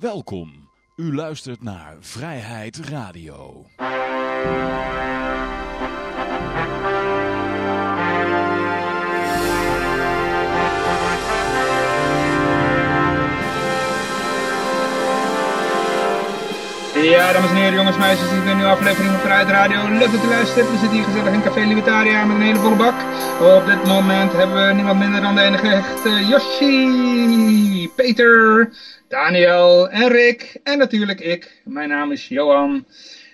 Welkom. U luistert naar Vrijheid Radio. Ja, dames en heren, jongens, meisjes, dit is weer een nieuwe aflevering van Vrijheid Radio. Leuk dat u luistert. We zitten hier gezellig in Café Libertaria met een hele volle bak. Op dit moment hebben we niemand minder dan de enige echte Yoshi, Peter, Daniel en Rick. En natuurlijk ik. Mijn naam is Johan.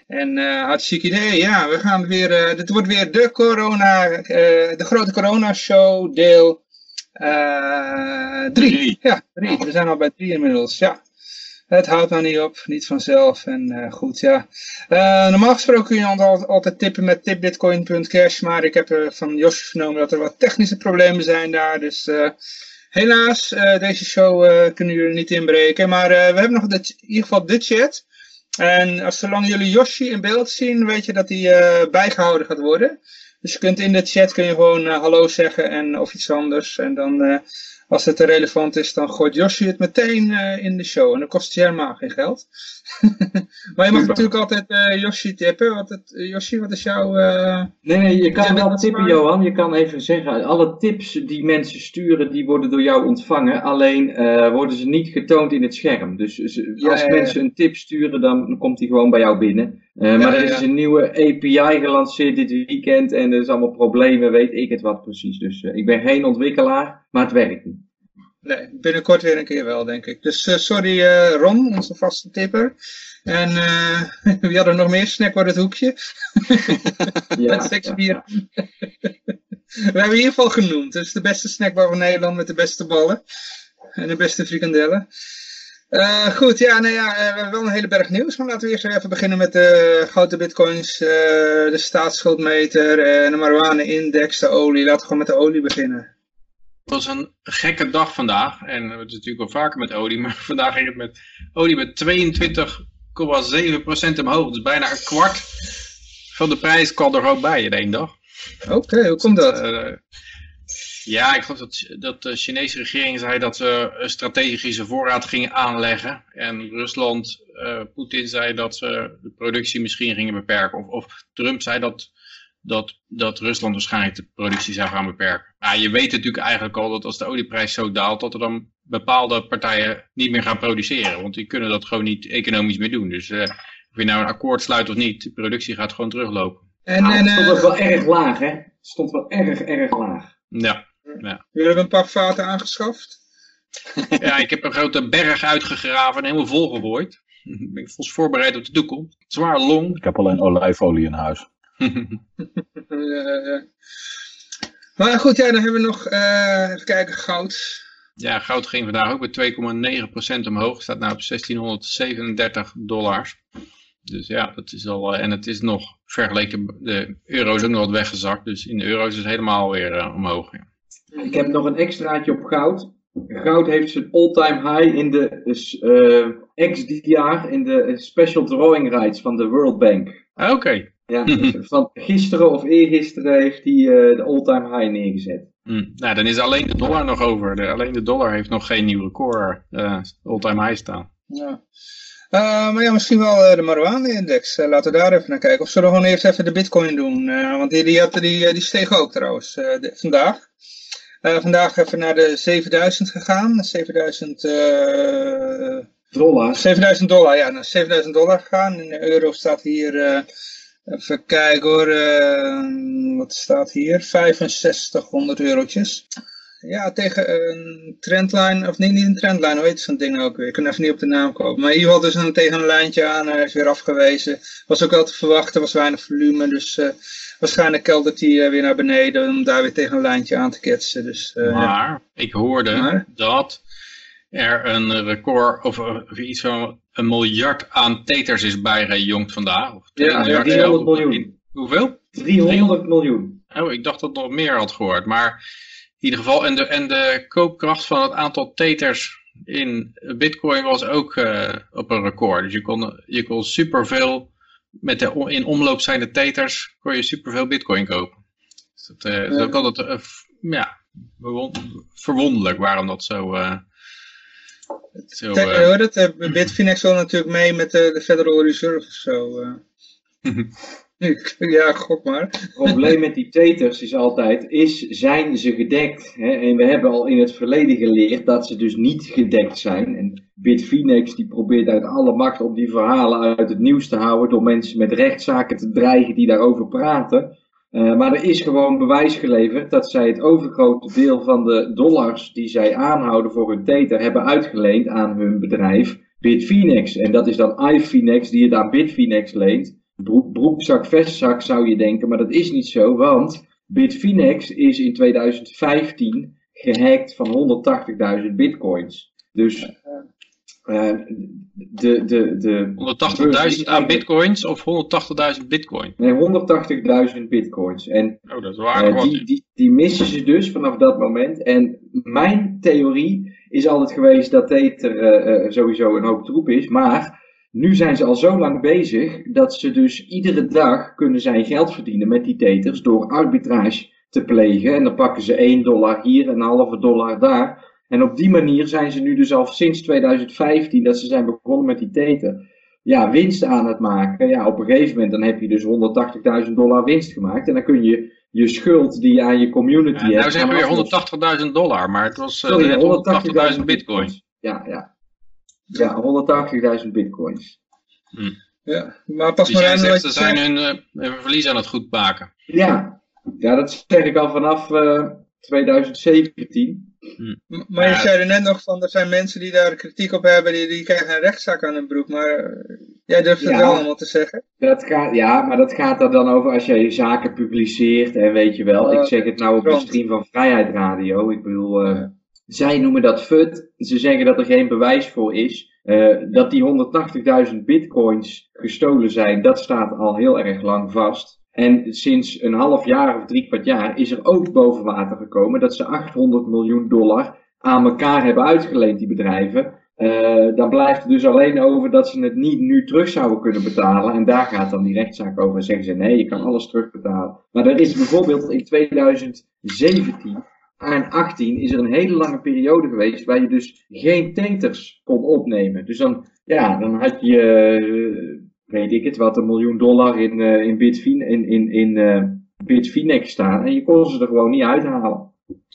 En uh, hartstikke idee, ja, we gaan weer, uh, dit wordt weer de corona, uh, de grote corona show deel 3. Ja, drie. We zijn al bij drie inmiddels, ja. Het houdt nou niet op, niet vanzelf. En uh, goed, ja. Uh, normaal gesproken kun je altijd, tippen met tipbitcoin.cash. Maar ik heb uh, van Jos vernomen dat er wat technische problemen zijn daar. Dus helaas, deze show kunnen jullie niet inbreken. Maar we hebben nog de, in ieder geval de chat. En als zolang jullie Yoshi in beeld zien, weet je dat die bijgehouden gaat worden. Dus je kunt in de chat kun je gewoon hallo zeggen en, of iets anders. En dan als het relevant is, dan gooit Yoshi het meteen uh, in de show. En dan kost het je helemaal geen geld. maar je mag natuurlijk altijd uh, Yoshi tippen. Wat het, uh, Yoshi, wat is jouw... nee, nee, je kan wel tippen, Johan. Je kan even zeggen, alle tips die mensen sturen, die worden door jou ontvangen. Alleen worden ze niet getoond in het scherm. Dus als ja, mensen een tip sturen, dan komt die gewoon bij jou binnen. Maar er is een nieuwe API gelanceerd dit weekend. En er is allemaal problemen, weet ik het wat precies. Dus ik ben geen ontwikkelaar, maar het werkt niet. Nee, binnenkort weer een keer wel, denk ik. Dus uh, sorry uh, Ron, onze vaste tipper. En uh, wie had er nog meer? Snack voor het hoekje. ja, met seks bier. We hebben in ieder geval genoemd. Het is de beste snackbar van Nederland met de beste ballen. En de beste frikandellen. Uh, goed, ja, nou ja, we hebben wel een hele berg nieuws. Maar laten we eerst even beginnen met de gouden bitcoins, de staatsschuldmeter, en de marijuana-index, de olie. Laten we gewoon met de olie beginnen. Het was een gekke dag vandaag. En het is natuurlijk wel vaker met olie. Maar vandaag ging het met olie met 22,7% omhoog. Dus bijna een kwart van de prijs kwam er gewoon bij in één dag. Oké, okay, hoe komt dat? Uh, ja, ik geloof dat, dat de Chinese regering zei dat ze een strategische voorraad gingen aanleggen. En Rusland, uh, Poetin zei dat ze de productie misschien gingen beperken. Of, of Trump zei dat dat, dat Rusland waarschijnlijk de productie zou gaan beperken. Maar je weet natuurlijk eigenlijk al dat als de olieprijs zo daalt, dat er dan bepaalde partijen niet meer gaan produceren. Want die kunnen dat gewoon niet economisch meer doen. Dus uh, of je nou een akkoord sluit of niet, de productie gaat gewoon teruglopen. En, nou, en, uh, stond wel erg laag, hè? Het stond wel erg, erg laag. Ja. ja. Jullie hebben een paar vaten aangeschaft? ja, ik heb een grote berg uitgegraven en helemaal volgegooid. Ik ben volgens voorbereid op de toekomst. Zwaar long. Ik heb alleen olijfolie in huis. Maar goed, ja, dan hebben we nog, uh, even kijken, goud. Ja, goud ging vandaag ook met 2,9% omhoog. Staat nu op 1637 dollars. Dus ja, dat is al, en het is nog vergeleken, de euro is ook nog wat weggezakt. Dus in de euro's is het helemaal weer uh, omhoog. Ja. Ik heb nog een extraatje op goud. Goud heeft zijn all-time high in de uh, XDR, in de Special Drawing Rights van de World Bank. Oké. Okay. Ja, van gisteren of eergisteren heeft hij uh, de all-time high neergezet. Hmm. Nou, dan is alleen de dollar nog over. De, alleen de dollar heeft nog geen nieuw record uh, all-time high staan. Ja. Uh, maar ja, misschien wel de marijuana-index. laten we daar even naar kijken. Of zullen we gewoon eerst even de bitcoin doen? want die, die, had, die, die steeg ook trouwens de, vandaag. vandaag even naar de 7000 gegaan. 7000 dollar. 7000 dollar, ja, naar 7000 dollar gegaan. In de euro staat hier Even kijken hoor, uh, wat staat hier? 6500 eurotjes. Ja, tegen een trendline, of niet, niet een trendline, hoe heet zo'n ding ook weer? Ik kan even niet op de naam komen. Maar in ieder geval dus een, tegen een lijntje aan, hij is weer afgewezen. Was ook wel te verwachten, was weinig volume, dus uh, waarschijnlijk keldert hij uh, weer naar beneden om daar weer tegen een lijntje aan te ketsen. Dus, maar ja. ik hoorde maar? dat er een record, of, of iets van een miljard aan teters is bijgejongd vandaag. Of ja, 300 miljoen. Hoeveel? 300 miljoen. Oh, ik dacht dat ik nog meer had gehoord. Maar in ieder geval, en de, en de koopkracht van het aantal teters in bitcoin was ook uh, op een record. Dus je kon, je kon superveel, met de in omloop zijnde teters, kon je superveel bitcoin kopen. Dus dat, uh, is ook altijd, uh, ja, verwonderlijk waarom dat zo Zo, Kijk, eh, hoor het, eh, Bitfinex wil natuurlijk mee met de, de Federal Reserve of zo. eh. ja, gok maar. Het probleem met die teters is altijd, is, zijn ze gedekt? Hè? En we hebben al in het verleden geleerd dat ze dus niet gedekt zijn. En Bitfinex die probeert uit alle macht om die verhalen uit het nieuws te houden door mensen met rechtszaken te dreigen die daarover praten. Eh, maar er is gewoon bewijs geleverd dat zij het overgrote deel van de dollars die zij aanhouden voor hun tether hebben uitgeleend aan hun bedrijf Bitfinex. En dat is dan iFinex die het aan Bitfinex leent. Broek, broekzak, vestzak zou je denken, maar dat is niet zo, want Bitfinex is in 2015 gehackt van 180.000 bitcoins. Dus eh, de, de, de, 180.000 aan bitcoins of 180.000 bitcoin? Nee, 180.000 bitcoins. En Oh, dat is waar. eh, die, die, die missen ze dus vanaf dat moment. En mijn theorie is altijd geweest dat Tether eh, sowieso een hoop troep is. Maar nu zijn ze al zo lang bezig dat ze dus iedere dag kunnen zij geld verdienen met die Tethers door arbitrage te plegen. En dan pakken ze 1 dollar hier en een halve dollar daar. En op die manier zijn ze nu dus al sinds 2015 dat ze zijn begonnen met die Tether. Ja, winst aan het maken. Ja, op een gegeven moment dan heb je dus 180.000 dollar winst gemaakt. En dan kun je je schuld die je aan je community Ja, nou hebt. zeggen we gaan aflossen. weer 180.000 dollar, maar het was eh, Sorry, net 180.000 bitcoin. Ja, ja. Ja, 180.000 bitcoins. Ja, maar pas Dus maar jij aan zegt, ze zijn hun, eh, hun verlies aan het goed maken. Ja. ja, dat zeg ik al vanaf eh, 2017. M- Maar je zei er net nog van, er zijn mensen die daar kritiek op hebben, die, die krijgen een rechtszaak aan hun broek. Maar eh, jij durft het Ja. wel allemaal te zeggen. Dat gaat, ja, maar dat gaat er dan over als jij zaken publiceert en weet je wel. Ik zeg het nou op de stream van Vrijheid Radio. Ik bedoel, eh, zij noemen dat FUD. Ze zeggen dat er geen bewijs voor is. Eh, dat die 180.000 bitcoins gestolen zijn, dat staat al heel erg lang vast. En sinds een half jaar of drie kwart jaar is er ook boven water gekomen dat ze 800 miljoen dollar aan elkaar hebben uitgeleend, die bedrijven. Eh, dan blijft er dus alleen over dat ze het niet nu terug zouden kunnen betalen. En daar gaat dan die rechtszaak over. En zeggen ze nee, je kan alles terugbetalen. Maar er is bijvoorbeeld in 2017 en 18 is er een hele lange periode geweest waar je dus geen teters kon opnemen. Dus dan, ja, dan had je, eh, weet ik het, wat een miljoen dollar in, eh in, Bitfin, in, in, in eh, Bitfinex staan. En je kon ze er gewoon niet uithalen.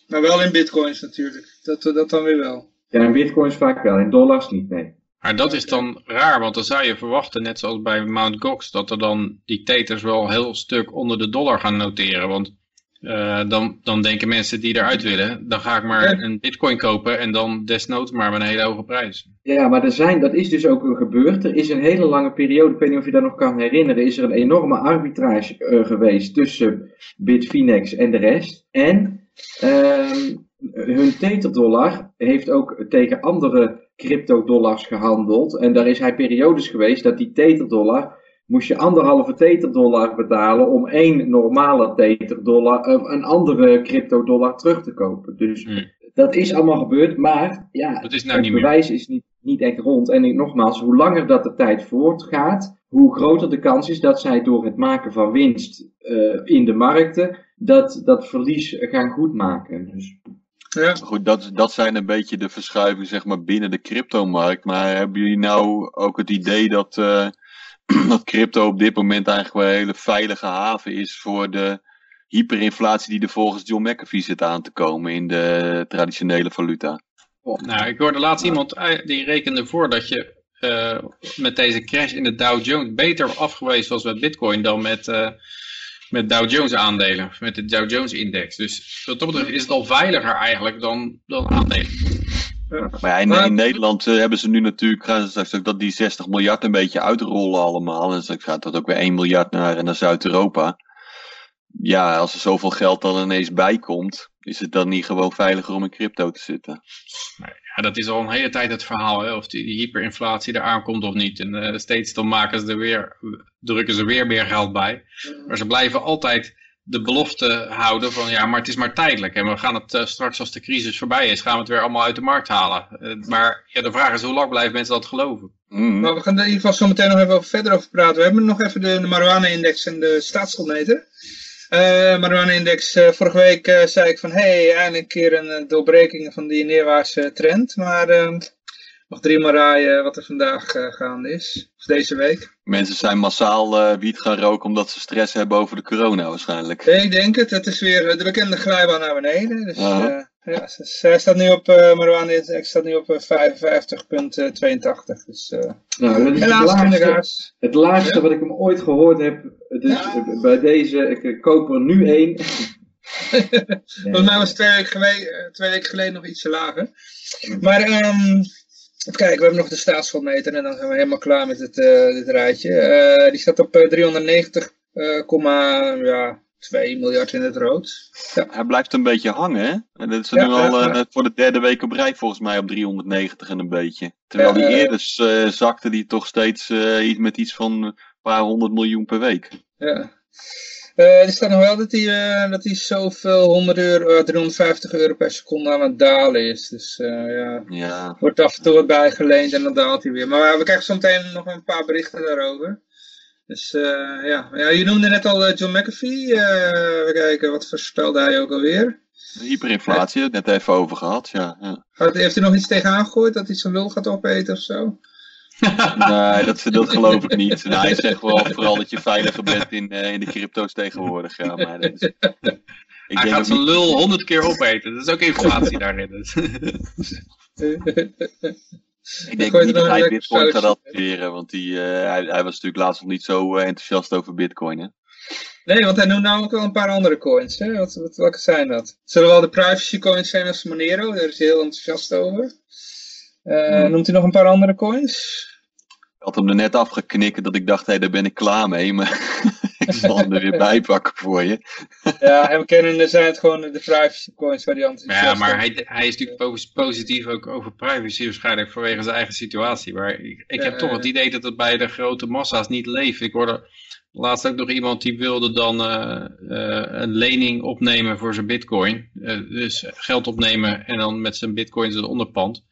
Maar wel in bitcoins natuurlijk. Dat, dat dan weer wel. Ja, in bitcoins vaak wel, in dollars niet, nee. Maar dat is dan raar, want dan zou je verwachten, net zoals bij Mt. Gox, dat er dan die teters wel een heel stuk onder de dollar gaan noteren. Want eh, dan, dan denken mensen die eruit willen, dan ga ik maar een bitcoin kopen en dan desnoods maar met een hele hoge prijs. Ja, maar er zijn, dat is dus ook gebeurd. Er is een hele lange periode, ik weet niet of je dat nog kan herinneren, is er een enorme arbitrage eh, geweest tussen Bitfinex en de rest. En ehm, hun teterdollar heeft ook tegen andere cryptodollars gehandeld. En daar is hij periodes geweest dat die teterdollar moest je anderhalve teterdollar betalen om één normale teterdollar, eh, een andere cryptodollar terug te kopen. Dus Hmm. Dat is allemaal gebeurd, maar ja, Dat is nou het niet meer. bewijs is niet, niet echt rond. En ik- nogmaals, hoe langer dat de tijd voortgaat, hoe groter de kans is dat zij door het maken van winst eh, in de markten, dat, dat verlies gaan goedmaken. Dus, Ja. Goed, dat, dat zijn een beetje de verschuivingen zeg maar, binnen de cryptomarkt. Maar hebben jullie nou ook het idee dat, eh, dat crypto op dit moment eigenlijk wel een hele veilige haven is voor de hyperinflatie die er volgens John McAfee zit aan te komen in de traditionele valuta? Nou, ik hoorde laatst iemand eh, die rekende voor dat je eh, met deze crash in de Dow Jones beter af geweest was met bitcoin dan met, eh, met Dow Jones aandelen, met de Dow Jones index. Dus wat dat betreft is het al veiliger eigenlijk dan, dan aandelen. Maar ja, in, Maar- in Nederland hebben ze nu natuurlijk, gaan ze straks ook dat die 60 miljard een beetje uitrollen allemaal. En straks gaat dat ook weer 1 miljard naar, naar Zuid-Europa. Ja, als er zoveel geld dan ineens bij komt, is het dan niet gewoon veiliger om in crypto te zitten? Ja, dat is al een hele tijd het verhaal, hè, of die, die hyperinflatie er aankomt of niet. En eh, steeds dan maken ze er weer, drukken ze weer meer geld bij. Maar ze blijven altijd de belofte houden van ja, maar het is maar tijdelijk. En we gaan het eh, straks als de crisis voorbij is, gaan we het weer allemaal uit de markt halen. Eh, maar ja, de vraag is hoe lang blijven mensen dat geloven? Mm. Maar we gaan er in ieder geval zo meteen nog even over, verder over praten. We hebben nog even de, de marijuana-index en de staatsschuldmeter. Eh marijuana-index, eh, vorige week eh, zei ik van, hey, eindelijk een keer een doorbreking van die neerwaartse trend. Maar eh, nog drie maar raaien wat er vandaag uh, gaande is. Of deze week. Mensen zijn massaal uh, wiet gaan roken omdat ze stress hebben over de corona waarschijnlijk. Nee, ik denk het. Het is weer de bekende glijbaan naar beneden. Dus, uh -huh. ja, zij staat nu op, uh, Marwan staat nu op 55,82. Dus nou, helaas, het laagste, het laagste ja. wat ik hem ooit gehoord heb. Dus ja. bij deze, ik koop er nu één. Volgens mij was twee weken, geleden, twee weken geleden nog ietsje lager. Maar um, even kijken, we hebben nog de staatsschuldmeter en dan zijn we helemaal klaar met het, uh, dit rijtje. Uh, die staat op uh, 390,2 ja, miljard in het rood. Ja. Hij blijft een beetje hangen, hè? Dat is ja, nu al ja, voor de derde week op rij volgens mij op 390 en een beetje. Terwijl die eerder zakte die toch steeds iets met iets van paar honderd miljoen per week. Ja. Uh, er staat nog wel dat hij, uh, dat hij zoveel 100 euro, uh, 350 euro per seconde aan het dalen is. Dus ja, ja, wordt af en toe wat bijgeleend en dan daalt hij weer. Maar we krijgen zometeen nog een paar berichten daarover. Dus ja. ja, je noemde net al John McAfee. we kijken, wat voorspelde hij ook alweer? Hyperinflatie, net even over gehad, ja. ja. Heeft hij nog iets tegenaan gegooid dat hij zijn lul gaat opeten of zo? Nee, dat, dat geloof ik niet. Nou, hij zegt wel vooral dat je veiliger bent in, uh, in de crypto's tegenwoordig. Ja, maar dat is, ik hij gaat zijn niet... lul honderd keer opeten. Dat is ook inflatie daarin. Dus. ik denk niet dat hij bitcoin gaat adopteren, want die, uh, hij, hij, was natuurlijk laatst nog niet zo uh, enthousiast over bitcoin. Hè? Nee, want hij noemt namelijk wel een paar andere coins. Hè? Wat, wat, welke zijn dat? Zullen wel de privacy coins zijn als Monero, daar is hij heel enthousiast over. Uh, hmm. Noemt hij nog een paar andere coins? Ik had hem er net afgeknikken dat ik dacht, hé, hey, daar ben ik klaar mee. Maar ik zal hem er weer bij pakken voor je. ja, en we kennen zijn het gewoon de privacy coins waar die enthousiast Ja, maar hij, hij is natuurlijk positief ook over privacy waarschijnlijk vanwege zijn eigen situatie. Maar ik, ik heb uh, toch het idee dat het bij de grote massa's niet leeft. Ik hoorde laatst ook nog iemand die wilde dan uh, uh, een lening opnemen voor zijn bitcoin. dus geld opnemen en dan met zijn bitcoins het onderpand.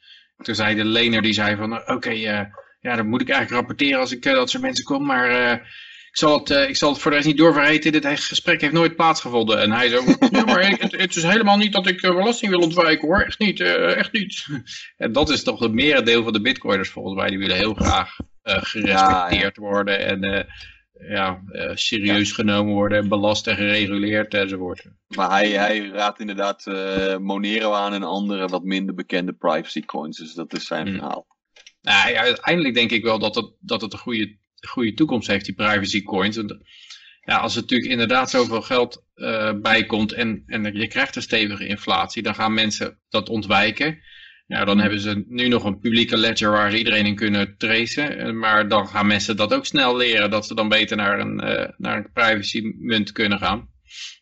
Toen zei de lener, die zei van, oké, okay, uh, ja, dan moet ik eigenlijk rapporteren als ik uh, dat soort mensen kom, maar uh, ik, zal het, ik zal het voor de rest niet doorvergeten, dit gesprek heeft nooit plaatsgevonden. En hij zei, ja, maar het, het, is helemaal niet dat ik belasting wil ontwijken hoor, echt niet, echt niet. En dat is toch het merendeel van de bitcoiners volgens mij, die willen heel graag gerespecteerd ja, ja. worden en ja, uh, serieus ja. genomen worden, belast en gereguleerd enzovoort. Maar hij, hij raadt inderdaad uh, Monero aan en andere wat minder bekende privacy coins, dus dat is zijn hmm. verhaal. Nou, ja, uiteindelijk denk ik wel dat het, dat het een goede, goede toekomst heeft, die privacy coins. En, ja, als er natuurlijk inderdaad zoveel geld uh, bij komt en, en je krijgt een stevige inflatie, dan gaan mensen dat ontwijken. Ja, dan hebben ze nu nog een publieke ledger waar ze iedereen in kunnen tracen. Maar dan gaan mensen dat ook snel leren, dat ze dan beter naar een, uh, naar een privacy munt kunnen gaan.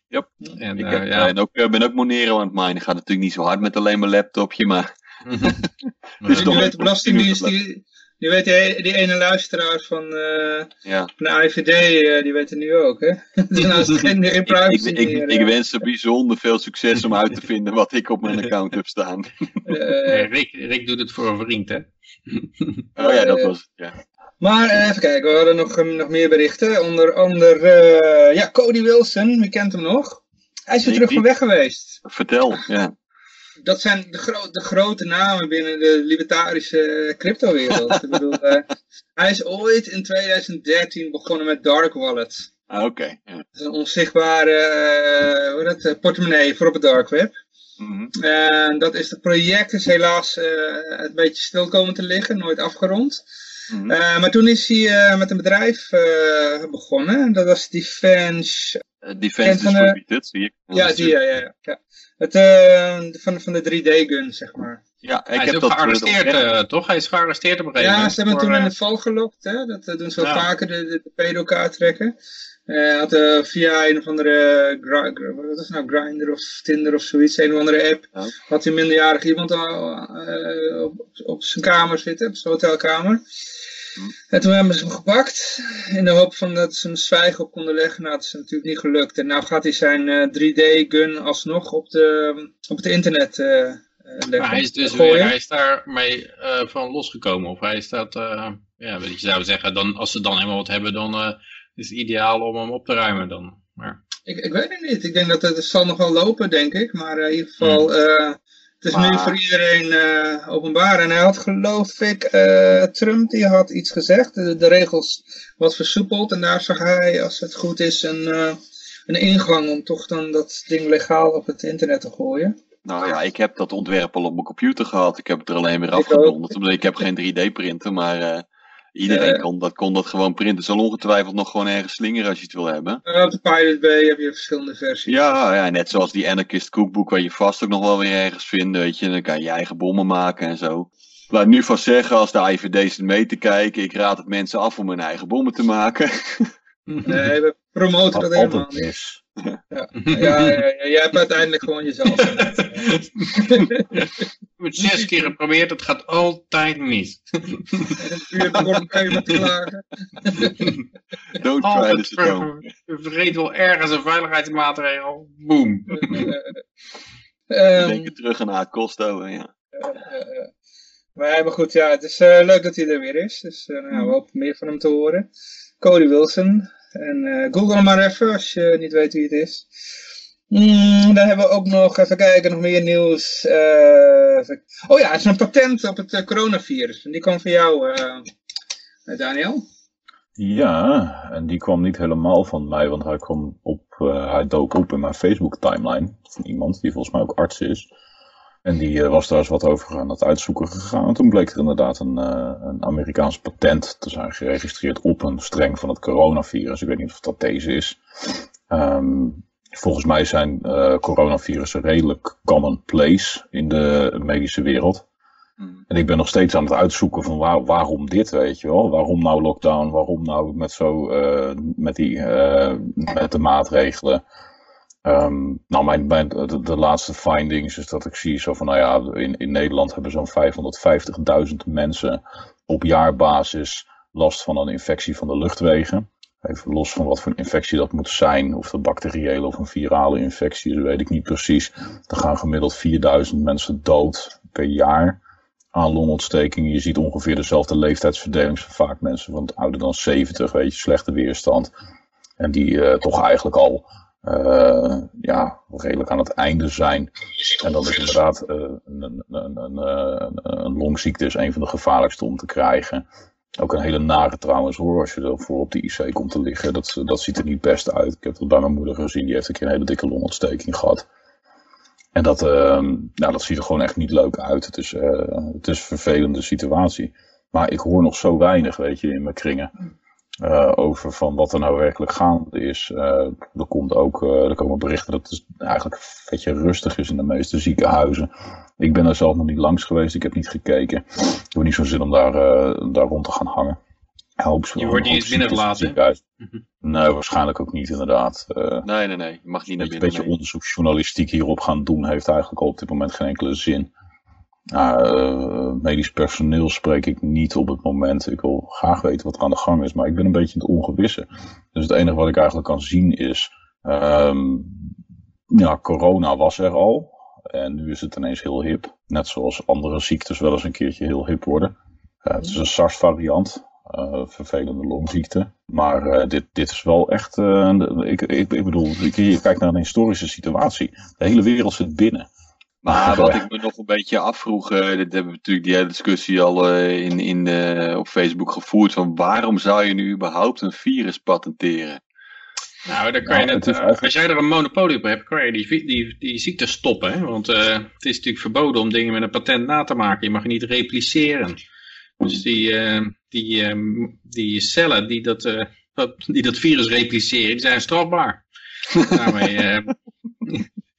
Yep. En, ik heb, uh, ja. en ook, uh, ben ook Monero aan het minen. Gaat natuurlijk niet zo hard met alleen mijn laptopje, maar... dus je weet, de Belastingdienst, die, je weet die, die ene luisteraar van, uh, ja. van de IVD, uh, die weet het nu ook, hè? nou geen, geen privacy ik, ik, ik, ik, wens ze bijzonder veel succes om uit te vinden wat ik op mijn account heb staan. Uh, Rick, Rick doet het voor een vriend, hè? oh ja, dat was het, ja. Maar even kijken, we hadden nog, nog meer berichten. Onder andere, ja, Cody Wilson, wie kent hem nog? Hij is weer terug van weg geweest. Vertel, ja dat zijn de, gro de, grote namen binnen de libertarische cryptowereld. ik bedoel, uh, hij is ooit in 2013 begonnen met Dark Wallet. Ah, oké. Okay. Yeah. Dat is een onzichtbare uh, hoe dat, portemonnee voor op het dark web. Mm -hmm. En dat is het project is helaas uh, een beetje stil komen te liggen, nooit afgerond. Mm -hmm. maar toen is hij met een bedrijf begonnen. Dat was Defense. Defense Distributed, zie ik. Ja, die, ja, ja, ja. Het, uh, van, van de 3D-gun, zeg maar. Ja, ik hij heb is ook dat gearresteerd, uh, toch? Hij is gearresteerd op een gegeven moment. Ja, ze hebben hem toen in de val gelokt. Hè? Dat uh, doen ze wel ja. vaker, de, de, de pedo trekken. Hij had via een of andere, wat is nou, Grindr of Tinder of zoiets, een of andere app, ja. had hij minderjarig iemand op, op zijn kamer zitten, op zijn hotelkamer. En toen hebben ze hem gepakt, in de hoop van dat ze hem zwijgen op konden leggen. Nou, dat is natuurlijk niet gelukt. En nou gaat hij zijn uh, 3D-gun alsnog op, de, op het internet uh, leggen. Maar hij is dus weer, hij is daarmee uh, van losgekomen. Of hij staat, ja, wat je zou zeggen, dan, als ze dan helemaal wat hebben, dan is het ideaal om hem op te ruimen dan. Maar... Ik, ik weet het niet. Ik denk dat het, het zal nog wel lopen, denk ik. Maar in ieder geval... Hmm Het is nu voor iedereen uh, openbaar. En hij had geloof ik, uh, Trump die had iets gezegd. De, de, regels wat versoepeld. En daar zag hij, als het goed is, een, uh, een ingang om toch dan dat ding legaal op het internet te gooien. Nou ja, ik heb dat ontwerp al op mijn computer gehad. Ik heb het er alleen weer afgedonderd. Omdat ik heb geen 3D-printer, maar iedereen kon, dat, kon dat gewoon printen. Zal ongetwijfeld nog gewoon ergens slingeren als je het wil hebben. op de Pirate Bay heb je verschillende versies. Ja, ja, net zoals die Anarchist Cookbook, waar je vast ook nog wel weer ergens vindt, weet je. Dan kan je je eigen bommen maken en zo. Laat nu vast zeggen, als de IVD zit mee te kijken, ik raad het mensen af om hun eigen bommen te maken. Nee, we promoten dat helemaal niet. Ja. Ja, ja, ja, jij hebt uiteindelijk gewoon jezelf. Het zes keer geprobeerd, het gaat altijd mis. U hebt gewoon even te klagen. Don't try this at home. Je vergeet wel ergens een veiligheidsmaatregel. Boom. Denk terug aan haar Costo, ja. maar, maar goed, ja, het is uh, leuk dat hij er weer is. Dus uh, nou, we hopen meer van hem te horen. Cody Wilson. En uh, google maar even als je niet weet wie het is. Mm, dan hebben we ook nog, even kijken, nog meer nieuws. oh ja, het is een patent op het coronavirus. En die kwam van jou, Daniel. Ja, en die kwam niet helemaal van mij, want hij, kwam op, hij dook op in mijn Facebook timeline van iemand die volgens mij ook arts is. En die uh, was daar eens wat over aan het uitzoeken gegaan. En toen bleek er inderdaad een, uh, een Amerikaans patent te zijn geregistreerd op een streng van het coronavirus. Ik weet niet of dat deze is. Um, volgens mij zijn coronavirussen redelijk commonplace in de medische wereld. En ik ben nog steeds aan het uitzoeken van waar, waarom dit, weet je wel. Waarom nou lockdown, waarom nou met, zo, uh, met, die, uh, met de maatregelen. Um, nou, mijn, de, laatste findings is dat ik zie zo van, nou ja, in, in Nederland hebben zo'n 550.000 mensen op jaarbasis last van een infectie van de luchtwegen. Even los van wat voor infectie dat moet zijn, of de bacteriële of een virale infectie is, weet ik niet precies. Er gaan gemiddeld 4000 mensen dood per jaar aan longontstekingen. Je ziet ongeveer dezelfde leeftijdsverdeling. Vaak mensen van ouder dan 70, weet je, slechte weerstand. En die uh, toch eigenlijk al uh, ja, redelijk aan het einde zijn. En dat is inderdaad uh, een, een, een, een, longziekte is een van de gevaarlijkste om te krijgen. Ook een hele nare trouwens hoor, als je ervoor op de IC komt te liggen. Dat, dat ziet er niet best uit. Ik heb dat bij mijn moeder gezien, die heeft een keer een hele dikke longontsteking gehad. En dat, uh, nou, dat ziet er gewoon echt niet leuk uit. Het is, het is een vervelende situatie. Maar ik hoor nog zo weinig, weet je, in mijn kringen. Uh, over van wat er nou werkelijk gaande is. er, komt ook, er komen berichten dat het eigenlijk een beetje rustig is in de meeste ziekenhuizen. Ik ben er zelf nog niet langs geweest, ik heb niet gekeken. Ik heb niet zo'n zin om daar, daar rond te gaan hangen. je wordt niet eens binnengelaten. Nee, waarschijnlijk ook niet inderdaad. Nee, nee, nee. Je mag niet naar binnen. Een beetje nee. onderzoeksjournalistiek hierop gaan doen heeft eigenlijk al op dit moment geen enkele zin. Uh, medisch personeel spreek ik niet op het moment. Ik wil graag weten wat er aan de gang is, maar ik ben een beetje in het ongewisse. Dus het enige wat ik eigenlijk kan zien is, um, ja, corona was er al. En nu is het ineens heel hip. Net zoals andere ziektes wel eens een keertje heel hip worden. Uh, het is een SARS-variant. Uh, vervelende longziekte. Maar dit, dit is wel echt. Ik, ik, ik bedoel, je kijkt naar een historische situatie. De hele wereld zit binnen. Maar wat ik me nog een beetje afvroeg, dit hebben we natuurlijk die hele discussie al in, in, op Facebook gevoerd. Van waarom zou je nu überhaupt een virus patenteren? Nou, dan kan je net, uh, als jij er een monopolie op hebt, kan je die, die, die ziekte stoppen. Hè? Want uh, het is natuurlijk verboden om dingen met een patent na te maken. Je mag niet repliceren. Dus die, uh, die, um, die cellen die dat, uh, die dat virus repliceren, die zijn strafbaar. Daarmee, uh,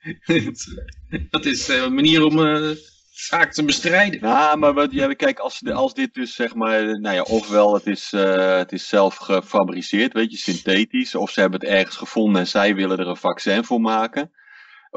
dat is een manier om zaken te bestrijden. Ja, maar wat, ja, kijk, als, als dit dus zeg maar, nou ja, ofwel het is, het is zelf gefabriceerd, weet je, synthetisch, of ze hebben het ergens gevonden en zij willen er een vaccin voor maken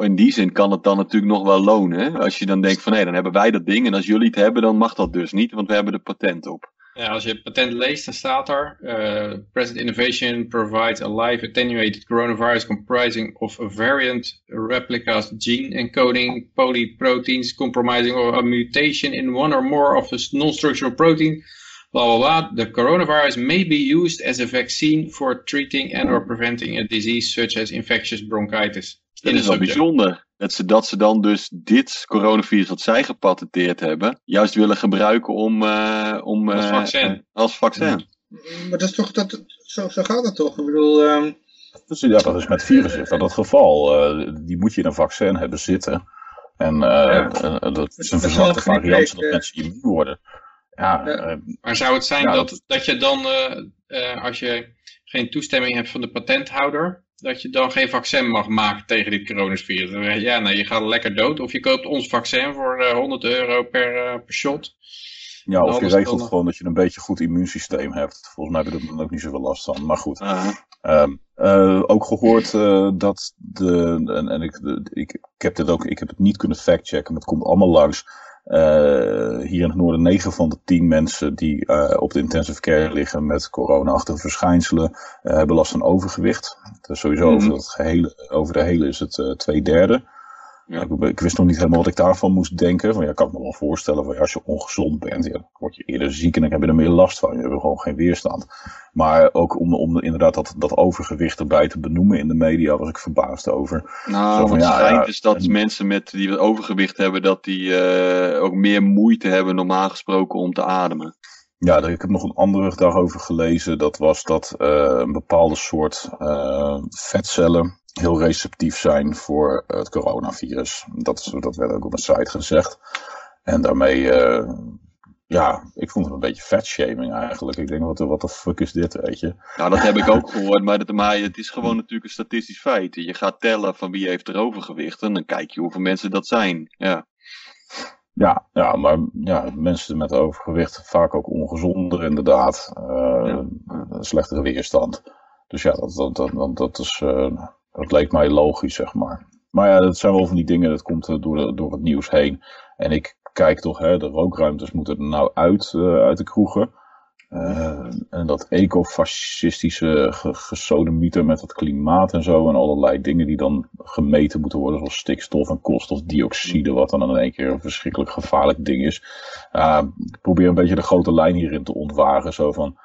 in die zin kan het dan natuurlijk nog wel lonen. Hè? Als je dan denkt van hé, dan hebben wij dat ding en als jullie het hebben, dan mag dat dus niet, want we hebben er patent op. Ja, als je het patent leest, dan staat er uh, present innovation provides a live attenuated coronavirus comprising of a variant replicas gene encoding polyproteins compromising or a mutation in one or more of the non-structural protein blah blah blah. The coronavirus may be used as a vaccine for treating and or preventing a disease such as infectious bronchitis. Dat is wel bijzonder. Dat ze, dat ze dan dus dit coronavirus wat zij gepatenteerd hebben, juist willen gebruiken om, uh, om als uh, vaccin. als vaccin. Maar dat is toch, dat, zo, zo gaat het toch? Ik bedoel, um... dus, ja, dat is met virussen is dat het geval. Uh, die moet je in een vaccin hebben zitten. En ja. dat is een verzwakte variant zodat mensen immuun worden. Ja, ja. maar zou het zijn ja, dat, dat, dat je dan, als je geen toestemming hebt van de patenthouder, dat je dan geen vaccin mag maken tegen dit coronavirus. Ja, nee, je gaat lekker dood. Of je koopt ons vaccin voor uh, 100 euro per, uh, per shot. Ja, of je regelt dan... gewoon dat je een beetje goed immuunsysteem hebt. Volgens mij hebben we er dan ook niet zoveel last van. Maar goed. Um, uh, ook gehoord dat de. En, en ik, de, ik, ik, heb dit ook. Ik heb het niet kunnen factchecken, maar het komt allemaal langs. Uh, hier in het noorden 9 van de 10 mensen die uh, op de intensive care liggen met corona-achtige verschijnselen uh, hebben last van overgewicht. Dus sowieso mm -hmm. over, het gehele, over de hele is het twee derde. Ja. Ik, ik, wist nog niet helemaal wat ik daarvan moest denken. Van, ja, kan ik me wel voorstellen, van, ja, als je ongezond bent, ja, word je eerder ziek en dan heb je er meer last van. Je hebt gewoon geen weerstand. Maar ook om, om inderdaad dat, dat overgewicht erbij te benoemen in de media was ik verbaasd over. Nou, Zo van, wat ja, schijnt ja, is dat en... mensen met die overgewicht hebben, dat die uh, ook meer moeite hebben normaal gesproken om te ademen. Ja, ik heb nog een andere daarover gelezen. Dat was dat uh, een bepaalde soort uh, vetcellen heel receptief zijn voor het coronavirus. Dat, is, dat werd ook op een site gezegd. En daarmee, uh, ja, ik vond het een beetje fatshaming eigenlijk. Ik denk, wat, wat de fuck is dit, weet je? Nou, dat heb ik ook gehoord, maar, dat, maar het is gewoon natuurlijk een statistisch feit. Je gaat tellen van wie heeft er overgewicht en dan kijk je hoeveel mensen dat zijn. Ja. Ja, ja, maar ja, mensen met overgewicht vaak ook ongezonder inderdaad. Uh, ja. Slechtere weerstand. Dus ja, dat, dat, dat, dat is... Uh, dat leek mij logisch, zeg maar. Maar ja, dat zijn wel van die dingen, dat komt door, de, door het nieuws heen. En ik kijk toch, hè, de rookruimtes moeten er nou uit, uh, uit de kroegen. Uh, en dat ecofascistische ge gesodemieter met het klimaat en zo. En allerlei dingen die dan gemeten moeten worden. Zoals stikstof en koolstofdioxide. Wat dan in één keer een verschrikkelijk gevaarlijk ding is. Ik probeer een beetje de grote lijn hierin te ontwagen. Zo van,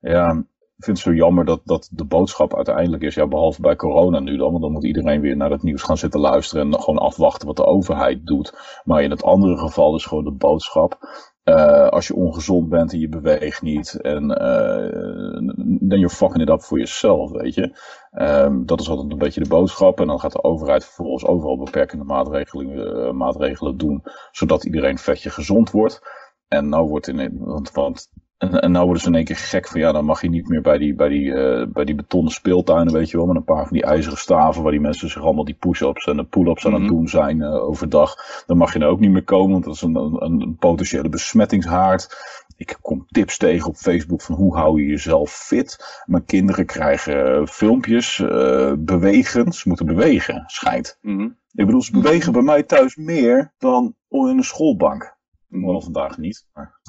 ja, ik vind het zo jammer dat, dat de boodschap uiteindelijk is, ja, behalve bij corona nu dan, want dan moet iedereen weer naar het nieuws gaan zitten luisteren en gewoon afwachten wat de overheid doet. Maar in het andere geval is gewoon de boodschap, uh, als je ongezond bent en je beweegt niet, en uh, you're fucking it up voor jezelf, weet je. Um, dat is altijd een beetje de boodschap. En dan gaat de overheid vervolgens overal beperkende maatregelen, uh, maatregelen doen, zodat iedereen vetje gezond wordt. En nou wordt in, want, want en, en nou worden ze in één keer gek van ja, dan mag je niet meer bij die, bij die, uh, bij die betonnen speeltuinen, weet je wel, met een paar van die ijzeren staven waar die mensen zich allemaal die push-ups en de pull-ups aan het -hmm. doen zijn uh, overdag. Dan mag je er ook niet meer komen, want dat is een, een, een potentiële besmettingshaard. Ik kom tips tegen op Facebook van hoe hou je jezelf fit. Mijn kinderen krijgen filmpjes, uh, bewegen. Ze moeten bewegen, schijnt. Mm -hmm. Ik bedoel, ze bewegen bij mij thuis meer dan in een schoolbank. Wel vandaag niet. Maar...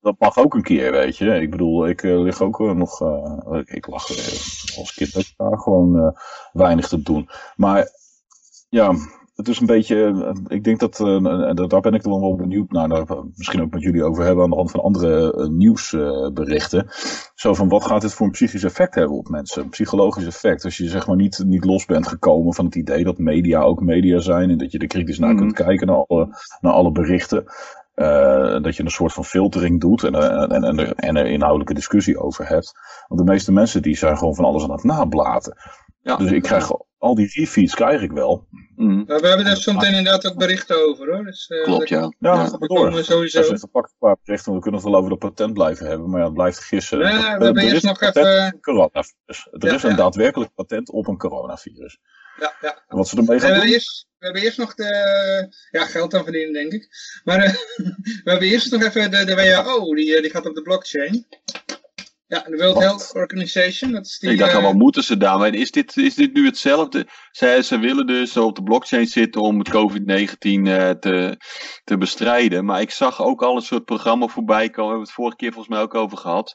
dat, mag ook, een keer, weet je. Ik bedoel, ik uh, lig ook uh, nog. Uh, ik lag als kind ook daar gewoon weinig te doen. Maar ja, het is een beetje. Ik denk dat. daar ben ik dan wel benieuwd naar. Daar misschien ook met jullie over hebben. aan de hand van andere nieuwsberichten. Zo van wat gaat dit voor een psychisch effect hebben op mensen? Een psychologisch effect. Als je zeg maar niet, niet los bent gekomen van het idee dat media ook media zijn. En dat je er kritisch naar mm. kunt kijken naar alle, naar alle berichten. Uh, dat je een soort van filtering doet en, en, en, er, en er inhoudelijke discussie over hebt. Want de meeste mensen die zijn gewoon van alles aan het nablaten. Ja. Dus ik krijg al die refeeds krijg ik wel. Mm. we hebben daar soms inderdaad ook berichten over hoor. Dus, uh, Klopt ja. Ja, ja. we door. Sowieso. Er zitten pak een paar berichten, we kunnen het wel over dat patent blijven hebben, maar ja, het blijft gissen. Nee, we hebben eerst nog even... Coronavirus. Er ja, is een ja. daadwerkelijk patent op een coronavirus. Ja, ja. En wat ze ermee gaan we doen? Eerst, we hebben eerst nog de... Ja, geld aan verdienen, denk ik. Maar uh, we hebben eerst nog even de, de WHO, die, die gaat op de blockchain. Ja, de World Wat? Health Organization. Dat is die, ik dacht, uh, wat moeten ze daar? Maar is dit, is dit nu hetzelfde? Zij, ze willen dus op de blockchain zitten om het COVID-19 uh, te, te bestrijden. Maar ik zag ook al een soort programma voorbij komen. We hebben het vorige keer volgens mij ook over gehad.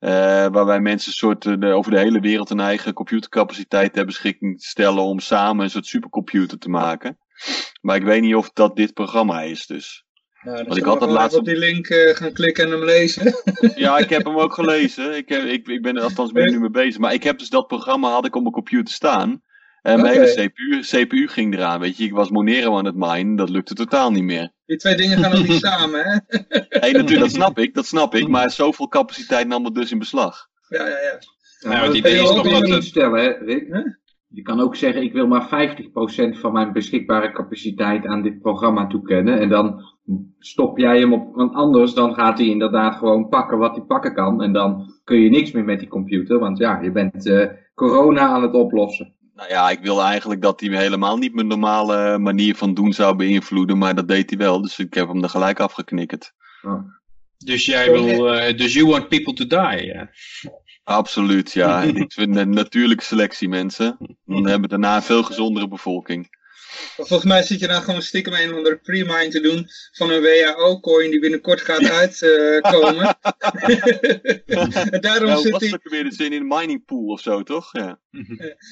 Uh, waarbij mensen soort, uh, over de hele wereld een eigen computercapaciteit ter beschikking stellen om samen een soort supercomputer te maken. Maar ik weet niet of dat dit programma is dus. Ja, Want ik had dat laatst op die link uh, gaan klikken en hem lezen. ja, ik heb hem ook gelezen. Ik, heb, ik, ik ben er althans ben nu mee bezig. Maar ik heb dus dat programma had ik op mijn computer staan. En mijn hele CPU, CPU ging eraan, weet je. Ik was Monero aan het minen, dat lukte totaal niet meer. Die twee dingen gaan ook niet samen, hè? Hey, natuurlijk, dat snap ik, dat snap ik. Maar zoveel capaciteit nam het dus in beslag. Ja, ja, ja. Nou, maar het dat idee is ook toch dat instellen, hè, Rick? Huh? Je kan ook zeggen, ik wil maar 50% van mijn beschikbare capaciteit aan dit programma toekennen. En dan stop jij hem op, want anders dan gaat hij inderdaad gewoon pakken wat hij pakken kan. En dan kun je niks meer met die computer, want ja, je bent eh, corona aan het oplossen. Nou ja, ik wil eigenlijk dat hij helemaal niet mijn normale manier van doen zou beïnvloeden. Maar dat deed hij wel, dus ik heb hem er gelijk afgeknikkerd. Dus jij wil, eh, dus you want people to die. Ja. Absoluut, ja. ik vind een natuurlijke selectie, mensen. Dan hebben we daarna een veel gezondere bevolking. Volgens mij zit je dan gewoon stiekem een of andere pre-mine te doen van een WHO-coin die binnenkort gaat uitkomen. en daarom Nou, zit was die, ook weer de zin in mining pool of zo, toch? Ja.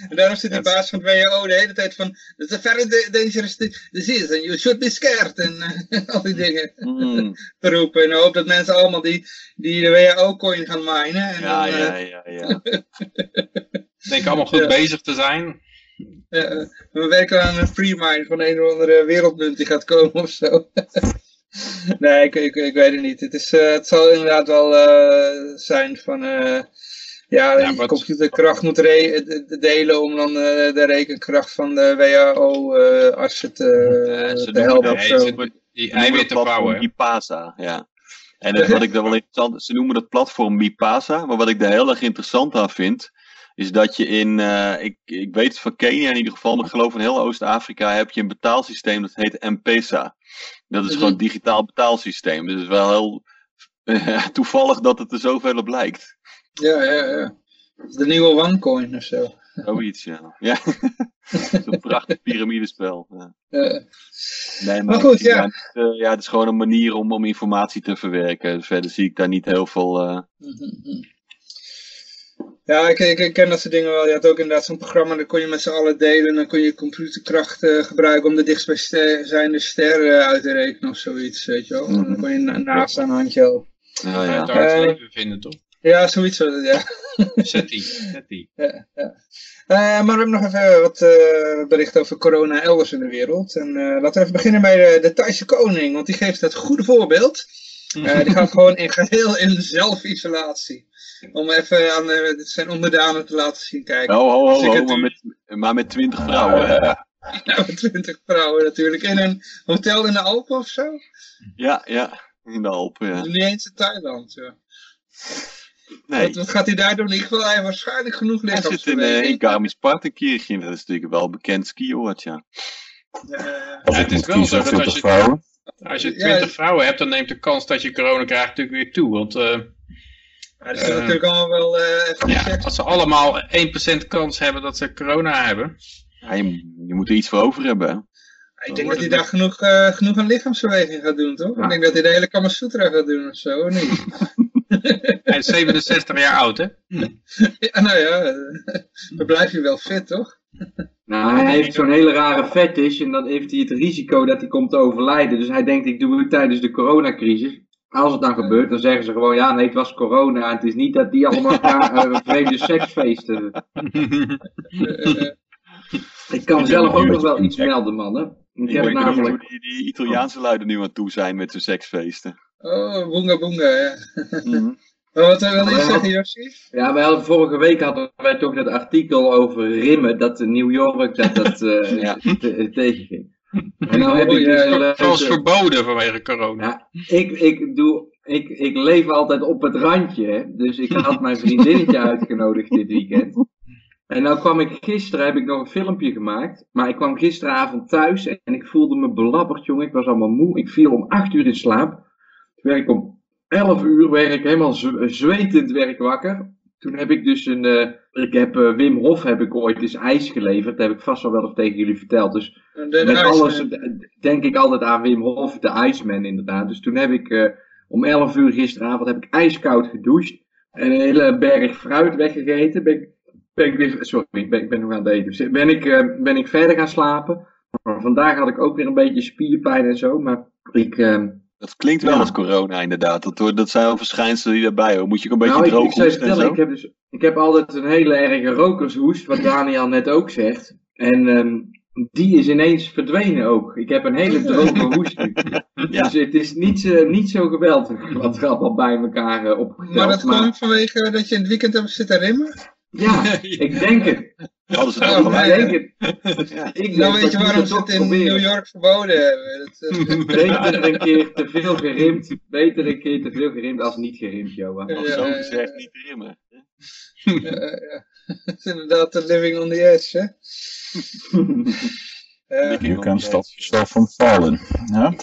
en daarom zit die baas van het WHO de hele tijd van It's a very da- dangerous di- disease and you should be scared en eh, al die dingen Mm, te roepen. En hoop dat mensen allemaal die, die de WHO-coin gaan minen. En ja, dan, eh, ja, ja, ja. Denk allemaal goed Ja. bezig te zijn. Eh, we werken aan een pre-mine van een of andere wereldmunt die gaat komen of zo. nee, ik, ik, ik weet het niet. Het, is, eh, het zal inderdaad wel eh, zijn van... eh, ja, Ja, je wat- computerkracht moet de- de- delen om dan eh, de rekenkracht van de WHO-artsen te, Ja, ze te helpen dat- of Nee, zo. die eiwitten bouwen. Mipasa, ja. En dat, wat ik dan wel interessant, ze noemen dat platform Mipasa, maar wat ik daar heel erg interessant aan vind, is dat je in, eh, ik, ik weet het van Kenia in ieder geval, maar ik geloof in heel Oost-Afrika heb je een betaalsysteem dat heet M-Pesa. Dat is Mhm. gewoon een digitaal betaalsysteem. Dus het is wel heel toevallig dat het er zoveel op lijkt. Ja, ja, ja. Het De nieuwe OneCoin of zo. Zoiets, ja. ja. Zo'n prachtig piramidespel. Ja. Nee, Maar goed, ja. niet, eh, ja, het is gewoon een manier om, om informatie te verwerken. Verder zie ik daar niet heel veel. eh, Mhm. Ja, ik, ik, ik ken dat soort dingen wel. Je had ook inderdaad zo'n programma, dan kon je met z'n allen delen. En dan kon je computerkracht eh, gebruiken om de dichtstbijzijnde ster eh, uit te rekenen of zoiets, weet je wel. En dan kon je na- naast aan handje helpen. Ja, ja. het Eh, leven vinden, toch? Ja, zoiets. was het, Ja. Zet die, zet die. ja, ja. Eh, maar we hebben nog even wat eh berichten over corona elders in de wereld. En eh, laten we even beginnen bij de, de Thaise koning, want die geeft het goede voorbeeld. Eh, die gaat gewoon in geheel in zelfisolatie. Om even aan eh, zijn onderdanen te laten zien kijken. Oh, ho, ho, ik ho, heb maar met, maar met twintig vrouwen. Eh, Ja, met twintig vrouwen natuurlijk. In een hotel in de Alpen of zo? Ja, ja. In de Alpen, ja. Niet eens in Thailand. Ja. Nee. Wat, wat gaat hij daar doen? In ieder geval, hij waarschijnlijk genoeg Hij zit in, eh in Garmisch-Partenkirchen. Dat is natuurlijk wel een bekend skioord, ja. Ik het is moet wel zo dat als je- vrouwen. Als je Ja, 20 het- vrouwen hebt, dan neemt de kans dat je corona krijgt natuurlijk weer toe. Want eh, ja. die zijn Eh, natuurlijk allemaal wel eh even ja, gecheckt. als ze allemaal 1% kans hebben dat ze corona hebben. Ja, je, je moet er iets voor over hebben. Ik denk dat hij daar genoeg, eh, genoeg aan lichaamsbeweging gaat doen, toch? Ja. Ik denk dat hij de hele Kamasutra gaat doen of zo, of niet? Hij is 67 jaar oud, hè? ja, nou ja, dan blijf je wel fit, toch? Nou, hij heeft zo'n hele rare fetish en dan heeft hij het risico dat hij komt te overlijden. Dus hij denkt, ik doe het tijdens de coronacrisis. Als het dan gebeurt, dan zeggen ze gewoon, ja, nee, het was corona. Het is niet dat die allemaal naar eh, vreemde seksfeesten. Ik kan Ik zelf ook nog wel iets melden, mannen. Ik Ik heb weet niet namelijk... hoe die, die Italiaanse luiden nu aan toe zijn met hun seksfeesten. oh, boonga boonga, ja. Wat wil je zeggen, Yoshi? Ja, wij hadden, vorige week hadden wij toch dat artikel over rimmen, dat New York dat dat eh Ja. te- tegenging. En nou heb Oh, ik dus gelezen- Zoals verboden vanwege corona. Ja, ik, ik, doe, ik, ik leef altijd op het randje, hè. dus ik had mijn vriendinnetje uitgenodigd dit weekend. En nou kwam ik gisteren, heb ik nog een filmpje gemaakt, maar ik kwam gisteravond thuis en ik voelde me belabberd, jongen. Ik was allemaal moe, ik viel om 8 uur in slaap. Toen werd ik om 11 uur, werd ik helemaal zwetend werd ik wakker. Toen heb ik dus een, eh, ik heb eh, Wim Hof heb ik ooit eens ijs geleverd, dat heb ik vast wel wel eens tegen jullie verteld. Dus De, met alles eh, denk ik altijd aan Wim Hof, de Iceman inderdaad. Dus toen heb ik om 11 uur gisteravond heb ik ijskoud gedoucht. En een hele berg fruit weggegeten. Ben ik, ben ik weer, sorry, ik ben, ik ben nog aan het eten. Dus ben ik, ben ik verder gaan slapen. Maar vandaag had ik ook weer een beetje spierpijn en zo. Maar ik, Dat klinkt wel Ja. als corona inderdaad. Dat, zijn wel verschijnselen die daarbij horen. Moet je ook een beetje nou, ik, droog ik zou je en zo? ik heb, dus, ik heb altijd een hele erge rokershoest, wat Daniel net ook zegt. En ehm, die is ineens verdwenen ook. Ik heb een hele droge hoest nu. Ja. Dus het is niet, zo- niet zo geweldig wat er allemaal bij elkaar uh, opgeteld. Maar dat kwam vanwege dat je in het weekend hebt zitten rimmen? Ja, ik denk het. Hadden ze maar- gelijk. Ja. Ik Dan denk weet dat je waarom ze het in proberen. New York verboden hebben. Dat, eh, Beter een keer te veel gerimd. Beter een keer te veel gerimd als niet gerimd, Johan. Of Ja, zo gezegd niet rimmen. ja, ja. Het is inderdaad de living on the edge, hè? You can stop yourself from falling. Ja?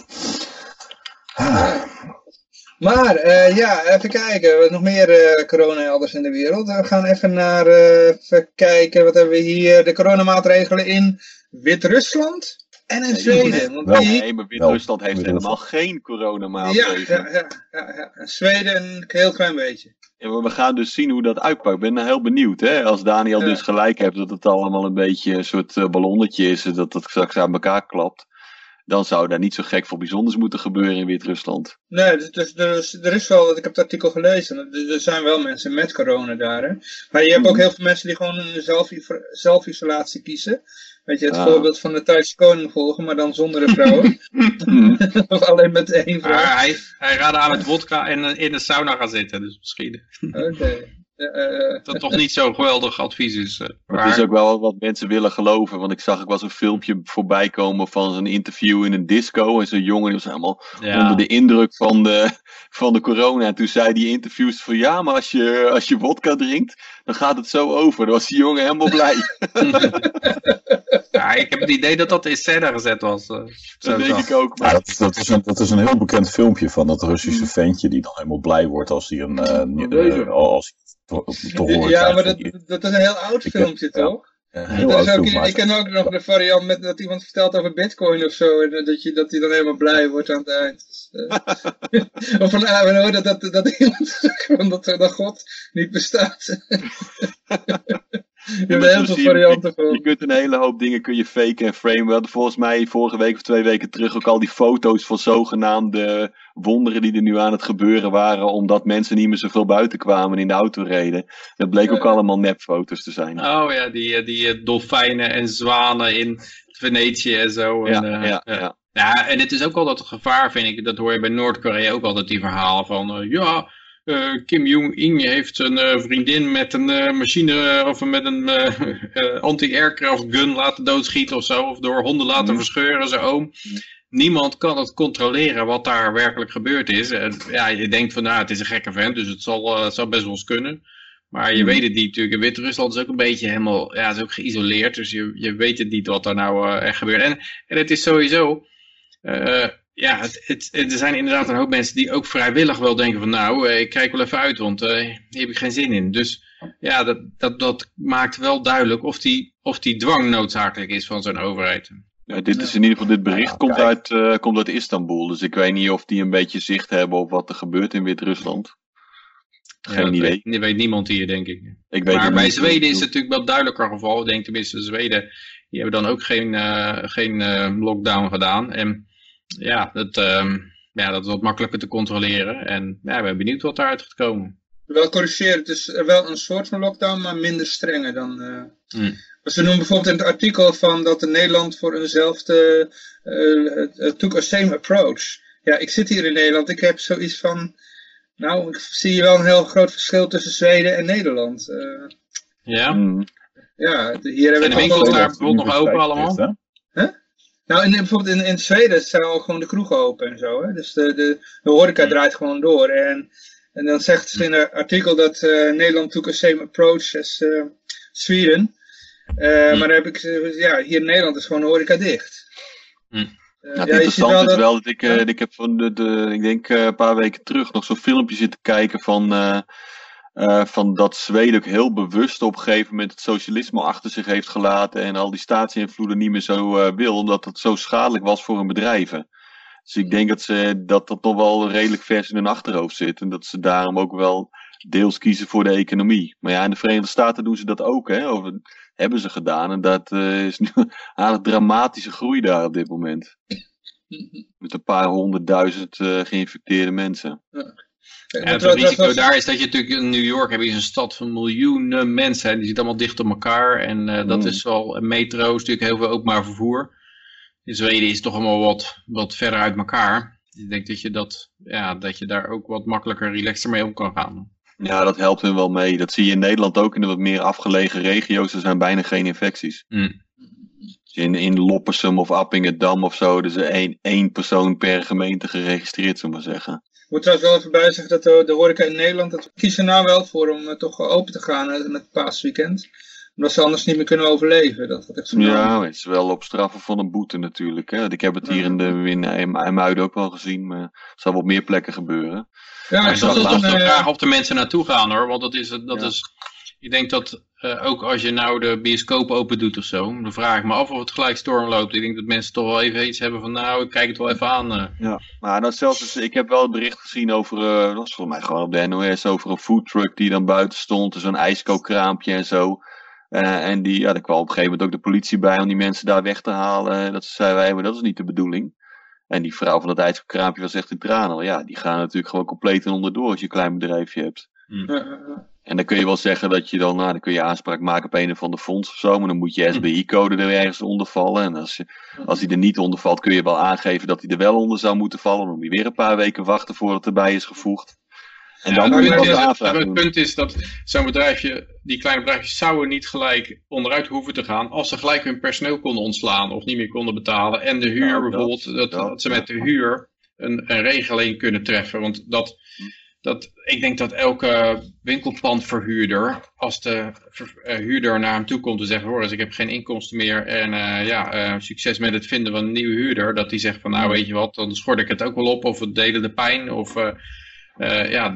Maar eh, ja, even kijken. Wat nog meer eh, corona elders in de wereld. We gaan even naar eh, even kijken. Wat hebben we hier? De coronamaatregelen in Wit-Rusland en in Nee, Zweden. Want wel. die, Nee, maar Wit-Rusland heeft helemaal geen coronamaatregelen. ja, ja, ja, ja. En Zweden een heel klein beetje. Ja, maar we gaan dus zien hoe dat uitpakt. Ik ben nou heel benieuwd. Hè? Als Daniel Ja. dus gelijk heeft dat het allemaal een beetje een soort ballonnetje is. en Dat het straks aan elkaar klapt. Dan zou daar niet zo gek veel bijzonders moeten gebeuren in Wit-Rusland. Nee, dus, dus, dus er is wel, ik heb het artikel gelezen, er, zijn wel mensen met corona daar. Hè? Maar je hebt ook heel veel mensen die gewoon een zelf, zelfisolatie kiezen. Weet je, het Ah. voorbeeld van de Thaise koning volgen, maar dan zonder de vrouwen. of alleen met één vrouw. Maar hij, hij raadde aan met wodka en in de sauna gaan zitten. Dus misschien Oké. Dat toch niet zo'n geweldig advies is. eh. Maar het is ook wel wat mensen willen geloven. Want ik zag ook wel zo'n filmpje voorbij komen van zo'n interview in een disco. En zo'n jongen die was helemaal ja, onder de indruk van de, van de corona. En toen zei die interviews van ja, maar als je, als je vodka drinkt, dan gaat het zo over. Dan was die jongen helemaal blij. ja, ik heb het idee dat dat in scène gezet was. eh. Zo Dat denk ik ook. Ja, Maar dat, dat, is een, dat is een heel bekend filmpje van dat Russische ventje die dan helemaal blij wordt als hij een, eh, als hij te, te horen ja, maar dat, dat is een heel oud Ik filmpje, ja. toch? een heel Dat is oud ook, film, ik ken ook nog de variant met dat iemand vertelt over bitcoin of zo. En dat, je, dat hij dan helemaal blij wordt aan het eind. Dus, eh, of van, ah, hoor, dat, dat, dat iemand dat, dat God niet bestaat. je hebt heel veel je- kunt een hele hoop dingen kun je faken en framen. We hadden volgens mij vorige week of twee weken terug ook al die foto's van zogenaamde wonderen die er nu aan het gebeuren waren. Omdat mensen niet meer zoveel buiten kwamen en in de auto reden. Dat bleek ook Ja. allemaal nepfoto's te zijn. Oh ja, die, eh, die eh, dolfijnen en zwanen in Venetië en zo. Ja, en, eh, ja, ja. Ja, en het is ook altijd het gevaar, vind ik. Dat hoor je bij Noord-Korea ook altijd, die verhalen van... ja, eh, Kim Jong-un heeft een eh, vriendin met een eh, machine... of met een anti-aircraft gun laten doodschieten of zo. Of door honden laten Mhm. verscheuren, zijn oom. Niemand kan het controleren wat daar werkelijk gebeurd is. En, ja, je denkt van, nou, het is een gekke vent, dus het zal, het zal best wel eens kunnen. Maar je Mhm. weet het niet natuurlijk. En Wit-Rusland is ook een beetje helemaal, ja, is ook geïsoleerd. Dus je, je weet het niet wat daar nou echt gebeurt. En, en het is sowieso, ja, het, het, er zijn inderdaad een hoop mensen die ook vrijwillig wel denken van, nou, eh, ik kijk wel even uit, want eh, hier heb ik geen zin in. Dus ja, dat, dat, dat maakt wel duidelijk of die, of die dwang noodzakelijk is van zo'n overheid. Ja, dit is in ieder geval, dit bericht Ja, komt, uit, eh, komt uit Istanbul. Dus ik weet niet of die een beetje zicht hebben op wat er gebeurt in Wit-Rusland. Ja, Geen dat idee. Weet, niemand hier, denk ik. Ik weet maar bij. Zweden is het natuurlijk wel duidelijker geval. Ik denk tenminste, Zweden, die hebben dan ook geen, eh, geen eh, lockdown gedaan. En ja dat, ehm, ja, dat is wat makkelijker te controleren. En ja, ik ben benieuwd wat daaruit gaat komen. Wel corrigeren, het is wel een soort van lockdown, maar minder strenger dan... eh, Hmm. Ze noemen bijvoorbeeld in het artikel van dat de Nederland voor eenzelfde eh, eh, took a same approach. Ja, ik zit hier in Nederland, ik heb zoiets van, nou, ik zie wel een heel groot verschil tussen Zweden en Nederland. Eh, Ja, Mm. ja, de- hier hebben En we de winkels daar bijvoorbeeld nog open allemaal? Hè? Nou, in, bijvoorbeeld in, in Zweden zijn al gewoon de kroegen open en zo. Hè? Dus de, de, de horeca Hmm. draait gewoon door. En, en dan zegt ze in het artikel dat eh, Nederland took a same approach as eh, Sweden. Eh, Hmm. Maar dan heb ik, eh, ja, hier in Nederland is gewoon de horeca dicht. Hmm. Eh, Ja, het ja, je ziet interessante is dat- wel dat ik, eh, ik heb van de, de ik denk eh, een paar weken terug nog zo'n filmpje zitten kijken van, eh, van dat Zweden ook heel bewust op een gegeven moment het socialisme achter zich heeft gelaten en al die staatsinvloeden niet meer zo eh, wil, omdat het zo schadelijk was voor hun bedrijven. Dus ik denk dat, ze, dat dat nog wel redelijk vers in hun achterhoofd zit en dat ze daarom ook wel deels kiezen voor de economie. Maar ja, in de Verenigde Staten doen ze dat ook, hè? Of, hebben ze gedaan en dat eh, is nu een aardig dramatische groei daar op dit moment. Met een paar honderdduizend geïnfecteerde mensen. Ja, het risico daar is dat je natuurlijk in New York heb je een stad van miljoenen mensen. En die zitten allemaal dicht op elkaar. En uh, dat mm. is wel, een metro is natuurlijk heel veel openbaar vervoer. In Zweden is het toch allemaal wat, wat verder uit elkaar. Ik denk dat je, dat, ja, dat je daar ook wat makkelijker relaxter mee om kan gaan. Ja, dat helpt hem wel mee. Dat zie je in Nederland ook in de wat meer afgelegen regio's. Er zijn bijna geen infecties. Mm. In, in Loppersum of Appingedam of zo, dus één, één persoon per gemeente geregistreerd, zullen we maar zeggen. Ik moet trouwens wel even bij zeggen dat de, de horeca in Nederland, dat kiezen nou wel voor om uh, toch open te gaan uh, met het paasweekend. Omdat ze anders niet meer kunnen overleven. Dat ik ja, het is wel op straffen van een boete natuurlijk. Hè. Ik heb het hier in, de, in IJmuiden ook wel gezien, maar het zal op meer plekken gebeuren. Ja, ik zal toch graag op de mensen naartoe gaan hoor, want dat is, dat is ik denk dat uh, ook als je nou de bioscoop open doet of zo, dan vraag ik me af of het gelijk storm loopt. Ik denk dat mensen toch wel even iets hebben van nou, ik kijk het wel even aan. Uh. Ja, maar dan zelfs, ik heb wel het bericht gezien over, uh, dat was volgens mij gewoon op de NOS, over een foodtruck die dan buiten stond, zo'n ijskookkraampje en zo. en die, ja, er kwam op een gegeven moment ook de politie bij om die mensen daar weg te halen. Dat ze zeiden wij, maar dat is niet de bedoeling. En die vrouw van het ijskookkraampje was echt in tranen. Ja, die gaan natuurlijk gewoon compleet en onderdoor als je een klein bedrijfje hebt. Mm. En dan kun je wel zeggen dat je dan, nou, dan kun je aanspraak maken op een of ander fonds of zo, maar dan moet je SBI-code er ergens onder vallen. En als, je, als hij er niet onder valt, kun je wel aangeven dat hij er wel onder zou moeten vallen. Dan moet je weer een paar weken wachten voordat het erbij is gevoegd. En dan moet je pas de aanvraag Het punt is dat zo'n bedrijfje, die kleine bedrijfjes zouden niet gelijk onderuit hoeven te gaan als ze gelijk hun personeel konden ontslaan of niet meer konden betalen. En de huur bijvoorbeeld, dat, dat, ze met de huur een, een regeling kunnen treffen. Want dat dat, ik denk dat elke winkelpandverhuurder, als de uh, huurder naar hem toe komt en zegt, hoor eens, ik heb geen inkomsten meer en uh, ja, uh, succes met het vinden van een nieuwe huurder, dat die zegt van, nou weet je wat, dan schort ik het ook wel op of we delen de pijn of ja,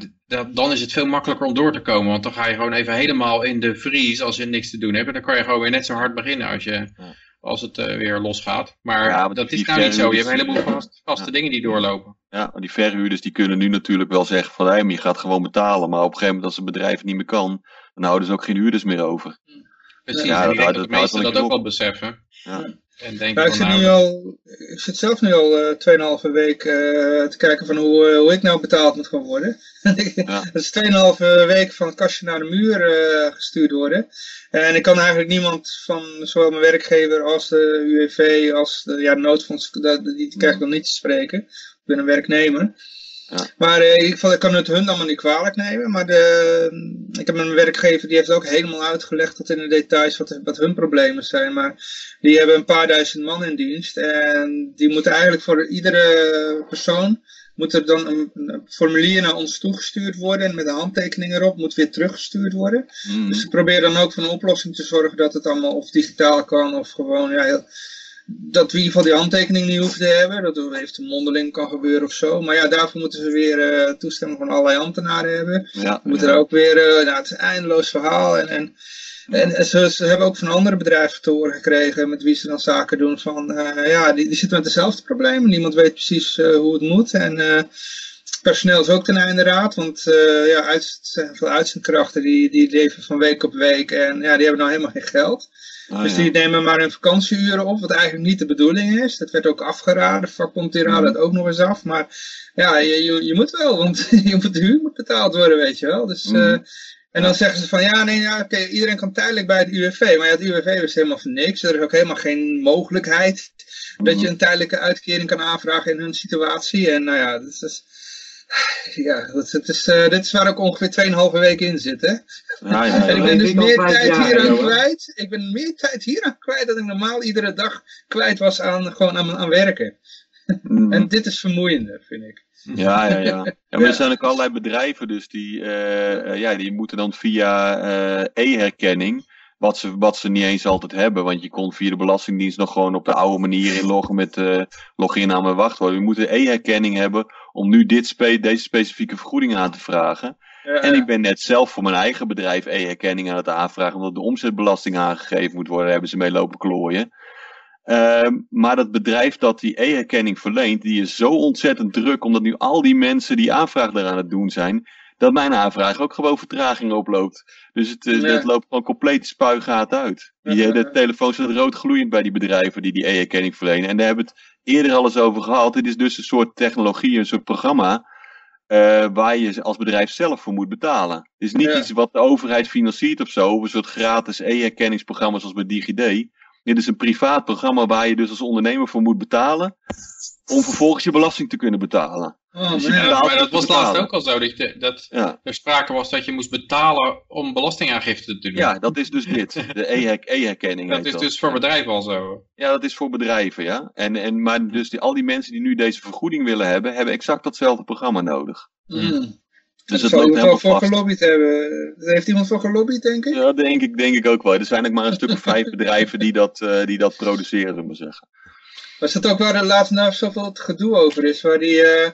dan is het veel makkelijker om door te komen, want dan ga je gewoon even helemaal in de vries als je niks te doen hebt en dan kan je gewoon weer net zo hard beginnen als je... als het uh, weer losgaat. Maar, ja, dat is nou niet zo. Je hebt een heleboel vast, vaste ja. dingen die doorlopen. Ja, die verhuurders die kunnen nu natuurlijk wel zeggen van hey, je gaat gewoon betalen. Maar op een gegeven moment als een bedrijf niet meer kan, dan houden ze ook geen huurders meer over. Precies, ja, en ik denk dat, de meesten dat ook wel beseffen. Ja. En denk ik, zit nu al, ik zit zelf nu al uh, 2,5 week uh, te kijken van hoe, uh, hoe ik nou betaald moet gaan worden. ja. Dat is 2,5 week van het kastje naar de muur gestuurd worden. En ik kan eigenlijk niemand van zowel mijn werkgever als de UWV als de ja, noodfonds, die, die krijg ik dan niet te spreken ben een werknemer. Ja. Maar in ieder geval, ik kan het hun allemaal niet kwalijk nemen. Maar de, ik heb een werkgever die heeft ook helemaal uitgelegd tot in de details wat, wat hun problemen zijn. Maar die hebben een paar duizend man in dienst. En die moeten eigenlijk voor iedere persoon moet er dan een, een, formulier naar ons toegestuurd worden. En met een handtekening erop moet weer teruggestuurd worden. Mm. Dus ik probeer dan ook voor een oplossing te zorgen dat het allemaal of digitaal kan of gewoon ja, heel, dat we in ieder geval die handtekening niet hoeven te hebben. Dat het even mondeling kan gebeuren of zo. Maar ja, daarvoor moeten ze weer uh, toestemming van allerlei ambtenaren hebben. Ja, we moeten er ook weer, uh, nou, het is een eindeloos verhaal. En, en, en ze, ze, hebben ook van andere bedrijven te horen gekregen met wie ze dan zaken doen. Van uh, ja, die, die zitten met dezelfde problemen. Niemand weet precies hoe het moet. En personeel is ook ten einde raad. Want ja, uit, veel uitzendkrachten die, die leven van week op week. En ja, die hebben nou helemaal geen geld. Ah, dus ja. die nemen maar hun vakantieuren op, wat eigenlijk niet de bedoeling is. Dat werd ook afgeraden, vakbond die raadde het ook nog eens af. Maar ja, je, je, je moet wel, want je moet, de huur moet betaald worden, weet je wel. Dus, Mm. uh, en dan zeggen ze van, ja, nee, ja, oké, iedereen kan tijdelijk bij het UWV. Maar ja, het UWV is helemaal voor niks. Er is ook helemaal geen mogelijkheid dat je een tijdelijke uitkering kan aanvragen in hun situatie. En nou ja, dat is... Ja, dat, het is, uh, dit is waar ook ongeveer 2,5 weken in zit, hè? Ja, ja, ja. En ik ben dus Ik meer tijd jaar, hier aan kwijt. Ik ben meer tijd hier aan kwijt dan ik normaal iedere dag kwijt was aan, gewoon aan, aan werken. Mm. En dit is vermoeiender, vind ik. Ja, ja, ja. ja maar er zijn ook allerlei bedrijven dus die, eh, eh, ja, die moeten dan via eh, e-herkenning, wat ze, wat ze niet eens altijd hebben, want je kon via de Belastingdienst nog gewoon op de oude manier inloggen met uh, login en wachtwoord. Je moet e-herkenning hebben om nu dit spe deze specifieke vergoeding aan te vragen. Ja, En ik ben net zelf voor mijn eigen bedrijf e-herkenning aan het aanvragen, omdat de omzetbelasting aangegeven moet worden, daar hebben ze mee lopen klooien. Ehm, maar dat bedrijf dat die e-herkenning verleent, die is zo ontzettend druk, omdat nu al die mensen die aanvraag daar aan het doen zijn, dat mijn aanvraag ook gewoon vertraging oploopt. Dus het, eh, Ja. het loopt gewoon compleet spuigaat uit. Die, de telefoon staat rood gloeiend bij die bedrijven die die e-herkenning verlenen. En daar hebben het eerder al eens over gehad. Dit is dus een soort technologie, een soort programma. eh, waar je als bedrijf zelf voor moet betalen. Het is niet Ja. iets wat de overheid financiert of zo, of een soort gratis e-herkenningsprogramma zoals bij DigiD. Dit is een privaat programma waar je dus als ondernemer voor moet betalen, om vervolgens je belasting te kunnen betalen. Oh, Dus. Ja, maar dat was laatst ook al zo, dat, je, dat Ja, er sprake was dat je moest betalen om belastingaangifte te doen. ja dat is dus dit, de e-her- e-herkenning. dat is dus voor bedrijven al zo. Ja, dat is voor bedrijven, ja. En, en, maar dus die, al die mensen die nu deze vergoeding willen hebben, hebben exact datzelfde programma nodig. Mm. Dus iemand wel helemaal voor vast. gelobbyd hebben. Daar heeft iemand voor gelobbyd, denk ik? Ja, denk ik, denk ik ook wel. Er zijn ook maar een stuk of vijf bedrijven die dat, eh, die dat produceren, zullen we zeggen. Was dat ook waar er laatst nou zoveel gedoe over is? Waar die, eh,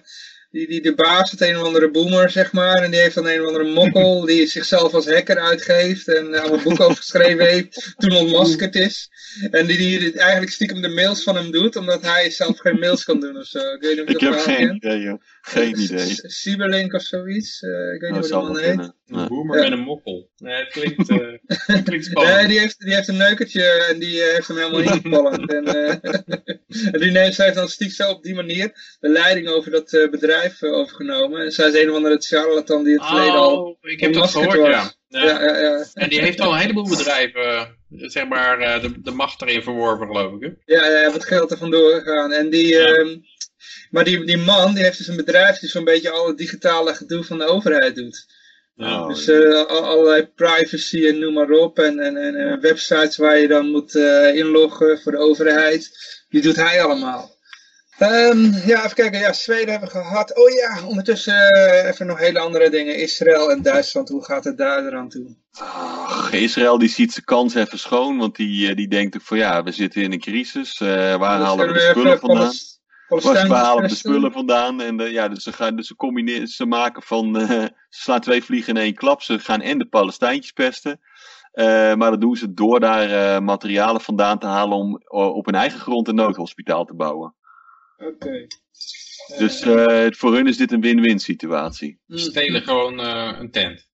die, die de baas, het een of andere boomer, zeg maar, en die heeft dan een of andere mokkel die zichzelf als hacker uitgeeft en eh, allemaal boek over geschreven heeft, toen ontmaskerd is. En die, die eigenlijk stiekem de mails van hem doet, omdat hij zelf geen mails kan doen of zo. Ik weet niet of je Ik dat heb geen idee, joh. Geen idee. C- Cyberlink of zoiets. eh, ik weet niet Dat hoe man heet. Een Ja. met een mokkel. Nee, het klinkt, het klinkt spannend. Nee, die heeft, die heeft een neukertje en die eh, heeft hem helemaal ingepalmd. en, eh, en die neemt, zij heeft dan stiekem zo op die manier de leiding over dat eh, bedrijf eh, overgenomen. En zij is een of andere charlatan die het verleden al Oh, ik heb dat gehoord, was. ja. Ja, ja. ja. En die heeft al een heleboel bedrijven, eh, zeg maar, eh, de, de macht erin verworven, geloof ik. Hè? Ja, ja, wat geld er vandoor gegaan. En die, Ja. ehm, maar die, die man, die heeft dus een bedrijf die zo'n beetje al het digitale gedoe van de overheid doet. Oh, Dus eh, allerlei privacy en noem maar op. En, en, en websites waar je dan moet eh, inloggen voor de overheid. Die doet hij allemaal. Ehm, ja, even kijken. Ja, Zweden hebben we gehad. Oh ja, ondertussen eh, even nog hele andere dingen. Israël en Duitsland. Hoe gaat het daar eraan toe? Ach, Israël die ziet zijn kans even schoon, want die, eh, die denkt ook van ja, we zitten in een crisis. eh, waar Dus halen we de spullen vandaan? Waar halen we de spullen vandaan? En ja, dus ze, gaan, dus ze, combineren, ze maken van, ze slaan twee vliegen in één klap. Ze gaan en de Palestijntjes pesten. maar dat doen ze door daar materialen vandaan te halen om op hun eigen grond een noodhospitaal te bouwen. Oké. Dus eh, voor hun is dit een win-win situatie. Hm. Stelen gewoon eh, een tent.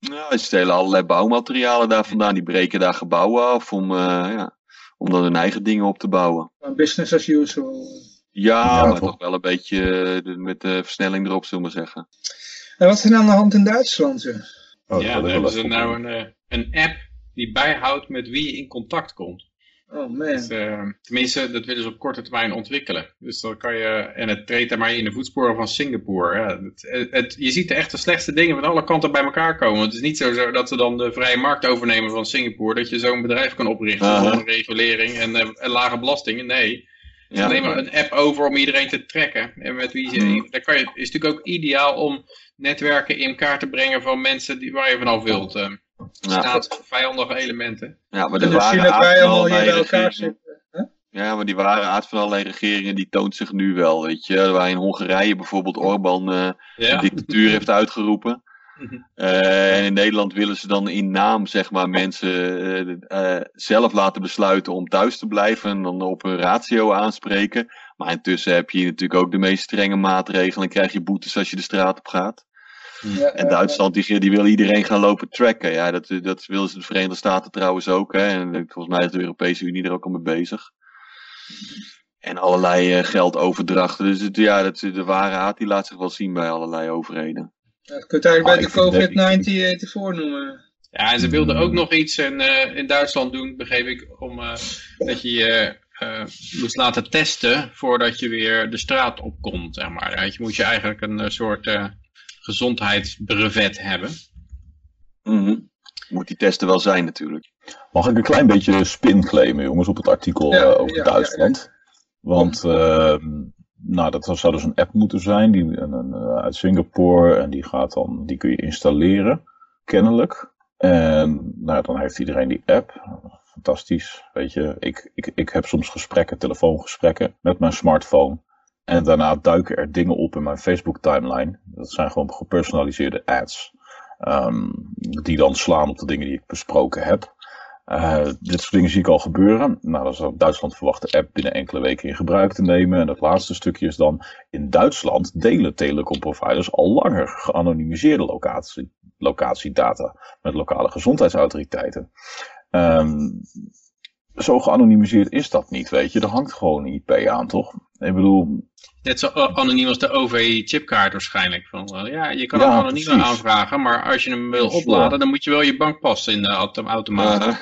Nou, ze stelen allerlei bouwmaterialen daar vandaan. Die breken daar gebouwen af om, eh, ja, om dan hun eigen dingen op te bouwen. Business as usual. Ja, Ja, maar toch. wel een beetje met de versnelling erop, zullen we maar zeggen. En wat is er aan de hand in Duitsland? Oh, dat ja, hebben ze nou een, eh, een app die bijhoudt met wie je in contact komt. Oh man. Dus, eh, tenminste, dat willen ze op korte termijn ontwikkelen. Dus dan kan je, en het treedt daarmee in de voetsporen van Singapore. Ja, het, het, je ziet de echt de slechtste dingen van alle kanten bij elkaar komen. Het is niet zo, zo dat ze dan de vrije markt overnemen van Singapore. Dat je zo'n bedrijf kan oprichten Aha. zonder regulering en, eh, en lage belastingen. Nee, Ja. neem maar een app over om iedereen te trekken. En met wie Mhm. daar kan je, is natuurlijk ook ideaal om netwerken in kaart te brengen van mensen die, waar je vanaf wilt. Eh Ja. staat vijandige elementen. Ja, maar de En dan zien ware dat aard wij van allemaal hier bij elkaar regeringen... zitten. Ja, maar die ware aard van allerlei regeringen die toont zich nu wel, weet je. Waar in Hongarije bijvoorbeeld Orbán eh, Ja. een dictatuur heeft uitgeroepen. Eh, en in Nederland willen ze dan in naam, zeg maar, mensen eh, eh, zelf laten besluiten om thuis te blijven en dan op hun ratio aanspreken. Maar intussen heb je natuurlijk ook de meest strenge maatregelen en krijg je boetes als je de straat op gaat. Ja, En ja, Duitsland die, die wil iedereen gaan lopen tracken. Ja, dat, dat willen ze de Verenigde Staten trouwens ook. Hè? En volgens mij is de Europese Unie er ook al mee bezig. En allerlei eh, geldoverdrachten. Dus het, ja, dat, de ware haat die laat zich wel zien bij allerlei overheden. ja. Je kunt het eigenlijk Ah, bij de vind dat- COVID-19 noemen. Ja, en ze wilden Hmm. ook nog iets in, eh, in Duitsland doen, begreep ik, om eh, dat je je eh, moest laten testen voordat je weer de straat opkomt, zeg maar. Je moet je eigenlijk een eh, soort eh, gezondheidsbrevet hebben. Mhm. Moet die testen wel zijn natuurlijk. Mag ik een klein beetje spin claimen, jongens, op het artikel Ja, eh, over ja, Duitsland? Want, ehm, nou, dat zou dus een app moeten zijn die, een, een, eh, uit Singapore. En die, gaat dan, die kun je installeren, kennelijk. En nou, dan heeft iedereen die app. Fantastisch. Weet je, ik, ik, ik heb soms gesprekken, telefoongesprekken met mijn smartphone. En daarna duiken er dingen op in mijn Facebook timeline. Dat zijn gewoon gepersonaliseerde ads. ehm, die dan slaan op de dingen die ik besproken heb. Eh, dit soort dingen zie ik al gebeuren. Nou, dan zou Duitsland de app binnen enkele weken in gebruik te nemen. En het laatste stukje is dan, in Duitsland delen telecomproviders al langer geanonimiseerde locatie, locatiedata met lokale gezondheidsautoriteiten. Ehm, zo geanonimiseerd is dat niet, weet je. Er hangt gewoon een IP aan, toch? Ik bedoel... Net zo anoniem als de OV-chipkaart waarschijnlijk. Van, ja, je kan ja, hem anoniem precies. aanvragen, maar als je hem wil opladen, dan moet je wel je bankpas in de automaat. Uh,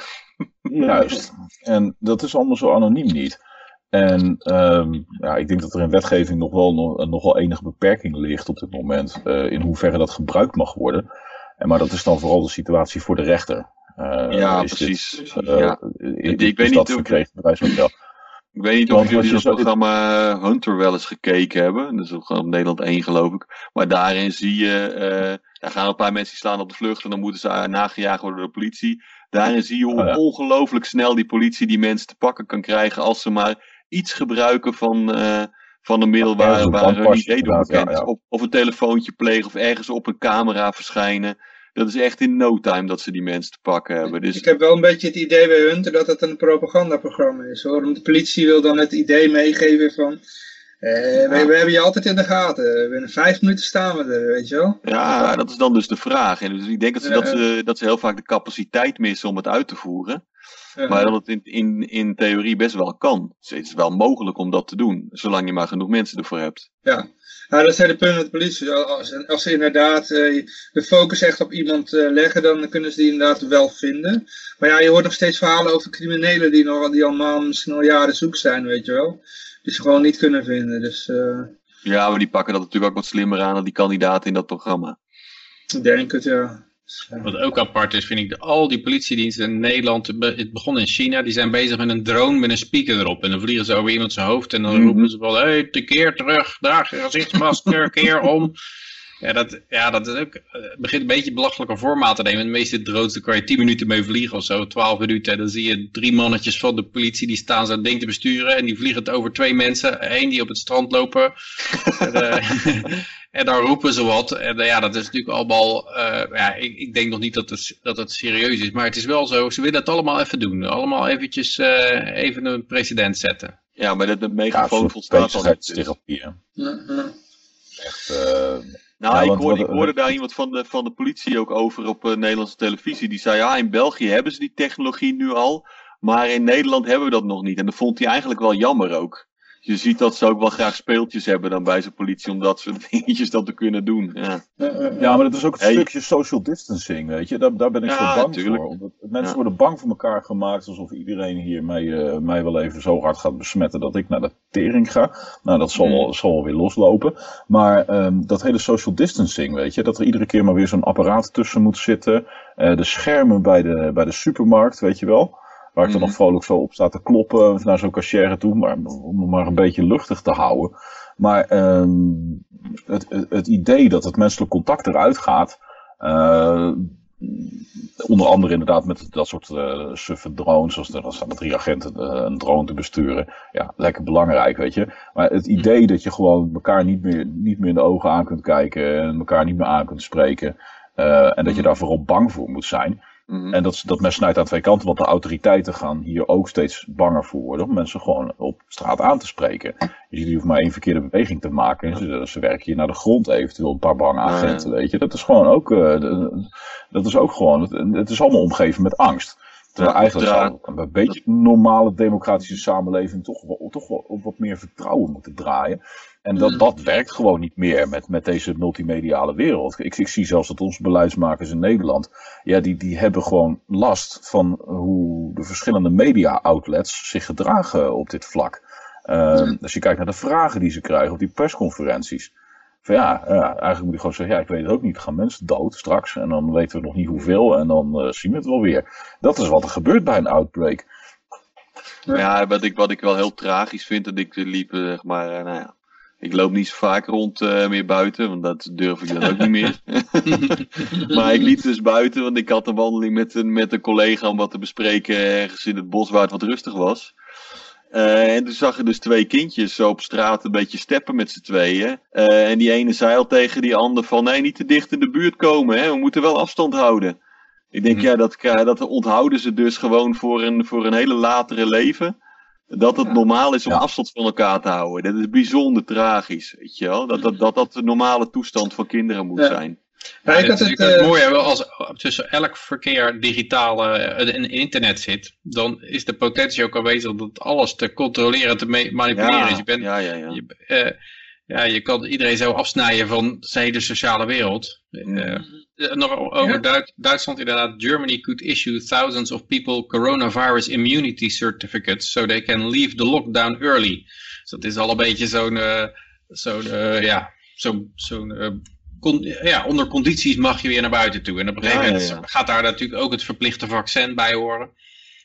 juist. En dat is allemaal zo anoniem niet. En um, ja, ik denk dat er in wetgeving nog wel, nog, nog wel enige beperking ligt op dit moment. Uh, in hoeverre dat gebruikt mag worden. En, maar dat is dan vooral de situatie voor de rechter. Uh, ja, precies. Dit, uh, ja. ik, weet niet of... Ik weet niet of jullie dat programma Hunter wel eens gekeken hebben. Dat is ook op Nederland 1 geloof ik. Maar daarin zie je, uh, daar gaan een paar mensen slaan op de vlucht en dan moeten ze nagejaagd worden door de politie. Daarin zie je hoe oh, ja. ongelooflijk snel die politie die mensen te pakken kan krijgen als ze maar iets gebruiken van, uh, van een middel waar, waar hun idee door bekend is. Of, of een telefoontje plegen of ergens op een camera verschijnen. Dat is echt in no time dat ze die mensen te pakken hebben. Dus... Ik heb wel een beetje het idee bij Hunter dat het een propagandaprogramma is. Hoor. De politie wil dan het idee meegeven van... Eh, we, we, hebben je altijd in de gaten. Binnen vijf minuten staan we er, weet je wel. Ja, dat is dan dus de vraag. En dus ik denk dat ze, dat, ze, dat ze heel vaak de capaciteit missen om het uit te voeren. Maar dat het in, in, in theorie best wel kan. Dus het is wel mogelijk om dat te doen, zolang je maar genoeg mensen ervoor hebt. Ja, nou, dat zijn de punten met de politie. Als, als ze inderdaad uh, de focus echt op iemand uh, leggen, dan kunnen ze die inderdaad wel vinden. Maar ja, je hoort nog steeds verhalen over criminelen die, nog, die al maanden, misschien al jaren zoek zijn, weet je wel. Die ze gewoon niet kunnen vinden. Dus, uh... Ja, maar die pakken dat natuurlijk ook wat slimmer aan dan die kandidaten in dat programma. Ik denk het, ja. Wat ook apart is, vind ik, de, al die politiediensten in Nederland, het begon in China, die zijn bezig met een drone met een speaker erop. En dan vliegen ze over iemand zijn hoofd en dan mm -hmm. roepen ze van, hé, hey, keer terug, draag je gezichtsmasker, keer om. Ja, dat, ja, dat is ook, het begint een beetje belachelijke formaat te nemen. De meeste drones, kan je 10 minuten mee vliegen of zo, 12 minuten. En dan zie je drie mannetjes van de politie, die staan zo'n ding te besturen. En die vliegen het over twee mensen. Eén die op het strand lopen. en, uh, en dan roepen ze wat. En uh, ja, dat is natuurlijk allemaal, uh, ja, ik, ik, denk nog niet dat het, dat het serieus is. Maar het is wel zo, ze willen het allemaal even doen. Allemaal eventjes even een precedent zetten. Ja, maar dat megafoon ja, volstaat al niet. Echt... Nou, ja, ik, hoorde, ik hoorde daar iemand van de, van de politie ook over op uh, Nederlandse televisie. Die zei, ja, in België hebben ze die technologie nu al. Maar in Nederland hebben we dat nog niet. En dat vond hij eigenlijk wel jammer ook je ziet dat ze ook wel graag speeltjes hebben dan bij zijn politie om dat soort dingetjes dan te kunnen doen. Ja, ja maar dat is ook een stukje social distancing, weet je. Daar, daar ben ik ja, zo bang tuurlijk. voor. Omdat mensen worden bang voor elkaar gemaakt alsof iedereen hier mij, uh, mij wel even zo hard gaat besmetten dat ik naar de tering ga. Nou, dat zal, mm. zal wel weer loslopen. Maar um, dat hele social distancing, weet je. Dat er iedere keer maar weer zo'n apparaat tussen moet zitten. Uh, de schermen bij de, bij de supermarkt, weet je wel. Waar ik dan nog mhm. vrolijk zo op sta te kloppen naar zo'n cashier toe, maar om het maar een beetje luchtig te houden. Maar um, het, het, idee dat het menselijk contact eruit gaat, uh, onder andere inderdaad met dat soort uh, suffe drones, zoals er, dan staan drie agenten uh, een drone te besturen. Ja, lekker belangrijk, weet je. Maar het idee dat je gewoon elkaar niet meer, niet meer in de ogen aan kunt kijken en elkaar niet meer aan kunt spreken. Uh, en dat je daar vooral bang voor moet zijn. Mhm. En dat, dat mes snijdt aan twee kanten, want de autoriteiten gaan hier ook steeds banger voor worden om mensen gewoon op straat aan te spreken. Je ziet, je hoeft maar één verkeerde beweging te maken. Ze, ze werken hier naar de grond eventueel, een paar bange agenten, weet je. Dat is gewoon ook, uh, dat is ook gewoon, het, het is allemaal omgeven met angst. Terwijl eigenlijk zou een beetje normale democratische samenleving toch wel, toch wel op wat meer vertrouwen moeten draaien. En dat, mm. dat werkt gewoon niet meer met, met deze multimediale wereld. Ik, ik zie zelfs dat onze beleidsmakers in Nederland, ja, die, die hebben gewoon last van hoe de verschillende media-outlets zich gedragen op dit vlak. Uh, als je kijkt naar de vragen die ze krijgen op die persconferenties. Van ja, ja, eigenlijk moet je gewoon zeggen, ja, ik weet het ook niet. Gaan mensen dood straks en dan weten we nog niet hoeveel en dan uh, zien we het wel weer. Dat is wat er gebeurt bij een outbreak. Ja, wat ik, wat ik wel heel tragisch vind, dat ik liep, zeg maar, nou ja, ik loop niet zo vaak rond uh, meer buiten, want dat durf ik dan ook niet meer. maar ik liep dus buiten, want ik had een wandeling met een, met een collega om wat te bespreken ergens in het bos waar het wat rustig was. Uh, en toen zag je dus twee kindjes zo op straat een beetje steppen met z'n tweeën. Uh, en die ene zei al tegen die ander van, nee, niet te dicht in de buurt komen, hè? we moeten wel afstand houden. Ik denk, mm ja, dat, dat onthouden ze dus gewoon voor een, voor een hele latere leven dat het normaal is om afstand van elkaar te houden. Dat is bijzonder tragisch, weet je wel. Dat dat, dat, dat de normale toestand van kinderen moet zijn. Ja, Ja, ik het het, het eh, mooie, wel als tussen elk verkeer digitaal eh, en internet zit, dan is de potentie ook aanwezig dat alles te controleren, te manipuleren is. Je, bent, ja, ja, ja. je, eh, ja, je kan iedereen zo afsnijden van zijn hele sociale wereld. Mm. Eh, eh, nog over Ja. Duit- Duitsland inderdaad. Germany could issue thousands of people coronavirus immunity certificates so they can leave the lockdown early. Dus dat is al een beetje zo'n, eh, zo'n eh, ja, zo'n, zo'n eh, con- ja, onder condities mag je weer naar buiten toe. En op een gegeven Ja, ja, moment ja. gaat daar natuurlijk ook het verplichte vaccin bij horen.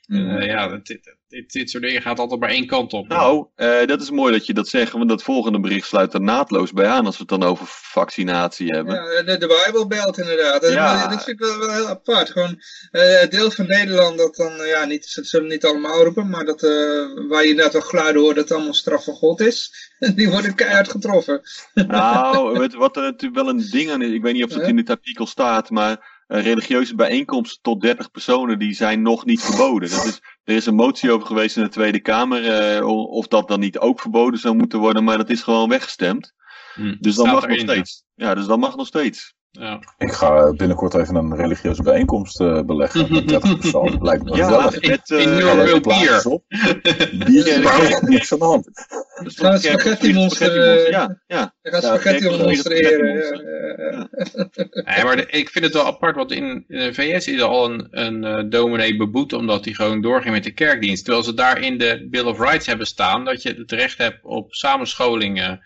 Mm. Eh, ja, dit, dit, soort dingen gaat altijd maar één kant op. Nou, eh, dat is mooi dat je dat zegt, want dat volgende bericht sluit er naadloos bij aan als we het dan over vaccinatie hebben. Ja, de, de Bijbelbelt inderdaad. Dat, Ja. dat vind ik wel, wel heel apart. Gewoon eh, het deel van Nederland dat dan, eh, ja, niet, ze zullen niet allemaal roepen, maar dat, eh, waar je inderdaad wel geluiden hoort dat het allemaal straf van God is, die worden keihard getroffen. Nou, wat er natuurlijk wel een ding aan is, ik weet niet of het Ja. in dit artikel staat, maar eh, religieuze bijeenkomsten tot 30 personen, die zijn nog niet verboden. Dat is, er is een motie over geweest in de Tweede Kamer, eh, of dat dan niet ook verboden zou moeten worden, maar dat is gewoon weggestemd. Hm, Dus dat staat mag nog steeds. Ja, dus dat mag nog steeds. Ja. Ik ga binnenkort even een religieuze bijeenkomst eh, beleggen met 30 personen. Lijkt me Ja, gezellig. met, eh, York. leuke wil plaatjes bier. op. Bier is Ja, er niks aan de hand. stond Gaan spaghetti monster, spaghetti eh, Ja, ja. Ja, spaghetti monster spaghetti ja, ja, ja. Nee, maar de- ik vind het wel apart, want in, in de VS is er al een, een eh, dominee beboet omdat hij gewoon doorging met de kerkdienst. Terwijl ze daar in de Bill of Rights hebben staan dat je het recht hebt op samenscholing.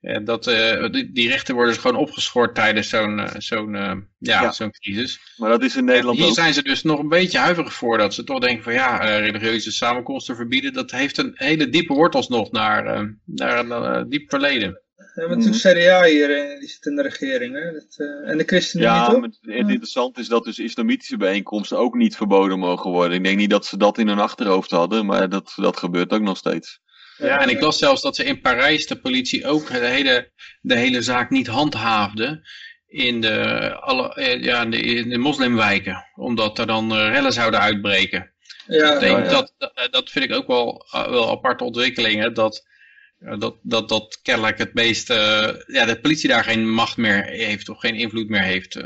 Eh, dat, eh, die, die rechten worden dus gewoon opgeschort tijdens zo'n eh, zo'n ja, Ja. zo'n crisis. Maar dat is in Nederland Hier ook. zijn ze dus nog een beetje huiverig voor dat ze toch denken van ja, religieuze samenkomsten verbieden. Dat heeft een hele diepe wortels nog naar, eh, naar een diep verleden. We hebben natuurlijk CDA hier, die zit in de regering. Hè? Dat, eh, en de ChristenUnie Ja, toch? maar het interessant is dat dus islamitische bijeenkomsten ook niet verboden mogen worden. Ik denk niet dat ze dat in hun achterhoofd hadden, maar dat, dat gebeurt ook nog steeds. Ja, en ik las zelfs dat ze in Parijs de politie ook de hele, de hele zaak niet handhaafde in de, alle, eh, ja, in de, in de moslimwijken. Omdat er dan eh, rellen zouden uitbreken. Ja, Ik denk ja. Dat, dat, dat vind ik ook wel, eh, wel aparte ontwikkelingen. Dat, eh, dat, dat, dat kennelijk het meest, eh, ja, de politie daar geen macht meer heeft of geen invloed meer heeft.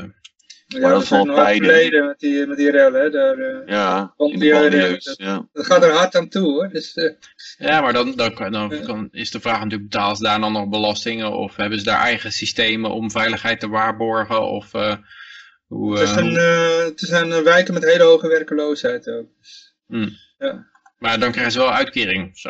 Ja, Maar dat is tijden. verleden met die, met die rellen. Hè? Daar, eh, Ja, in de dat- ja. dat gaat er hard aan toe hoor. Dus, eh, Ja, maar dan, dan, kan- dan kan- is de vraag natuurlijk, betalen ze daar dan nog belastingen? Of hebben ze daar eigen systemen om veiligheid te waarborgen? Of eh, hoe... het, is eh, een, het zijn eh, wijken met hele hoge werkeloosheid ook. hmm. Ja. Maar dan krijgen ze wel uitkering of zo.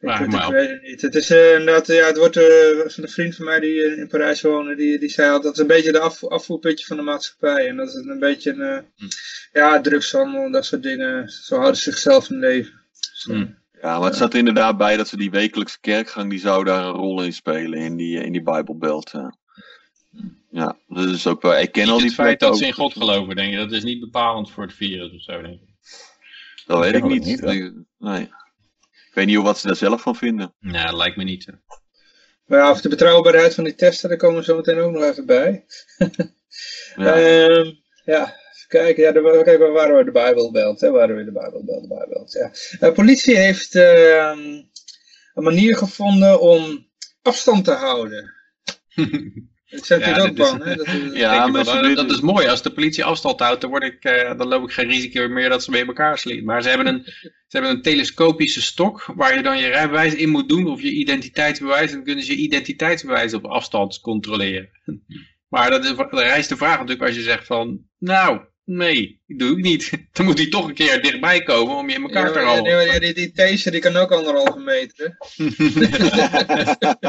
Ik, Vraag ik, weet het niet. Het is eh, inderdaad, ja, het wordt eh, van een vriend van mij die eh, in Parijs woonde, die, die zei altijd, dat is een beetje de af, afvoerputje van de maatschappij. En dat is een beetje een, Hm. ja, drugshandel en dat soort dingen. Zo houden ze zichzelf in leven. Dus, Hm. Ja, maar het staat er inderdaad bij dat ze die wekelijkse kerkgang, die zou daar een rol in spelen in die, in die Bijbelbelt. Ja. ja, dat is ook wel, ik ken al die het feit dat ze ook. in God geloven, denk je. Dat is niet bepalend voor het virus of zo, denk ik. Dat weet ik niet. niet, nee. Ik weet niet wat ze daar zelf van vinden. Nee, dat lijkt me niet. hè. Maar ja, of de betrouwbaarheid van die testen, daar komen we zo meteen ook nog even bij. Ja. Ehm, ja, even kijken. Ja, de, kijk, waar waren we? De Bijbelbelt. Hè? Waren we de Bijbelbelt, de Bijbelbelt. Ja. Eh, politie heeft ehm, een manier gevonden om afstand te houden. Ik zeg Ja, ook dit is- van. Hè? Dat, is- Ja, maar ze dat, is mooi. Als de politie afstand houdt, dan, word ik, eh, dan loop ik geen risico meer dat ze bij elkaar slieten. Maar ze hebben, een, ze hebben een telescopische stok waar je dan je rijbewijs in moet doen of je identiteitsbewijs. En dan kunnen ze je identiteitsbewijs op afstand controleren. Maar dat is, dan rijst de vraag natuurlijk als je zegt van, nou, nee, dat doe ik niet. Dan moet hij toch een keer dichtbij komen om je in elkaar ja, te rollen. ja, die, taser die kan ook anderhalve meter.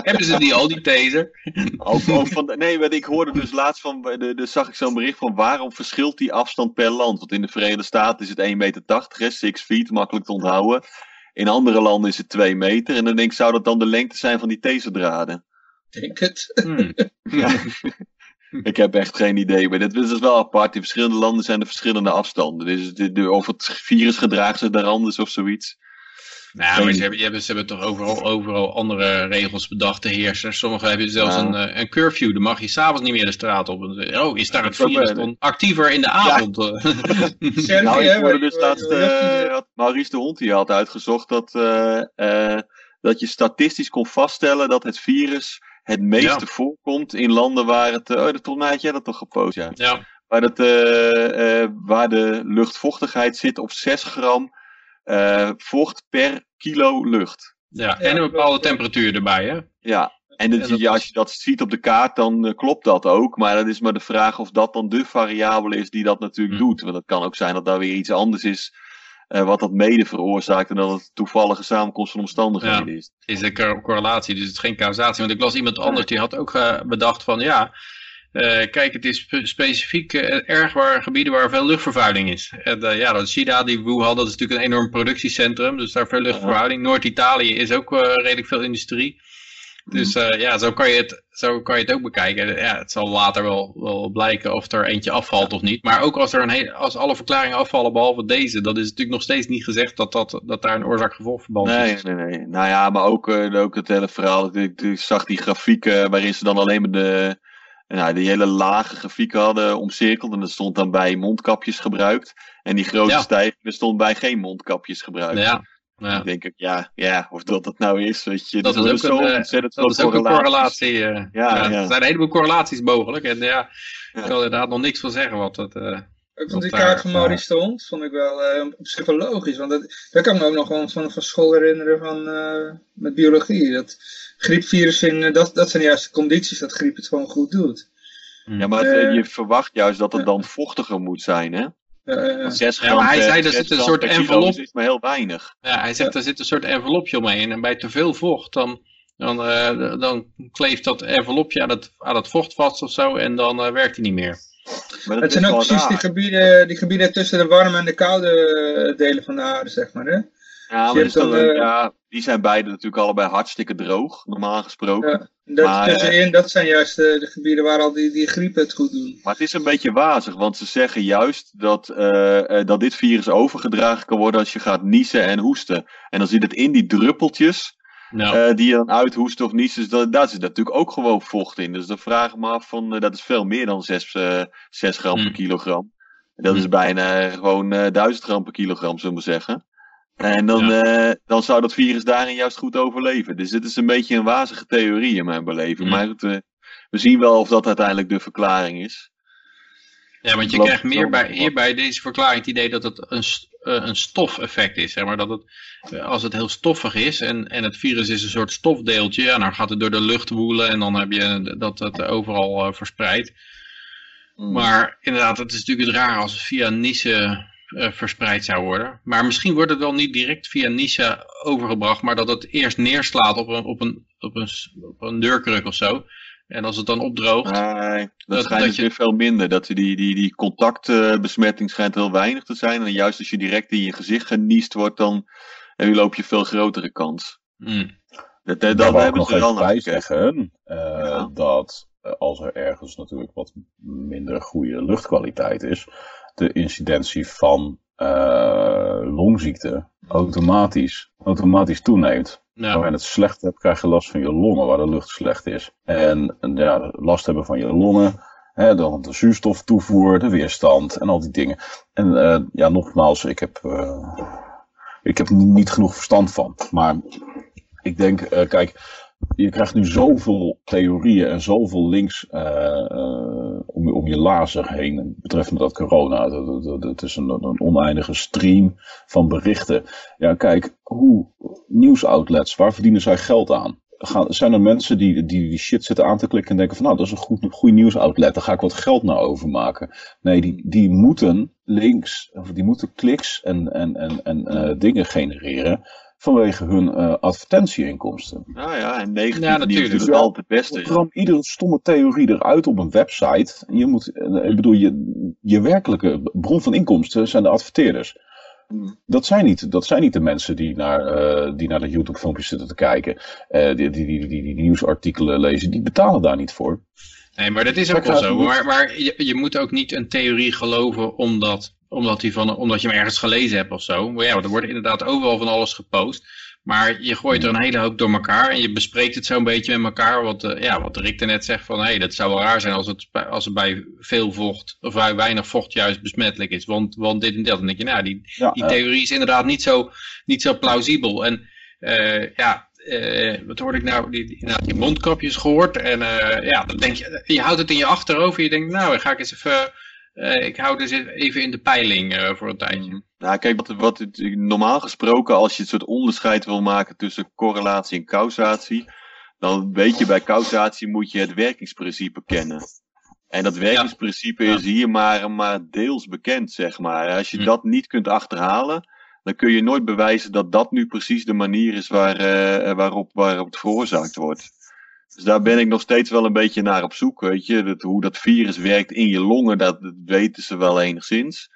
hebben ze die al, die taser? Ook, ook van, de- nee, want ik hoorde dus laatst van, de, de, zag ik zo'n bericht van waarom verschilt die afstand per land? Want in de Verenigde Staten is het 1,80 meter, hè, 6 feet, makkelijk te onthouden. In andere landen is het 2 meter. En dan denk ik, zou dat dan de lengte zijn van die taserdraden? Ik denk het. Hmm. Ja. ik heb echt geen idee. Maar dit is dus wel apart. In verschillende landen zijn er verschillende afstanden. Dus de, of het virus gedraagt zich daar anders of zoiets. Nou, maar ze hebben, je hebben, ze hebben toch overal, overal andere regels bedacht, de heersers. Sommigen hebben zelfs Ja. een, eh, een curfew, dan mag je s'avonds niet meer de straat op. Je, Oh, is daar het virus dan actiever in de avond? eh? Servië, Nou, ik hoorde dus laatst, eh, Maurice de Hond die had uitgezocht dat, eh, eh, dat je statistisch kon vaststellen dat het virus het meeste Ja. voorkomt in landen waar het, oh, dat, volgens mij had jij dat toch gepost, ja. Ja, Waar, het, eh, eh, waar de luchtvochtigheid zit op 6 gram eh, vocht per kilo lucht. ja. en een bepaalde temperatuur erbij, hè? Ja, en dat, En dat ja, is- als je dat ziet op de kaart, dan klopt dat ook. Maar dat is maar de vraag of dat dan de variabele is die dat natuurlijk Hm. doet. Want het kan ook zijn dat daar weer iets anders is eh, wat dat mede veroorzaakt. En dat het toevallige samenkomst van omstandigheden is. is de cor- correlatie, dus het is geen causatie. Want ik las iemand anders, die had ook eh, bedacht van ja, eh, kijk, het is spe- specifiek erg waar gebieden waar veel luchtvervuiling is. En, ja, dat is China, die Wuhan, dat is natuurlijk een enorm productiecentrum, dus daar veel luchtvervuiling. Noord-Italië is ook redelijk veel industrie. Dus eh, ja, zo kan, je het, zo kan je het ook bekijken. Ja, het zal later wel, wel blijken of er eentje afvalt of niet. Maar ook als, er een hele, als alle verklaringen afvallen behalve deze, dan is het natuurlijk nog steeds niet gezegd dat, dat, dat daar een oorzaak-gevolgverband Nee, is. nee, nee. Nou ja, maar ook, eh, ook het hele verhaal. Ik, ik zag die grafieken waarin ze dan alleen maar de, nou, die hele lage grafieken hadden omcirkeld. En er stond dan bij mondkapjes gebruikt. En die grote Ja. stijging stond bij geen mondkapjes gebruikt. Ja, ja. Ik denk ook, ja, ja, of dat dat nou is, weet je. Dat is ook een, zo eh, ontzettend Dat is veel ook een correlatie. eh. Ja, ja, ja. Er zijn een heleboel correlaties mogelijk. En ja, ik kan er inderdaad nog niks van zeggen. Wat het, eh, Ook van die kaart van. Maurice stond, vond ik wel eh, op zich wel logisch. Want dat, daar kan ik me ook nog wel van, van school herinneren van, eh, met biologie. Dat griepvirus, in, eh, dat, dat zijn juist de condities dat griep het gewoon goed doet. Ja, maar het, Eh, eh, je verwacht juist dat het dan vochtiger moet zijn, hè? Eh, Want 6 Ja, gram, maar hij zei, er zes zit een soort envelop. is maar heel weinig. ja, hij zegt er zit een soort envelopje omheen. En bij te veel vocht, dan, dan, eh, dan kleeft dat envelopje aan het, aan het vocht vast of zo. En dan eh, werkt hij niet meer. Maar dat het zijn ook precies die gebieden, die gebieden tussen de warme en de koude eh, delen van de aarde, zeg maar. Hè? Ja, maar dan, dan, eh, eh, ja, die zijn beide natuurlijk allebei hartstikke droog, normaal gesproken. Dat, Maar, eh, tussenin, dat zijn juist de, de gebieden waar al die, die griepen het goed doen. Maar het is een beetje wazig, want ze zeggen juist dat, eh, eh, dat dit virus overgedragen kan worden als je gaat niezen en hoesten. En dan zit het in die druppeltjes Nou, eh, die je dan uithoest of niezen. Dus dat, daar zit natuurlijk ook gewoon vocht in. Dus dan vraag ik me af van, dat is veel meer dan 6, eh 6 gram per kilogram. En dat is Hmm. bijna gewoon eh 1000 gram per kilogram, zullen we zeggen. En dan, eh, dan zou dat virus daarin juist goed overleven. Dus dit is een beetje een wazige theorie in mijn beleving. Hmm. Maar goed, eh, we zien wel of dat uiteindelijk de verklaring is. Ja, want je krijgt meer bij, hier bij deze verklaring het idee dat het een, eh, een stofeffect is. Zeg maar. dat het, eh, als het heel stoffig is en, en het virus is een soort stofdeeltje, ja, dan gaat het door de lucht woelen en dan heb je dat het overal eh, verspreidt. Hmm. Maar inderdaad, het is natuurlijk het raar als het via Nice eh, verspreid zou worden. Maar misschien wordt het wel niet direct via Nice overgebracht, maar dat het eerst neerslaat op een, op een, op een, s- op een deurkruk of zo. En als het dan opdroogt, Nee, dat, Dat- schijnt dat dus je- weer veel minder. Dat die, die, die contactbesmetting schijnt heel weinig te zijn. En juist als je direct in je gezicht geniest wordt, dan eh, loop je veel grotere kans. hmm, Dat, dat, dat hebben ze naar bij zeggen eh, Ja. dat eh, als er ergens natuurlijk wat minder goede luchtkwaliteit is, de incidentie van eh, longziekte automatisch, automatisch toeneemt. nou, Wanneer je het slecht hebt, krijg je last van je longen waar de lucht slecht is. En ja, last hebben van je longen, hè, dan de zuurstoftoevoer, de weerstand en al die dingen. En eh, ja, nogmaals, ik heb, eh, ik heb niet genoeg verstand van. Maar ik denk, kijk, je krijgt nu zoveel theorieën en zoveel links eh, eh, om, je- lazer heen betreffende dat corona. Dat- dat- dat- is een, een oneindige stream van berichten. Ja, kijk, hoe nieuwsoutlets, waar verdienen zij geld aan? Gaan, zijn er mensen die, die die shit zitten aan te klikken en denken van nou, dat is een goed, goed nieuwsoutlet, daar ga ik wat geld naar overmaken. Nee, die, die moeten links, of die moeten kliks en, en, en, en eh, dingen genereren vanwege hun eh, advertentieinkomsten. Nou ja, en negatief Ja, natuurlijk. het altijd het beste. ja. Kram iedere stomme theorie eruit op een website. Je moet, eh, ik bedoel, je, je werkelijke bron van inkomsten zijn de adverteerders. Hmm. Dat zijn niet, dat zijn niet de mensen die naar, eh, die naar de YouTube-filmpjes zitten te kijken, eh, die, die, die, die, die nieuwsartikelen lezen. Die betalen daar niet voor. Nee, maar dat is ook wel zo. je Maar, maar je, je moet ook niet een theorie geloven omdat, omdat, die van, omdat je hem ergens gelezen hebt of zo. Maar ja, er wordt inderdaad overal van alles gepost. Maar je gooit er een hele hoop door elkaar en je bespreekt het zo'n beetje met elkaar. Wat, eh, ja, wat Rick net zegt van, hé, hey, dat zou wel raar zijn als het, bij- als het bij veel vocht, of bij weinig vocht juist besmettelijk is. Want, want dit en dat. Dan denk je, nou, die, Ja, die eh, theorie is inderdaad niet zo, niet zo plausibel. En eh, ja, uh, wat hoorde ik nou, die, die, die mondkapjes gehoord. En uh, ja, dan denk je, je houdt het in je achterhoofd. Je denkt, nou, ga ik eens even, uh, ik hou dus even in de peiling voor een tijdje. Nou, kijk, wat, wat het, normaal gesproken, als je het soort onderscheid wil maken tussen correlatie en causatie, dan weet je bij causatie moet je het werkingsprincipe kennen. En dat werkingsprincipe ja. is hier maar, maar deels bekend, zeg maar. Als je hm. dat niet kunt achterhalen, dan kun je nooit bewijzen dat dat nu precies de manier is waar, uh, waarop, waarop het veroorzaakt wordt. Dus daar ben ik nog steeds wel een beetje naar op zoek. Weet je, hoe dat virus werkt in je longen, dat, weten ze wel enigszins.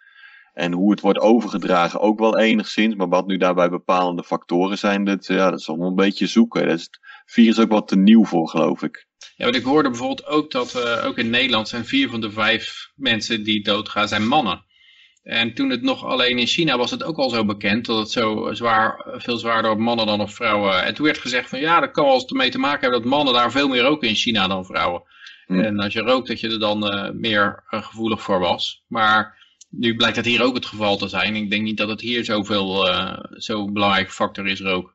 En hoe het wordt overgedragen ook wel enigszins. Maar wat nu daarbij bepalende factoren zijn, dat, ja, dat is allemaal een beetje zoeken. Dat is het virus ook wat te nieuw voor, geloof ik. Ja, want ik hoorde bijvoorbeeld ook dat uh, ook in Nederland zijn vier van de vijf mensen die doodgaan, zijn mannen. En toen het nog alleen in China was het ook al zo bekend dat het zo zwaar, veel zwaarder op mannen dan op vrouwen. En toen werd gezegd van ja, dat kan wel eens mee te maken hebben dat mannen daar veel meer roken in China dan vrouwen. Hmm. En als je rookt dat je er dan uh, meer uh, gevoelig voor was. Maar nu blijkt dat hier ook het geval te zijn. Ik denk niet dat het hier zoveel, uh, zo'n belangrijke factor is roken.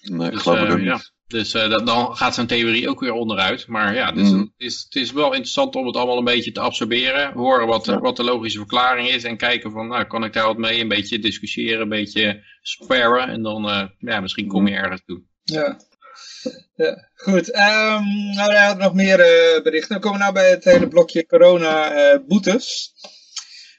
Nee, dus, geloof ik ook ja. niet. Dus uh, dan gaat zo'n theorie ook weer onderuit. Maar ja, dus mm. het, is, het is wel interessant om het allemaal een beetje te absorberen. Horen wat, ja. wat de logische verklaring is. En kijken van, nou, kan ik daar wat mee? Een beetje discussiëren, een beetje sparren. En dan, uh, ja, misschien kom je ergens toe. Ja. Ja, goed. Um, nou, hij had nog meer uh, berichten. Dan komen we nou bij het hele blokje corona-boetes.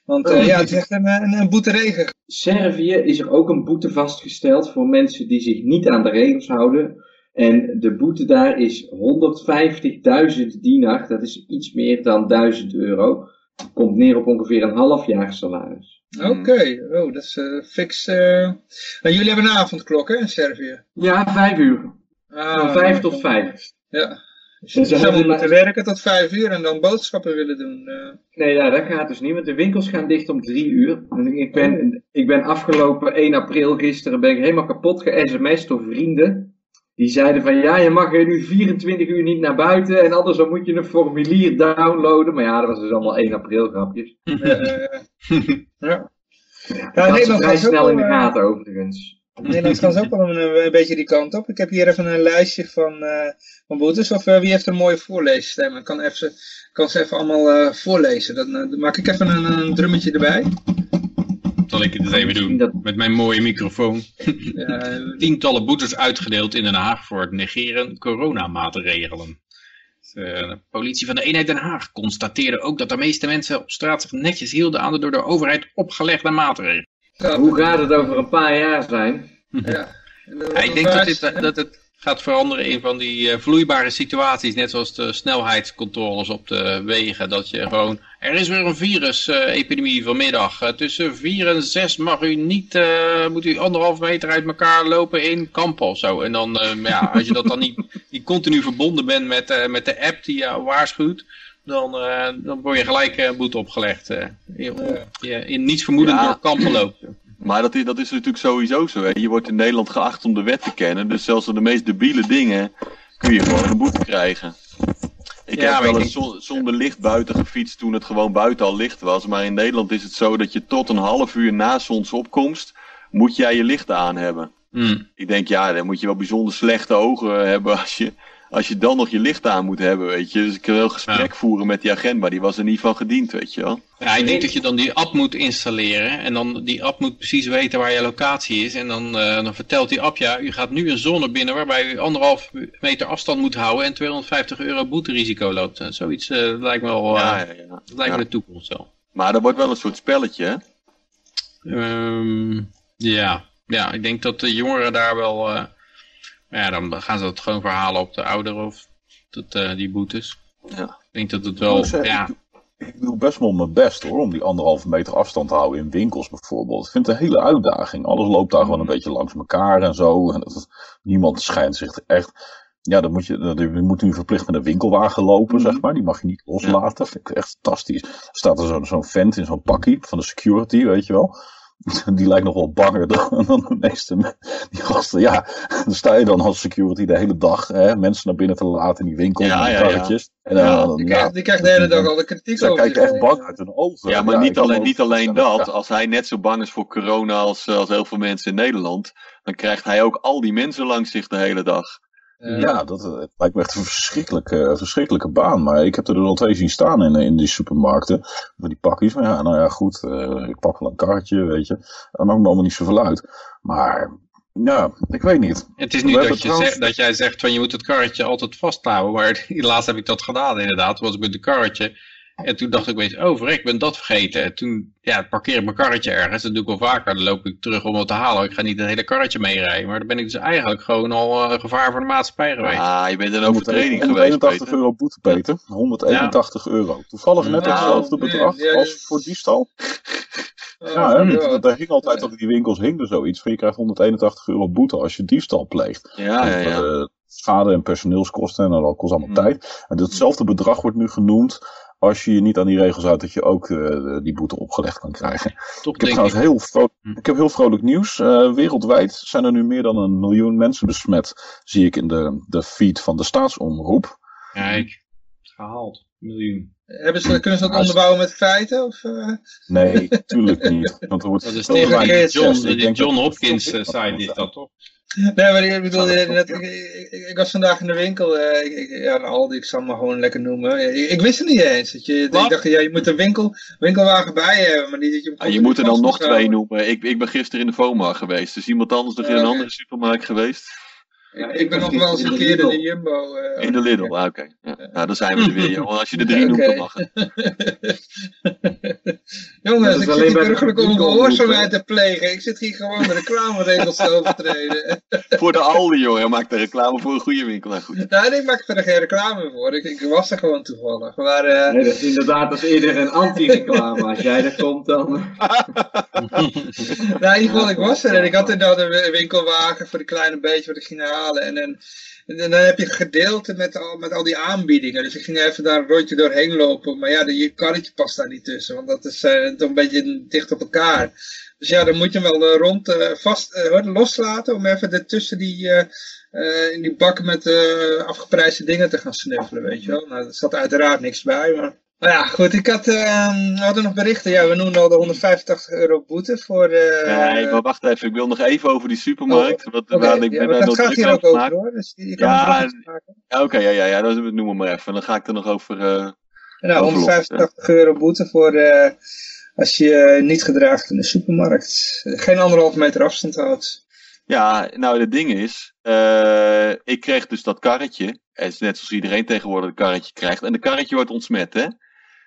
Want uh, ja, het is echt een, een, een boeteregen. Servië is er ook een boete vastgesteld voor mensen die zich niet aan de regels houden. En de boete daar is 150.000 dinar, dat is iets meer dan 1000 euro. Komt neer op ongeveer een half jaar salaris. Oké, okay. oh, dat is uh, fix. Uh... Nou, jullie hebben een avondklok hè, in Servië? Ja, vijf uur. Ah, van vijf tot vijf. Ja. Dus je zou moeten werken tot vijf uur en dan boodschappen willen doen. Uh... Nee, ja, dat gaat dus niet, want de winkels gaan dicht om drie uur. Ik, ben, oh. ik ben afgelopen 1 april gisteren ben ik helemaal kapot ge-sms'd door vrienden. Die zeiden van ja, je mag er nu 24 uur niet naar buiten en anders dan moet je een formulier downloaden. Maar ja, dat was dus allemaal 1 april grapjes. ja. ja. ja Nederland vrij snel in de gaten overigens. Nederland gaat ook wel een, een, beetje die kant op. Ik heb hier even een lijstje van, uh, van boetes. Of uh, wie heeft een mooie voorleesstem? Ik kan, even, kan ze even allemaal uh, voorlezen. Dan, dan, maak ik even een, een drummetje erbij. Zal ik het eens even doen met mijn mooie microfoon. Ja, Tientallen boetes uitgedeeld in Den Haag voor het negeren coronamaatregelen. De politie van de eenheid Den Haag constateerde ook dat de meeste mensen op straat zich netjes hielden aan de door de overheid opgelegde maatregelen. Hoe gaat het over een paar jaar zijn? Ja. ja ik denk dat, dit, dat het gaat veranderen in van die vloeibare situaties, net zoals de snelheidscontroles op de wegen. Dat je gewoon, er is weer een virusepidemie vanmiddag. Uh, tussen 4 en 6 mag u niet, moet u anderhalf meter uit elkaar lopen in kampen of zo. En dan, ja, als je dat dan niet, niet continu verbonden bent met, met de app die je waarschuwt, dan, dan word je gelijk een boete opgelegd. je, je in niets vermoedend ja. door kampen lopen. Maar dat is, dat is natuurlijk sowieso zo. Hè. Je wordt in Nederland geacht om de wet te kennen. Dus zelfs de meest debiele dingen kun je gewoon een boete krijgen. Ik ja, heb wel eens zonder licht buiten gefietst toen het gewoon buiten al licht was. Maar in Nederland is het zo dat je tot een half uur na zonsopkomst moet jij je licht aan hebben. Hmm. Ik denk, ja, dan moet je wel bijzonder slechte ogen hebben als je als je dan nog je licht aan moet hebben, weet je. Dus ik wil gesprek ja. voeren met die agent, maar die was er niet van gediend, weet je wel. Ja, ik denk dat je dan die app moet installeren. En dan die app moet precies weten waar je locatie is. En dan, uh, dan vertelt die app, ja, u gaat nu een zone binnen waarbij u anderhalf meter afstand moet houden en 250 euro boeterisico loopt. Uh, zoiets uh, lijkt me wel, ja, ja, ja. lijkt me de toekomst wel. Maar dat wordt wel een soort spelletje, hè? Um, ja. ja, ik denk dat de jongeren daar wel ja, dan gaan ze dat gewoon verhalen op de ouderen of dat, uh, die boetes. Ja. Ik denk dat het wel, zeggen, ja... Ik, ik, doe best wel mijn best hoor, om die anderhalve meter afstand te houden in winkels bijvoorbeeld. Ik vind het een hele uitdaging. Alles loopt daar gewoon een beetje langs elkaar en zo. En dat, niemand schijnt zich echt... Ja, dan moet je, dan moet nu verplicht met een winkelwagen lopen, zeg maar. Die mag je niet loslaten. Ja. Vind ik echt fantastisch. Er staat er zo'n zo vent in zo'n pakkie van de security, weet je wel. die lijkt nog wel banger dan, dan de meeste me- die gasten. Ja, dan sta je dan als security de hele dag hè, mensen naar binnen te laten in die winkel Ja, met ja, ja. karretjes. En dan, Die ja, krijgt, die krijgt de hele dag al de kritiek zij over kijken zich echt bang uit hun ogen. Ja, maar niet, alleen, niet alleen dat. Als hij net zo bang is voor corona als, als heel veel mensen in Nederland, dan krijgt hij ook al die mensen langs zich de hele dag. Ja, dat eh, het lijkt me echt een verschrikkelijke, verschrikkelijke baan. Maar ik heb er dus al twee zien staan in, in die supermarkten. Voor die pakjes. Maar ja, nou ja, goed. eh, ik pak wel een karretje, weet je. Dat maakt me allemaal niet zoveel uit. Maar, ja, ik weet niet. Het is niet dat, je trouwens- zegt, dat jij zegt van je moet het karretje altijd vasthouden. Maar helaas heb ik dat gedaan inderdaad. Was ik met een karretje. En toen dacht ik opeens, oh verrek, ik ben dat vergeten. En toen ja, parkeer ik mijn karretje ergens. Dat doe ik wel vaker. Dan loop ik terug om het te halen. Ik ga niet het hele karretje meerijden. Maar dan ben ik dus eigenlijk gewoon al eh, gevaar voor de maatschappij geweest. Ah, je bent een overtreding geweest, 181 Peter. euro boete, Peter. 181 euro. Toevallig net Nou, hetzelfde nee, bedrag ja, als dat- voor diefstal. Oh, Ja, hè, ja. want daar hing altijd over die winkels hing er zoiets van je krijgt 181 euro boete als je diefstal pleegt. Ja, ja, ja. Eh, schade en personeelskosten en dat kost allemaal Hmm. tijd. En datzelfde bedrag wordt nu genoemd als je je niet aan die regels houdt dat je ook eh, die boete opgelegd kan krijgen. Ik heb trouwens ik. heel, vro- Hm. ik heb heel vrolijk nieuws. Eh, wereldwijd zijn er nu meer dan een miljoen mensen besmet, zie ik in de, de feed van de staatsomroep. Kijk, gehaald. Miljoen. Hebben ze, kunnen ze dat onderbouwen met feiten? Of, eh? Nee, tuurlijk niet. Want er wordt Dat is tegen die het John, die John Hopkins site is dat toch? Nee, maar ik bedoel, net, ook, ik, ik, ik was vandaag in de winkel, eh, ik, ja, Aldi, ik zal maar gewoon lekker noemen. Ik, wist het niet eens. Dat je, ik dacht, ja, je moet een winkel, winkelwagen bij hebben, maar niet dat je Ah, je moet er dan nog twee noemen. Ik, ik ben gisteren in de FOMA geweest. Dus iemand anders nog in een andere supermarkt geweest? Ja, Ik ben nog wel eens een in de keer in de Lidl. Jumbo. eh, In de Lidl, ah, oké. Ja. Nou, dan zijn we er weer. joh. Als je de drie noemt, dan mag het. Jongens, ik zit hier burgerlijke winkel ongehoorzaamheid te plegen. Ik zit hier gewoon de reclameregels te overtreden. Voor de Aldi, joh. Hij maakt de reclame voor een goede winkel. Nou goed. Nou, ik maak er geen reclame voor. Ik, ik was er gewoon toevallig. Maar eh, Nee, dat is inderdaad dat is eerder een anti-reclame. Als jij er komt, dan... nou, in ieder geval, ik was er en ik had inderdaad een winkelwagen voor de kleine beetje wat ik ging halen. En, dan heb je gedeelte met al, met al die aanbiedingen. Dus ik ging even daar een rondje doorheen lopen. Maar ja, je karretje past daar niet tussen, want dat is eh, toch een beetje dicht op elkaar. Dus ja, dan moet je hem wel eh, rond eh, vast hoor, loslaten om even ertussen die, in die bakken met afgeprijsde dingen te gaan snuffelen, weet je wel. Nou, er zat uiteraard niks bij, maar... Nou ja, goed, ik had, eh, we hadden nog berichten. Ja, we noemen al de 185 euro boete voor... eh Nee, maar wacht even. Ik wil nog even over die supermarkt. wat, Oké, waar ik ja, ben dat gaat hier ook over hoor, dus je kan Ja, Oké, ja, ja, ja, dat noem we maar even. Dan ga ik er nog over... eh, Nou, Overlop, 185 euro boete voor eh, als je niet gedraagt in de supermarkt. Geen anderhalve meter afstand houdt. Ja, nou, het ding is, ik kreeg dus dat karretje. Het is net zoals iedereen tegenwoordig een karretje krijgt. En de karretje wordt ontsmet, hè?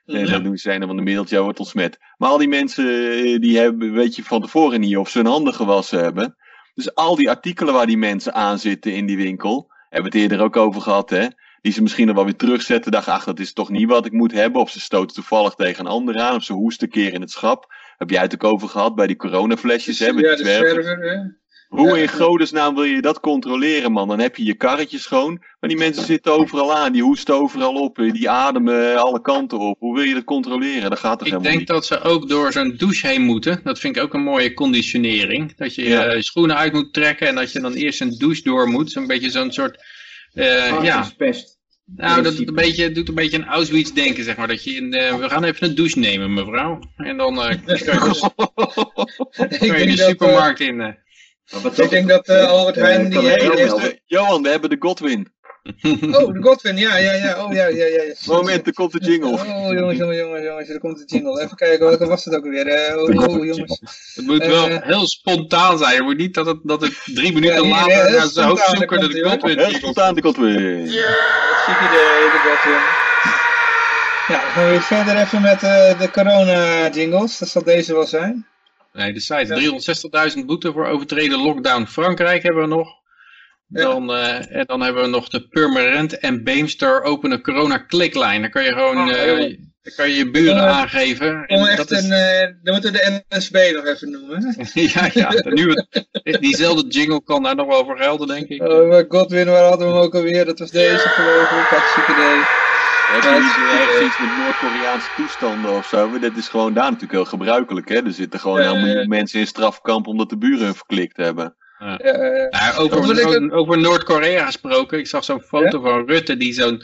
En dat doen ze een van de middeltje wordt ontsmet. Maar al die mensen eh, die hebben, weet je van tevoren niet of ze hun handen gewassen hebben. Dus al die artikelen waar die mensen aan zitten in die winkel, hebben we het eerder ook over gehad, hè? Die ze misschien nog wel weer terugzetten. Dachten, ach, dat is toch niet wat ik moet hebben. Of ze stoten toevallig tegen een ander aan. Of ze hoesten een keer in het schap. Heb jij het ook over gehad bij die coronaflesjes, hè? Met ja, de zwerver. hè. Hoe in godesnaam wil je dat controleren, man? Dan heb je je karretje schoon, maar die mensen zitten overal aan. Die hoesten overal op, eh, die ademen alle kanten op. Hoe wil je dat controleren? Dat gaat toch Ik helemaal denk niet? dat ze ook door zo'n douche heen moeten. Dat vind ik ook een mooie conditionering. Dat je Ja. eh, je schoenen uit moet trekken en dat je dan eerst een douche door moet. Zo'n beetje zo'n soort... eh, ja, Varkenspest. nou, dat doet een beetje, doet een beetje aan Auschwitz denken, zeg maar. Dat je in, eh, we gaan even een douche nemen, mevrouw. En dan eh, kan je, dus, Ik kan je denk de dat, supermarkt in. Eh. Ik denk dat eh, Albert Heijn die kan ik heeft... Johan, we hebben de Godwin. Oh, de Godwin, ja, ja, ja. Oh, ja, ja, ja. ja. Moment, er komt de jingle. Oh, jongens, jongens, jongens, jongens, er komt de jingle. Even kijken, welke was het ook alweer? Eh, oh, oh, jongens. Het moet wel Eh, heel spontaan zijn. Het moet niet dat het, dat het drie minuten later naar zijn hoofd spontaan, zoeken dat de Godwin Heel spontaan de Godwin. Ziek idee, de Godwin. Ja, dan gaan we weer verder even met eh, de corona-jingles. Dat zal deze wel zijn. Nee, de site 360.000 boete voor overtreden lockdown Frankrijk hebben we nog. Ja. Dan, eh, en dan hebben we nog de Permanent en Beemster openen corona kliklijn. Dan kan je gewoon Ah, eh, dan kan je, je buren aangeven. En echt dat is, een, eh, dan moeten we de NSB nog even noemen. ja, ja, nu het, diezelfde jingle kan daar nog wel voor gelden, denk ik. Oh, maar Godwin, waar hadden we hem ook alweer? Dat was deze geloof ik. Hartstikke idee. Heb je niet ergens iets met Noord-Koreaanse toestanden of zo? Dat is gewoon daar natuurlijk heel gebruikelijk. Hè? Er zitten gewoon ja. miljoen mensen in strafkamp omdat de buren hun verklikt hebben. Ja. Nou, over Wat wil ik zo'n- over Noord-Korea gesproken. Ik zag zo'n foto van Rutte die zo'n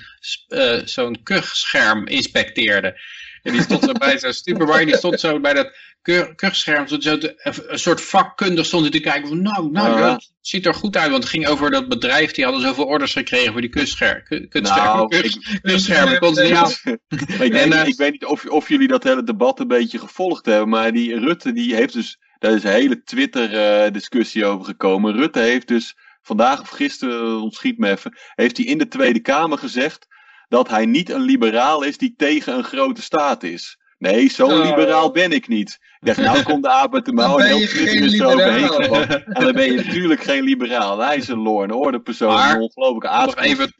eh, zo'n kuchscherm inspecteerde. En die stond zo bij zo'n supermarkt, die stond zo bij dat zo te- een soort vakkundig stond hij te kijken van nou, nou, Ja. dat ziet er goed uit. Want het ging over dat bedrijf, die hadden zoveel orders gekregen voor die kuchscherm. ku- kuchscherm- Nou, ik- weet, eh, niet- ik weet niet of, of jullie dat hele debat een beetje gevolgd hebben, maar die Rutte die heeft dus, daar is een hele Twitter-discussie over gekomen. Rutte heeft dus vandaag of gisteren, eh, ontschiet me even, heeft hij in de Tweede Kamer gezegd dat hij niet een liberaal is die tegen een grote staat is. Nee, zo'n Oh. liberaal ben ik niet. Ik dacht, nou komt de aap uit de mouw en je heel is er overheen. En dan ben je natuurlijk geen liberaal. Hij is een law and order persoon, Maar- een ongelooflijk Nog even-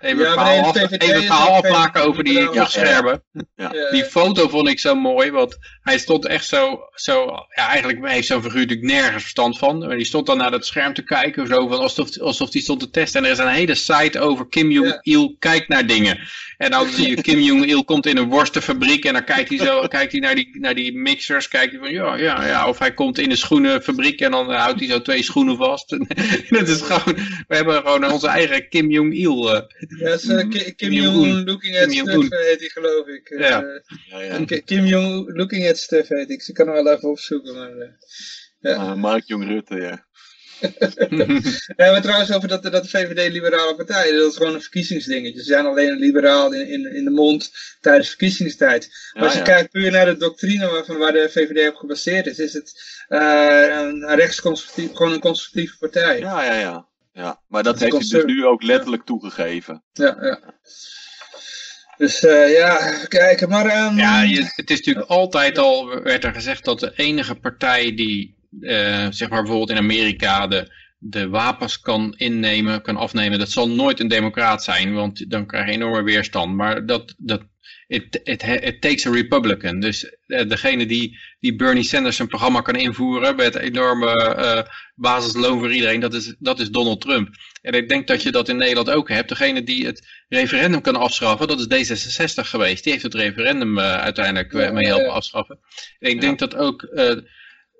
Ja, verhaal, af, even afmaken over die liberaal. kuchschermen. Ja, Die foto vond ik zo mooi, want hij stond echt zo, zo ja, eigenlijk heeft zo'n figuur natuurlijk nergens verstand van. Maar die stond dan naar dat scherm te kijken, zo van alsof, alsof die stond te testen. En er is een hele site over Kim Jong-il kijkt naar dingen. En dan zie je Kim Jong-il komt in een worstenfabriek en dan kijkt hij zo, kijkt hij naar die, naar die mixers, kijkt hij van ja, ja, ja. Of hij komt in een schoenenfabriek en dan houdt hij zo twee schoenen vast. dat is gewoon, we hebben gewoon onze eigen Kim Jong-il. eh. Ja, is, eh, Ki- Kim Kim Jong-un Jong-un. looking at Kim stuff eh, heet hij geloof ik. Eh, Ja. Ja, ja. Ki- Kim Jong looking at stuff heet ik. Ze kan hem wel even opzoeken. Maar, eh. ja. Ah, Mark Jong Rutte, ja. Ja, maar trouwens over dat, dat de VVD liberale partij is. Dat is gewoon een verkiezingsdingetje. Ze zijn alleen een liberaal in, in, in de mond tijdens verkiezingstijd. Maar Ja, als je ja. kijkt puur naar de doctrine waarvan waar de VVD op gebaseerd is, is het eh, een rechtsconservatief, gewoon een conservatieve partij. Ja, ja, ja. ja. Maar dat heeft hij dus nu ook letterlijk toegegeven. Ja, ja. Dus eh, ja, even kijken. Maar ehm, Ja, je, het is natuurlijk altijd al, werd er gezegd dat de enige partij die, eh, zeg maar bijvoorbeeld in Amerika, de, de wapens kan innemen, kan afnemen, dat zal nooit een democraat zijn, want dan krijg je enorme weerstand. Maar dat, dat it, it, it takes a Republican. Dus eh, degene die, die Bernie Sanders zijn programma kan invoeren met enorme eh, basisloon voor iedereen, dat is, dat is Donald Trump. En ik denk dat je dat in Nederland ook hebt. Degene die het referendum kan afschaffen, dat is D66 geweest. Die heeft het referendum uiteindelijk mee helpen afschaffen. En ik denk dat ook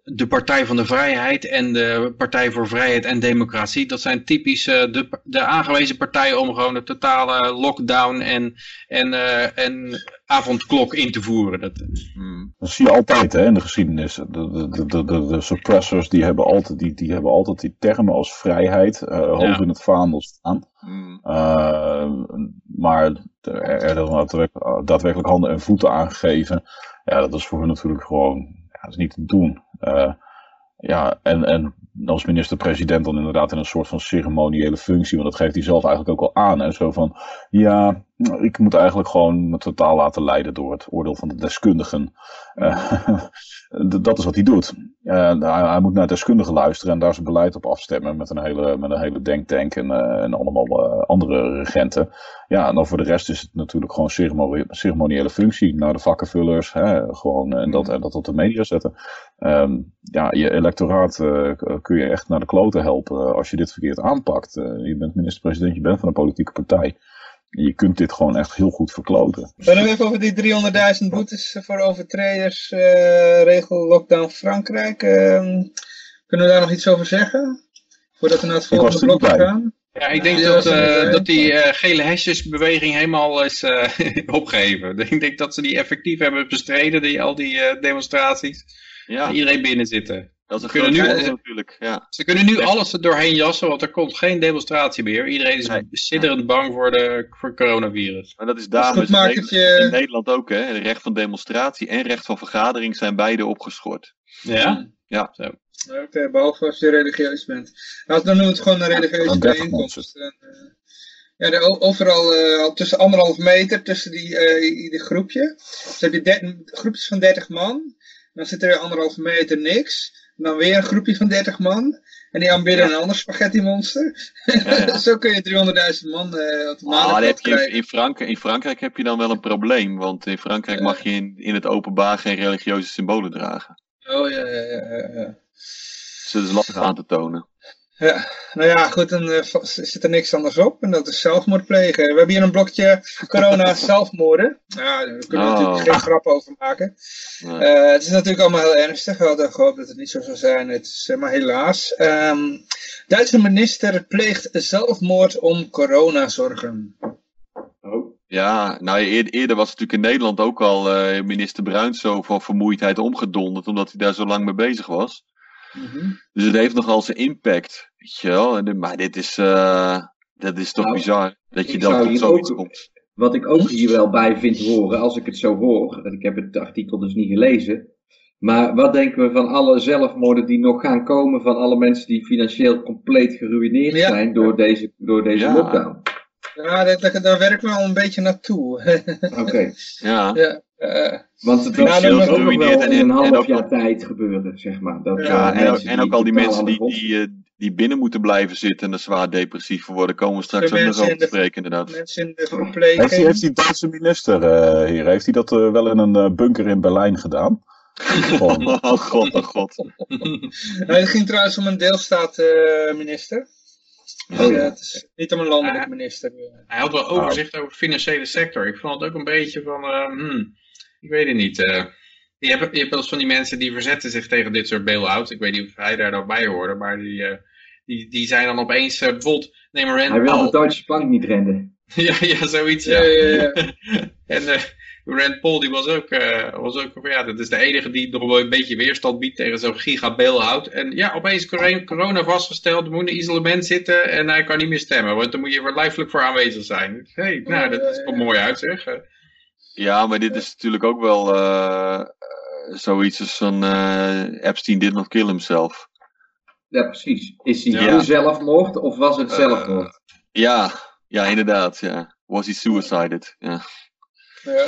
de Partij van de Vrijheid en de Partij voor Vrijheid en Democratie, dat zijn typisch eh, de, de aangewezen partijen om gewoon de totale lockdown en, en, eh, en avondklok in te voeren. Dat, Hmm. Dat zie je altijd hè, in de geschiedenis. De, de, de, de, suppressors die hebben, altijd, die, die hebben altijd die termen als vrijheid eh, hoog Ja. in het vaandel staan. Hmm. Maar er, er dan daadwerkelijk, daadwerkelijk handen en voeten aangegeven. Ja, dat is voor hun natuurlijk gewoon ja, dat is niet te doen. Eh, ja, en, en als minister-president dan inderdaad in een soort van ceremoniële functie, want dat geeft hij zelf eigenlijk ook al aan. Hè? Zo van, ja, ik moet eigenlijk gewoon me totaal laten leiden door het oordeel van de deskundigen. Eh, dat is wat hij doet. Eh, hij, hij moet naar deskundigen luisteren en daar zijn beleid op afstemmen met een hele, met een hele denktank en, eh, en allemaal andere regenten. Ja, en dan voor de rest is het natuurlijk gewoon ceremoni- ceremoniële functie naar de vakkenvullers. Hè, gewoon, en, dat, en dat op de media zetten. Ehm, ja, je electoraat kun je echt naar de kloten helpen als je dit verkeerd aanpakt. Je bent minister-president, je bent van een politieke partij. Je kunt dit gewoon echt heel goed verkloten. we nog even over die 300.000 boetes voor overtreders, eh, regel lockdown Frankrijk. Ehm, kunnen we daar nog iets over zeggen? Voordat we naar het volgende blok gaan. Ja, ik denk Ja, dat, dat eh, dat die eh, gele hesjesbeweging helemaal is eh, opgeheven. Ik denk dat ze die effectief hebben bestreden, die, al die eh, demonstraties. Ja, Iedereen binnen zitten. Dat is een we kunnen groot nu- natuurlijk. Ja. Ze kunnen nu alles er doorheen jassen, want er komt geen demonstratie meer. Iedereen is Nee. sidderend bang voor, de, voor het coronavirus. Maar dat is Dus daarom goed is in je- in Nederland ook. Hè? Het recht van demonstratie en recht van vergadering zijn beide opgeschort. Ja? Oké, behalve als je religieus bent. Nou, dan noemen we het gewoon een religieuze een dertig bijeenkomst. En, eh, ja, de, overal eh, al tussen anderhalf meter tussen die, eh, ieder groepje. Dus heb je groepjes van 30 man. Dan zit er weer anderhalf meter niks. En dan weer een groepje van 30 man. En die aanbidden een ander spaghetti monster. ja. Zo kun je 300.000 man eh op de Ah, heb je in, in, Frankrijk, in Frankrijk heb je dan wel een probleem. Want in Frankrijk Ja. mag je in, in het openbaar geen religieuze symbolen dragen. Oh ja, ja, ja, ja, ja. Dus dat is lastig aan te tonen. Ja, nou ja, goed, dan uh, zit er niks anders op. En dat is zelfmoord plegen. We hebben hier een blokje corona zelfmoorden. Ja, daar kunnen we oh. natuurlijk geen grap over maken. Uh, het is natuurlijk allemaal heel ernstig. We hadden gehoopt dat het niet zo zou zijn. Het is uh, maar helaas. Um, Duitse minister pleegt zelfmoord om coronazorgen. Oh. Ja, nou eerder was het natuurlijk in Nederland ook al minister Bruins zo van vermoeidheid omgedonderd. Omdat hij daar zo lang mee bezig was. Mhm. Dus het heeft nogal zijn impact. Weet je wel? Maar dit is, uh, dat is toch nou, bizar. Dat je dan tot zoiets ook, komt. Wat ik ook hier wel bij vind horen, als ik het zo hoor. Ik heb het artikel dus niet gelezen. Maar wat denken we van alle zelfmoorden die nog gaan komen van alle mensen die financieel compleet geruineerd zijn door deze, door deze ja. lockdown? Ja, daar, daar werken we al een beetje naartoe. Oké. Ja. ja. Uh, Want het was ook nog wel in een half jaar tijd gebeuren, zeg maar. Dat, ja, en, ook, en ook al die mensen die, die, eh, die binnen moeten blijven zitten en er zwaar depressief worden, komen we straks ook nog over te spreken, inderdaad. Mensen in de verpleging. Heeft, die, heeft die Duitse minister uh, hier, heeft hij dat uh, wel in een bunker in Berlijn gedaan? oh god, oh god. het ging trouwens om een deelstaatminister. Oh, ja, het is niet om een landelijk minister. Hij had wel overzicht over de financiële sector. Ik vond het ook een beetje van, uh, hmm, ik weet het niet. Uh, je, hebt, je hebt wel eens van die mensen die verzetten zich tegen dit soort bail-outs. Ik weet niet of hij daar dan bij hoorde, maar die, uh, die, die zijn dan opeens, uh, bijvoorbeeld, neem maar Hij wil de Duitse bank niet rennen. ja, ja, zoiets, ja. ja, ja, ja. en Rand Paul die was ook, uh, was ook ja, dat is de enige die nog wel een beetje weerstand biedt tegen zo'n giga bail-out. En ja, opeens corona vastgesteld, moet in isolement zitten en hij kan niet meer stemmen, want dan moet je er lijfelijk voor aanwezig zijn. hey, nou, dat is wel mooi uit zeg. Ja, maar dit is natuurlijk ook wel uh, zoiets als van uh, Epstein did not kill himself. Ja, precies. Is hij ja. zelfmoord of was het zelfmoord? ja, ja, inderdaad. Ja. Was hij suicided? Ja. Ja.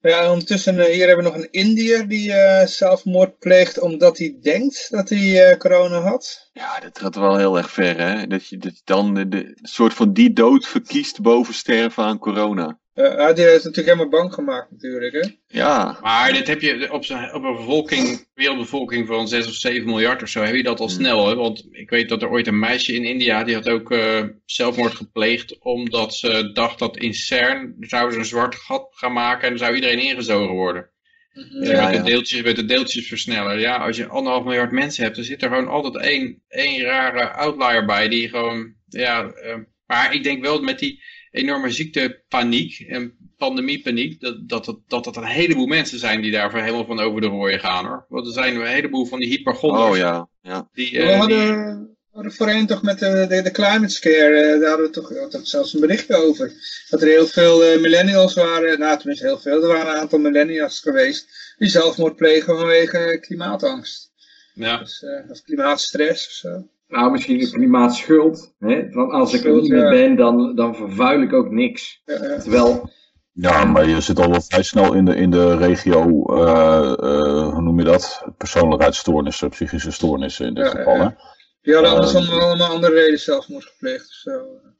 Ja, ondertussen, hier hebben we nog een Indiër die uh, zelfmoord pleegt omdat hij denkt dat hij uh, corona had. Ja, dat gaat wel heel erg ver, hè? Dat je, dat je dan de, de, soort van die dood verkiest boven sterven aan corona. Uh, die is natuurlijk helemaal bang gemaakt natuurlijk. Hè? Ja. Maar dit heb je op, op een bevolking, wereldbevolking van 6 of 7 miljard of zo, heb je dat al hmm. snel. Hè? Want ik weet dat er ooit een meisje in India, die had ook uh, zelfmoord gepleegd, omdat ze dacht dat in CERN zouden ze een zwart gat gaan maken en dan zou iedereen ingezogen worden. Mhm. Ja, met, de deeltjes, met de deeltjesversneller. Ja, als je anderhalf miljard mensen hebt, dan zit er gewoon altijd één, één rare outlier bij die gewoon, ja, uh, maar ik denk wel met die enorme ziektepaniek en pandemiepaniek, dat, dat, dat, dat dat een heleboel mensen zijn die daar helemaal van over de rooien gaan hoor. Want er zijn een heleboel van die hypergonders. Oh ja, ja. Die, uh, we hadden, hadden voorheen toch met de, de, de climate scare, uh, daar hadden we toch, toch zelfs een bericht over. Dat er heel veel uh, millennials waren, nou tenminste heel veel, er waren een aantal millennials geweest die zelfmoord plegen vanwege klimaatangst. Ja. Dus, of klimaatstress of zo. Nou, misschien een klimaatschuld. Hè? Van als ik er niet meer ben, dan, dan vervuil ik ook niks. Terwijl... Ja, maar je zit al wel vrij snel in de, in de regio, uh, uh, hoe noem je dat? Persoonlijkheidsstoornissen, psychische stoornissen in dit geval. Hè? Die hadden anders allemaal andere reden zelfmoord gepleegd. Of zo.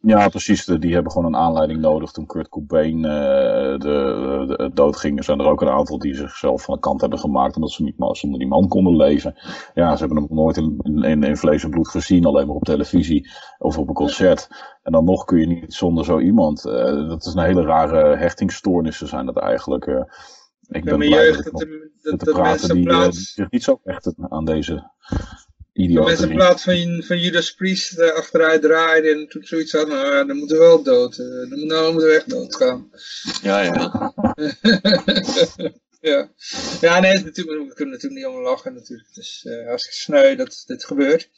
Ja, precies. Die hebben gewoon een aanleiding nodig. Toen Kurt Cobain uh, de, de, doodging, zijn er ook een aantal die zichzelf van de kant hebben gemaakt. Omdat ze niet zonder die man konden leven. Ja, ze hebben hem nooit in, in, in vlees en bloed gezien. Alleen maar op televisie of op een concert. En dan nog kun je niet zonder zo iemand. Uh, dat is een hele rare hechtingsstoornissen zijn dat eigenlijk. Uh, ik ben blij dat dat, te praten die, die zich niet zo hechten aan deze Idioot. Mensen in plaats van, van Judas Priest uh, achteruit draaiden en toen zoiets hadden, nou ja, dan moeten we wel dood. Dan, nou, moeten we echt doodgaan. Ja, ja. ja. Ja, nee, natuurlijk, we kunnen natuurlijk niet om lachen natuurlijk. Het is uh, hartstikke sneu dat dit gebeurt.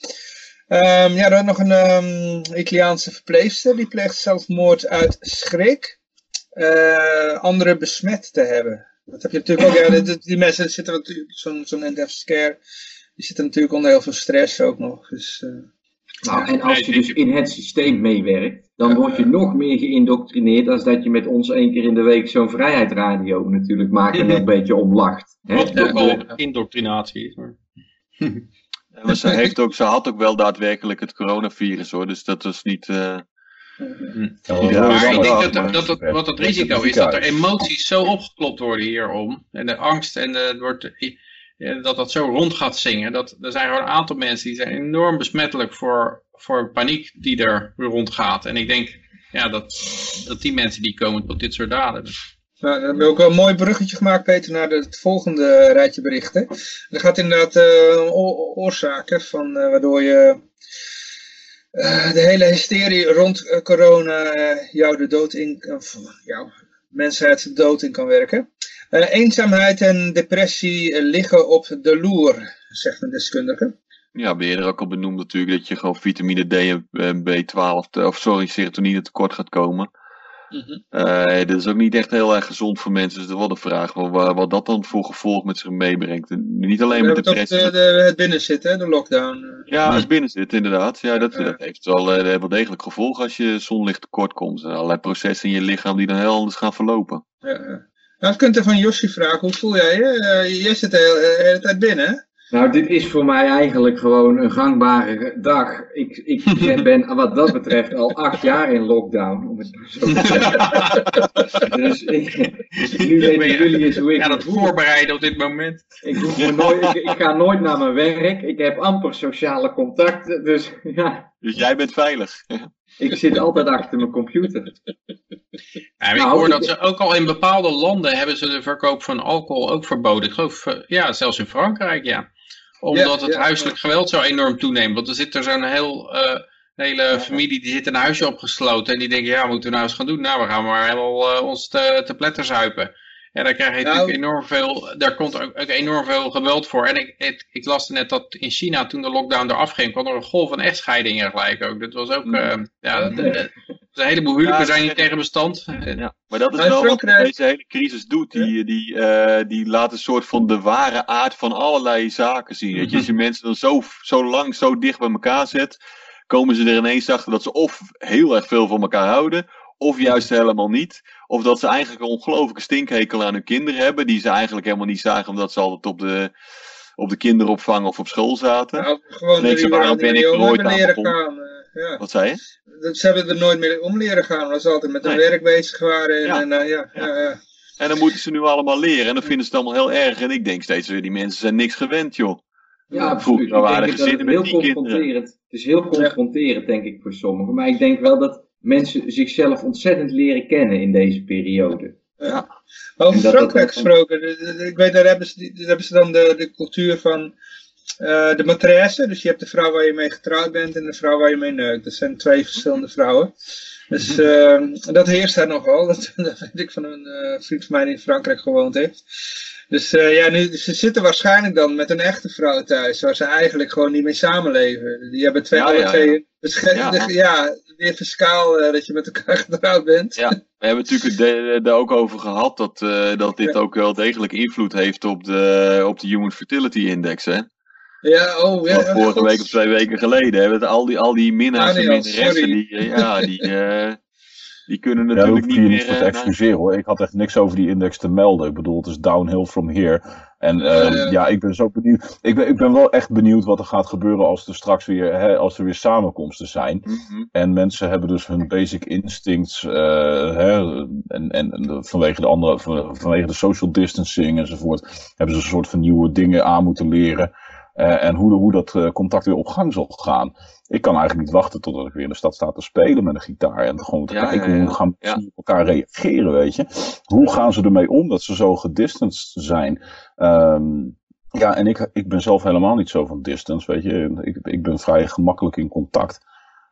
Um, ja, dan nog een um, Italiaanse verpleegster, die pleegt zelfmoord uit schrik. Uh, anderen besmet te hebben. Dat heb je natuurlijk ook, ja, die, die mensen zitten natuurlijk, zo'n zo'n end scare die zitten natuurlijk onder heel veel stress ook nog. Dus, uh, nou, en als je dus in het systeem meewerkt, dan word je nog meer geïndoctrineerd als dat je met ons één keer in de week zo'n vrijheidsradio natuurlijk maakt en een beetje om lacht. Wat ook al indoctrinatie is. Maar... maar ze, heeft ook, ze had ook wel daadwerkelijk het coronavirus hoor, dus dat was niet... Uh... Ja, maar ik denk dat, dat, dat, wat het risico is, dat er emoties zo opgeklopt worden hierom. En de angst en de, wordt, ja, dat dat zo rond gaat zingen. Dat, er zijn gewoon een aantal mensen die zijn enorm besmettelijk voor, voor paniek die er rondgaat. En ik denk ja, dat, dat die mensen die komen tot dit soort daden. Nou, dan heb je ook wel een mooi bruggetje gemaakt, Peter, naar het volgende rijtje berichten. Er gaat inderdaad uh, oorzaken van uh, waardoor je de hele hysterie rond corona jou de dood in, of jouw mensheid de dood in kan werken. Eenzaamheid en depressie liggen op de loer, zegt een deskundige. Ja, ben je er ook al benoemd natuurlijk dat je gewoon vitamine D en B12, of sorry, serotonine tekort gaat komen. Mm dit is ook niet echt heel erg gezond voor mensen. Dus er wordt de vraag wat, wat dat dan voor gevolg met zich meebrengt. niet alleen met depressie. De, de, het binnenzitten, de lockdown. Eh. Ja, het binnenzitten inderdaad. Ja, dat, dat heeft wel, wel degelijk gevolg als je zonlicht tekort komt. Allerlei processen in je lichaam die dan heel anders gaan verlopen. Ja, ja. Nou, je kunt er van Josje vragen, hoe voel jij je? Uh, jij zit de hele, de hele tijd binnen, nou, dit is voor mij eigenlijk gewoon een gangbare dag. Ik, ik ben wat dat betreft al acht jaar in lockdown, om het zo te zeggen. dus ik, nu weten jullie eens hoe ik ga het voorbereiden op dit moment. Ik, me nooit, ik, ik, ga nooit naar mijn werk. Ik heb amper sociale contacten. Dus, ja. dus jij bent veilig. Ik zit altijd achter mijn computer. Ja, ik nou, hoor dat ze ook al in bepaalde landen hebben ze de verkoop van alcohol ook verboden. Ik geloof, eh, ja, zelfs in Frankrijk, ja omdat het huiselijk geweld zo enorm toeneemt. Want er zit er zo'n heel, uh, hele familie die zit in een huisje opgesloten. En die denken, ja, wat moeten we nou eens gaan doen? Nou, we gaan maar helemaal uh, ons te, te pletter zuipen. En daar krijg je nou, natuurlijk enorm veel, daar komt ook, ook, enorm veel geweld voor. En ik, ik, ik las net dat in China, toen de lockdown eraf ging, kwam er een golf van echtscheidingen gelijk ook. Dat was ook, uh, ja, de, de, een heleboel huwelijken zijn niet tegen bestand. Ja, maar dat is wel wat deze hele crisis doet. Die, die, uh, die laat een soort van de ware aard van allerlei zaken zien. Weet je, als je mensen dan zo, zo lang zo dicht bij elkaar zet, komen ze er ineens achter dat ze of heel erg veel van elkaar houden, of juist helemaal niet. Of dat ze eigenlijk een ongelooflijke stinkhekel aan hun kinderen hebben, die ze eigenlijk helemaal niet zagen, omdat ze altijd op de, op de kinderopvang of op school zaten. Nou, gewoon nee, ze, waarom ben ik er ooit aan gaan, uh, ja. Wat zei je? Ze hebben er nooit meer om leren gaan, omdat ze altijd met hun werk bezig waren. En, ja. En, uh, ja, ja. ja, en dan moeten ze nu allemaal leren en dan vinden ze het allemaal heel erg. En ik denk steeds weer, die mensen zijn niks gewend, joh. Ja, vroeger waren gezinnen met die kinderen. Het is heel confronterend, denk ik, voor sommigen. Maar ik denk wel dat mensen zichzelf ontzettend leren kennen in deze periode. Ja. Over Frankrijk gesproken, ik weet, daar hebben ze, daar hebben ze dan de, de cultuur van uh, de maîtresse. Dus je hebt de vrouw waar je mee getrouwd bent en de vrouw waar je mee neukt. Dat zijn twee verschillende vrouwen. Dus uh, dat heerst daar nogal. Dat, dat weet ik van een uh, vriend van mij die in Frankrijk gewoond heeft. Dus uh, ja, nu, ze zitten waarschijnlijk dan met een echte vrouw thuis, waar ze eigenlijk gewoon niet mee samenleven. Die hebben twee, ja, alle ja, twee, ja. ja. ja, weer fiscaal uh, dat je met elkaar getrouwd bent. Ja, we hebben natuurlijk er ook over gehad dat, uh, dat dit ook wel degelijk invloed heeft op de, op de Human Fertility Index, hè? Ja, oh ja. vorige week of twee weken geleden hebben we al die, al die minnaars en minnaressen, die, ja, die, die kunnen natuurlijk niet meer... niet voor te excuseren hoor. Ik had echt niks over die index te melden. Ik bedoel, het is downhill from here. En uh, ja, ik ben zo benieuwd. Ik ben, ik ben wel echt benieuwd wat er gaat gebeuren als er straks weer, hè, als er weer samenkomsten zijn. Mm -hmm. En mensen hebben dus hun basic instincts, uh, hè, en, en vanwege de andere, vanwege de social distancing enzovoort, hebben ze een soort van nieuwe dingen aan moeten leren. Uh, en hoe, hoe dat uh, contact weer op gang zal gaan. Ik kan eigenlijk niet wachten totdat ik weer in de stad sta te spelen met een gitaar. En gewoon te ja, kijken ja, ja. hoe gaan mensen op elkaar reageren, weet je. Hoe gaan ze ermee om dat ze zo gedistanced zijn? Um, ja, en ik, ik ben zelf helemaal niet zo van distance, weet je. Ik, ik ben vrij gemakkelijk in contact.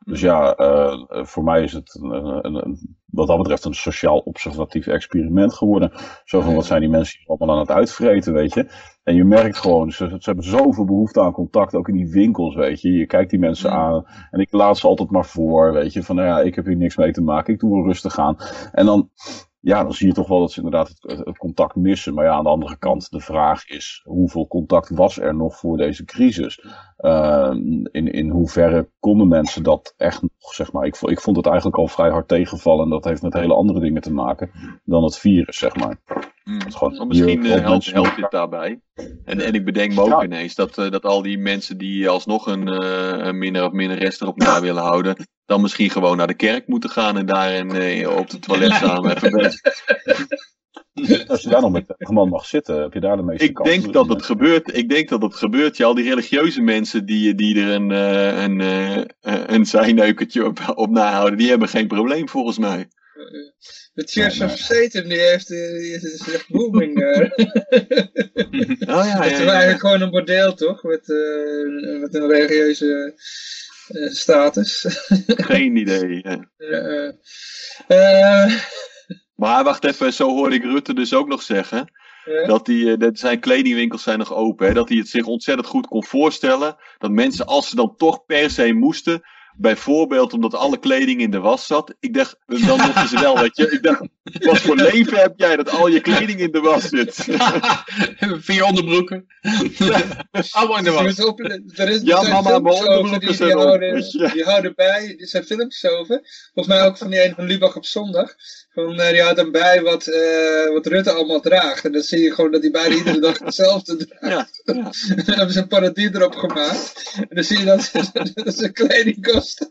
Dus ja, uh, voor mij is het een, een, wat dat betreft een sociaal observatief experiment geworden. Zo van, wat zijn die mensen allemaal aan het uitvreten, weet je. En je merkt gewoon, ze, ze hebben zoveel behoefte aan contact, ook in die winkels, weet je. Je kijkt die mensen aan en ik laat ze altijd maar voor, weet je. Van, nou ja, ik heb hier niks mee te maken, ik doe wel rustig aan. En dan, ja, dan zie je toch wel dat ze inderdaad het, het, contact missen. Maar ja, aan de andere kant, de vraag is, hoeveel contact was er nog voor deze crisis? Uh, in, in hoeverre konden mensen dat echt nog, zeg maar. Ik, ik vond het eigenlijk al vrij hard tegenvallen. En dat heeft met hele andere dingen te maken dan het virus, zeg maar. Mm. Gewoon, misschien uh, helpt, helpt dit daarbij. En, en ik bedenk me ook ja. ineens dat, uh, dat al die mensen die alsnog een, uh, een minder of minder rest erop na willen houden, dan misschien gewoon naar de kerk moeten gaan en daar en, op de toilet samen even. Als je daar nog met man mag zitten, heb je daar de meeste Ik kans. denk dat het gebeurt. Ik denk dat het gebeurt. Ja, al die religieuze mensen die, die er een, eh, een, eh, een zijneukertje op, op nahouden, die hebben geen probleem volgens mij. De Church Nee, of Satan, die heeft, eh, die is echt booming. eh. Oh ja, Het ja, is eigenlijk gewoon een bordeel, toch? Met, eh, met een religieuze eh, status. Geen idee. ja. Eh, eh, Maar wacht even, zo hoorde ik Rutte dus ook nog zeggen. ja. Dat, die, eh, dat zijn kledingwinkels zijn nog open. Hè? Dat hij het zich ontzettend goed kon voorstellen. Dat mensen, als ze dan toch per se moesten. Bijvoorbeeld omdat alle kleding in de was zat. Ik dacht, dan mochten ze wel, weet je. Ik dacht, wat voor leven heb jij dat al je kleding in de was zit? Vier onderbroeken. Allemaal in de was. er is, Ja, er mama, mijn onderbroeken die, die, zijn houden, die houden bij. Er zijn filmpjes over. Volgens mij ook van die ene van Lubach op zondag. Van, eh, die houdt dan bij wat, eh, wat Rutte allemaal draagt. En dan zie je gewoon dat hij bijna iedere dag hetzelfde draagt. Ja, ja. En dan hebben ze een parodie erop gemaakt. En dan zie je dat, dat zijn kledingkast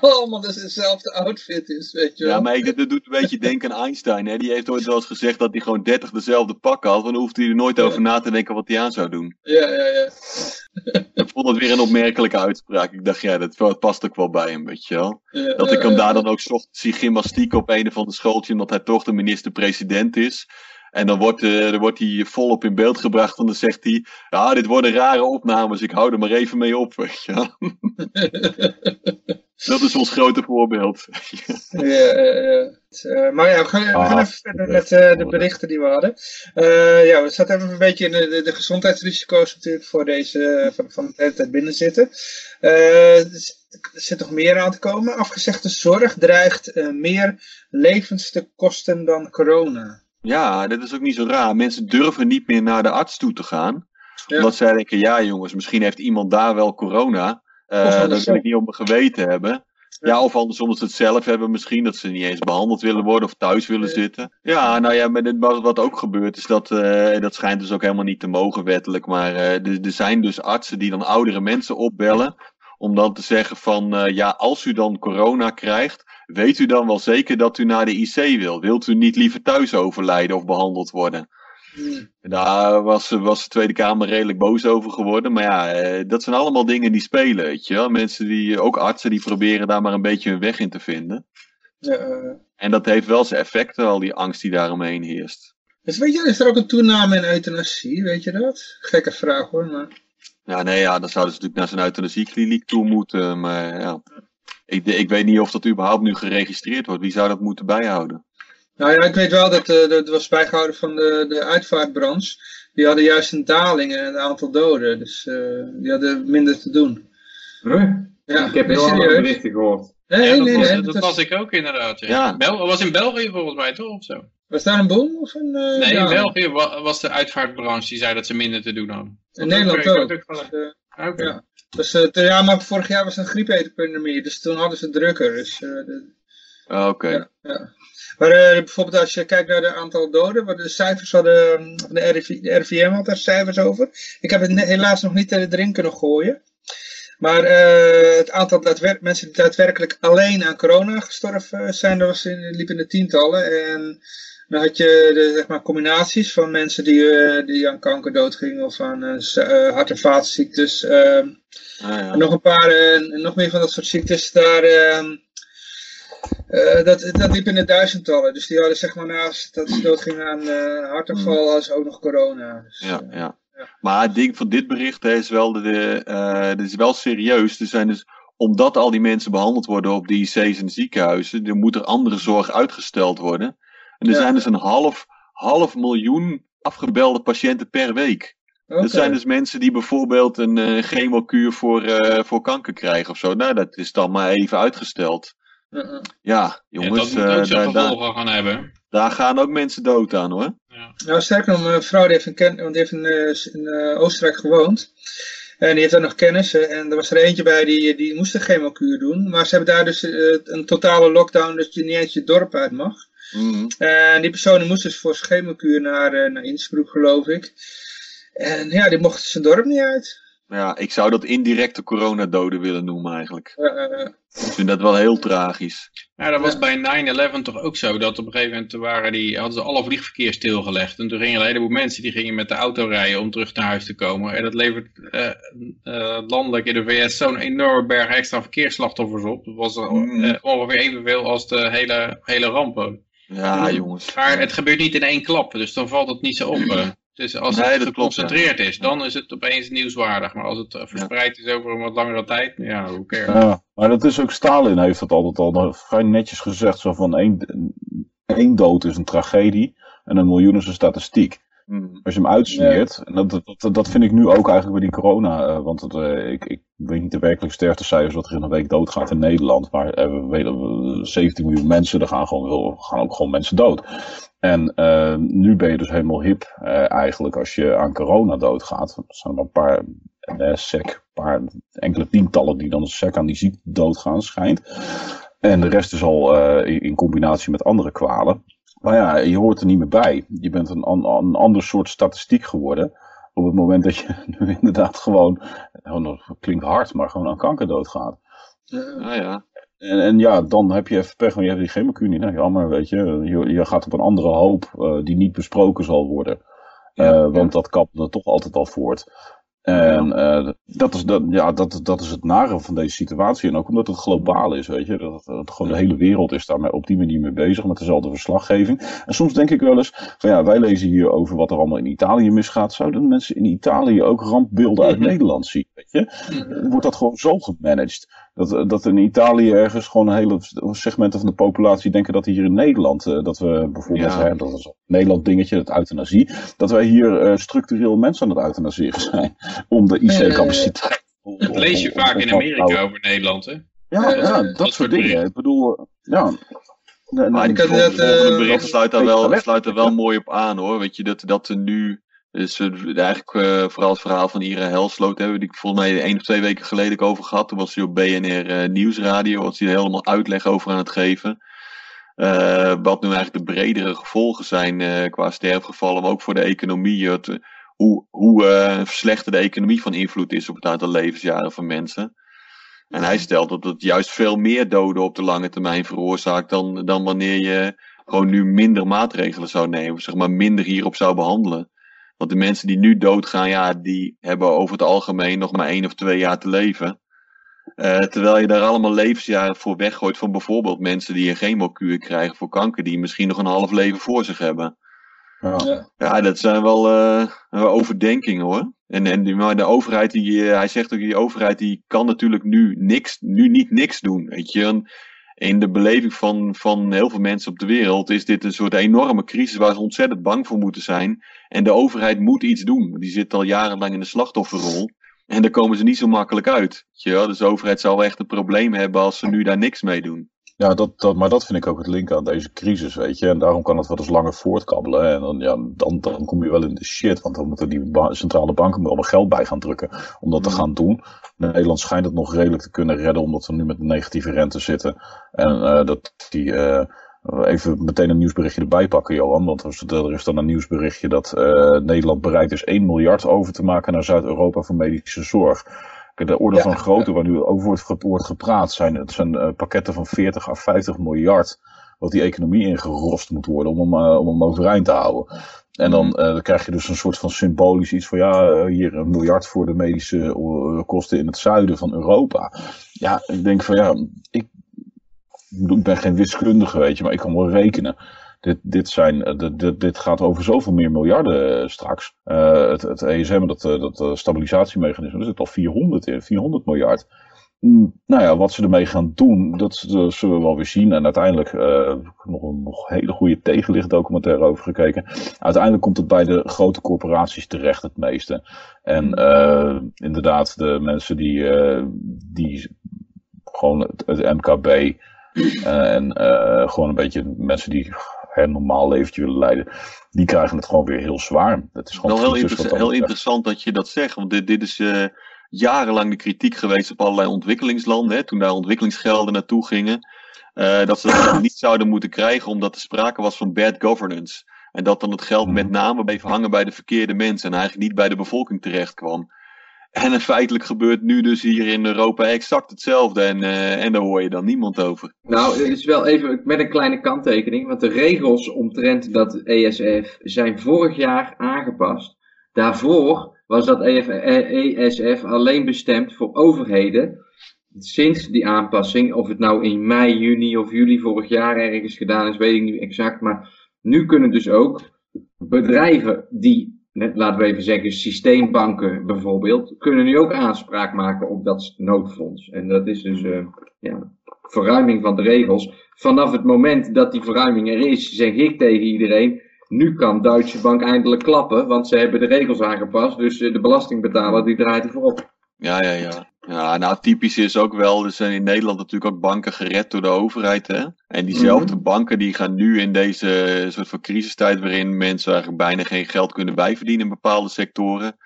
allemaal dus hetzelfde outfit is, weet je wel. Ja, maar ik, dat doet een beetje denken aan Einstein. Hè? Die heeft ooit wel eens gezegd dat hij gewoon 30 dezelfde pak had. Want dan hoeft hij er nooit over na te denken wat hij aan zou doen. Ja, ja, ja. Ik vond het weer een opmerkelijke uitspraak. Ik dacht, ja, dat past ook wel bij hem, weet je wel. Ja, Dat ik hem daar dan ook zocht zie gymnastiek op een of ander schooltje, omdat hij toch de minister-president is. En dan wordt, dan wordt hij volop in beeld gebracht en dan zegt hij, ja, dit worden rare opnames, ik hou er maar even mee op. Dat is ons grote voorbeeld. Ja, ja, ja. Eh, maar ja, we gaan, we gaan Ah, even verder met eh, de berichten die we hadden. Eh, ja, we zaten even een beetje in de, de, gezondheidsrisico's natuurlijk voor deze, van, van de hele tijd binnen zitten. Eh, er zit- nog meer aan te komen. Afgezegde zorg dreigt eh, meer levens te kosten dan corona. Ja, dat is ook niet zo raar. Mensen durven niet meer naar de arts toe te gaan. Ja. Omdat zij denken, ja jongens, misschien heeft iemand daar wel corona. Eh, Of dat wil ik niet op mijn geweten hebben. Ja, of andersom dat ze het zelf hebben misschien, dat ze niet eens behandeld willen worden of thuis willen Ja. zitten. Ja, nou ja, maar dit, wat ook gebeurt is dat, eh, dat schijnt dus ook helemaal niet te mogen wettelijk, maar eh, er, er zijn dus artsen die dan oudere mensen opbellen om dan te zeggen van, ja, als u dan corona krijgt, weet u dan wel zeker dat u naar de IC wil? Wilt u niet liever thuis overlijden of behandeld worden? Daar was, was de Tweede Kamer redelijk boos over geworden. Maar ja, eh, dat zijn allemaal dingen die spelen, weet je wel. Mensen die, ook artsen, die proberen daar maar een beetje hun weg in te vinden. Ja, eh, En dat heeft wel zijn effecten, al die angst die daaromheen heerst. dus weet je, is er ook een toename in euthanasie, weet je dat? Gekke vraag hoor, maar... Ja, nee, ja, dan zouden ze natuurlijk naar zo'n euthanasiekliniek toe moeten. Maar ja, ik, ik weet niet of dat überhaupt nu geregistreerd wordt. Wie zou dat moeten bijhouden? Nou ja, ik weet wel dat eh, dat was bijgehouden van de, de uitvaartbranche. Die hadden juist een daling in het aantal doden. Dus eh, die hadden minder te doen. Huh? Ja, ik heb heel andere berichten gehoord. Nee, Ja, dat nee. was, nee, dat dat was was, ik ook inderdaad. Ja. Ja. Bel was in België volgens mij toch? Of zo? was daar een boom of een eh, Nee, in? België wa- was de uitvaartbranche die zei dat ze minder te doen hadden. In Nederland ook. ook Dus, ja. Dus, eh, ja, maar vorig jaar was er een griepepidemie, dus toen hadden ze het drukker. Dus, eh, Ah, Oké. Ja. ja. Maar eh, bijvoorbeeld als je kijkt naar de aantal doden, waar de cijfers hadden, van de, RIV, de RIVM had daar cijfers over. Ik heb het helaas nog niet erin kunnen gooien. Maar eh, het aantal mensen die daadwerkelijk alleen aan corona gestorven zijn, dat was in, liep in de tientallen. En dan had je de zeg maar, combinaties van mensen die, eh, die aan kanker doodgingen of aan eh, eh, hart- en vaatziektes. ehm, Ah, ja. en nog een paar, eh, nog meer van dat soort ziektes daar. Eh, dat, dat liep in de duizendtallen. Dus die hadden zeg maar naast dat ze doodgingen aan eh hartaanval, hadden ze ook nog corona. Dus, Ja, eh, ja. ja. Maar het ding van dit bericht hè, is wel, de, de, dit is wel serieus. Er zijn dus, omdat al die mensen behandeld worden op de IC's en ziekenhuizen, er moet er andere zorg uitgesteld worden. En er Ja. zijn dus een half, half miljoen afgebelde patiënten per week. oké. Dat zijn dus mensen die bijvoorbeeld een chemokuur voor, voor kanker krijgen of zo. Nou, dat is dan maar even uitgesteld. Ja, ja. Ja, Ja, jongens, dat moet ook eh, zijn daar, gevolgen gaan hebben. daar gaan ook mensen dood aan hoor. Nou, sterker nog, mijn vrouw die heeft, een ken want die heeft in, eh, in eh, Oostenrijk gewoond. En die heeft daar nog kennissen. En er was er eentje bij die, die moest een chemokuur doen. Maar ze hebben daar dus een totale lockdown, dat je niet eens je dorp uit mag. Mhm. En die persoon moest dus voor zijn chemokuur naar, naar Innsbruck, geloof ik. En ja, die mocht zijn dorp niet uit. Ja, ik zou dat indirecte coronadoden willen noemen eigenlijk. Uh, ik vind dat wel heel tragisch. Ja, dat was bij 9-11 toch ook zo. Dat op een gegeven moment waren die, hadden ze alle vliegverkeer stilgelegd. En toen gingen een heleboel mensen die gingen met de auto rijden om terug naar huis te komen. En dat levert uh, uh, landelijk in de VS zo'n enorme berg extra verkeersslachtoffers op. Dat was mm. ongeveer evenveel als de hele, hele rampen. Ja, jongens. Maar het gebeurt niet in één klap, dus dan valt het niet zo op. Dus als het geconcentreerd klopt, ja. is, dan is het opeens nieuwswaardig. Maar als het verspreid is over een wat langere tijd, ja, hoe cares. Ja, maar dat is ook, Stalin heeft dat altijd al vrij netjes gezegd. Zo van één, één dood is een tragedie en een miljoen is een statistiek. Mm. Als je hem uitsmeert, en dat, dat, dat vind ik nu ook eigenlijk bij die corona, uh, want het, uh, ik, ik weet niet de werkelijke sterftecijfers wat er in een week doodgaat in Nederland, maar uh, we weten 17 miljoen mensen, er gaan, gewoon, gaan ook gewoon mensen dood. En nu ben je dus helemaal hip eigenlijk als je aan corona doodgaat. Er zijn een paar, sec, een paar enkele tientallen die dan sec aan die ziekte doodgaan, schijnt. En de rest is al in, in combinatie met andere kwalen. Maar ja, je hoort er niet meer bij. Je bent een, een ander soort statistiek geworden. Op het moment dat je nu inderdaad gewoon, oh, dat klinkt hard, maar gewoon aan kanker doodgaat. Ah ja. En, en ja, dan heb je even pech, want je hebt die chemokuur niet. Nou, jammer, weet je. je. Je gaat op een andere hoop uh, die niet besproken zal worden. Ja, uh, want ja. dat kapt er toch altijd al voort. En uh, dat, is, dat, ja, dat, dat is het nare van deze situatie. En ook omdat het globaal is, weet je. Dat, dat gewoon de hele wereld is daarmee op die manier mee bezig met dezelfde verslaggeving. En soms denk ik wel eens van ja, wij lezen hier over wat er allemaal in Italië misgaat. Zouden mensen in Italië ook rampbeelden uit Nederland zien, weet je? Wordt dat gewoon zo gemanaged? Dat, dat in Italië ergens gewoon een hele segmenten van de populatie denken dat hier in Nederland, uh, dat we bijvoorbeeld, Ja. hè, dat is een Nederland dingetje, het euthanasie, dat wij hier uh, structureel mensen aan het euthanasieren zijn om de IC-capaciteit. Dat lees je vaak in Amerika over Nederland, hè? Ja, ja, dat, soort soort dingen. Ik bedoel, ja. Nee, Maar ik had het eh, bericht sluit daar, wel, sluit er wel mooi op aan hoor. Weet je, dat, dat er nu, dus eh, eigenlijk eh, vooral het verhaal van Ira Helsloot hebben, die ik volgens mij één of twee weken geleden over gehad. Toen was hij op BNR eh, Nieuwsradio, was hij helemaal uitleg over aan het geven. Wat nu eigenlijk de bredere gevolgen zijn qua sterfgevallen, maar ook voor de economie. Hoe hoe verslechterde de economie van invloed is op het aantal levensjaren van mensen. En hij stelt dat het juist veel meer doden op de lange termijn veroorzaakt dan, dan wanneer je gewoon nu minder maatregelen zou nemen, zeg maar minder hierop zou behandelen. Want de mensen die nu doodgaan, ja, die hebben over het algemeen nog maar één of twee jaar te leven. Eh, terwijl je daar allemaal levensjaren voor weggooit van bijvoorbeeld mensen die een chemokuur krijgen voor kanker, die misschien nog een half leven voor zich hebben. Ja. Ja, dat zijn wel eh, overdenkingen hoor. En, en die, maar de overheid, die, eh, hij zegt ook, die overheid die kan natuurlijk nu niks, nu niet niks doen. Weet je. En in de beleving van, van heel veel mensen op de wereld is dit een soort enorme crisis waar ze ontzettend bang voor moeten zijn. En de overheid moet iets doen. Die zit al jarenlang in de slachtofferrol. En daar komen ze niet zo makkelijk uit. Weet. Dus de overheid zal echt een probleem hebben als ze nu daar niks mee doen. Ja, dat, dat, maar dat vind ik ook het link aan deze crisis, weet je. En daarom kan het wel eens langer voortkabbelen. En dan, ja, dan, dan kom je wel in de shit. Want dan moeten die ba- centrale banken er allemaal geld bij gaan drukken om dat te gaan doen. Nederland schijnt het nog redelijk te kunnen redden, omdat we nu met negatieve rente zitten. En eh, dat die... eh, Even meteen een nieuwsberichtje erbij pakken, Johan. Want er is- dan een nieuwsberichtje dat eh, Nederland bereid is 1 miljard over te maken naar Zuid-Europa voor medische zorg. De orde Ja, van grootte waar nu over wordt, ge- wordt gepraat, zijn, het zijn eh, pakketten van 40 à 50 miljard. Wat die economie ingerost moet worden om hem, eh, om hem overeind te houden. En dan, eh, dan krijg je dus een soort van symbolisch iets van ja, hier een miljard voor de medische kosten in het zuiden van Europa. Ja, ik denk van ja, ik, ik ben geen wiskundige, weet je, maar ik kan wel rekenen. Dit, dit, zijn, eh, dit, dit, gaat over zoveel meer miljarden eh, straks. Eh, het, het ESM, dat, dat stabilisatiemechanisme, er zit al 400 in, 400 miljard. Mm, Nou ja, wat ze ermee gaan doen, dat, zullen we wel weer zien. En uiteindelijk, heb nog een nog hele goede tegenlicht documentaire over gekeken. Uiteindelijk komt het bij de grote corporaties terecht het meeste. En inderdaad, de mensen die, die gewoon het, het MKB en gewoon een beetje mensen die een normaal leventje willen leiden, die krijgen het gewoon weer heel zwaar. Het is gewoon heel, dat heel interessant dat je dat zegt, want dit, dit is eh, jarenlang de kritiek geweest op allerlei ontwikkelingslanden, hè, toen daar ontwikkelingsgelden naartoe gingen, eh, dat ze dat niet zouden moeten krijgen omdat er sprake was van bad governance. En dat dan het geld met name bleef hangen bij de verkeerde mensen en eigenlijk niet bij de bevolking terecht kwam. En feitelijk gebeurt nu dus hier in Europa exact hetzelfde. En, uh, en daar hoor je dan niemand over. Nou, het is wel even met een kleine kanttekening. Want de regels omtrent dat ESF zijn vorig jaar aangepast. Daarvoor was dat ESF alleen bestemd voor overheden. Sinds die aanpassing, of het nou in mei, juni of juli vorig jaar ergens gedaan is, weet ik niet exact. Maar nu kunnen dus ook bedrijven die laten we even zeggen, systeembanken bijvoorbeeld, kunnen nu ook aanspraak maken op dat noodfonds. En dat is dus uh, ja, verruiming van de regels. Vanaf het moment dat die verruiming er is, zeg ik tegen iedereen, nu kan Duitse Bank eindelijk klappen, want ze hebben de regels aangepast, dus uh, de belastingbetaler die draait ervoor op. Ja, ja, ja. Ja, nou typisch is ook wel, er zijn in Nederland natuurlijk ook banken gered door de overheid. Hè? En diezelfde mhm. banken die gaan nu in deze soort van crisistijd waarin mensen eigenlijk bijna geen geld kunnen bijverdienen in bepaalde sectoren.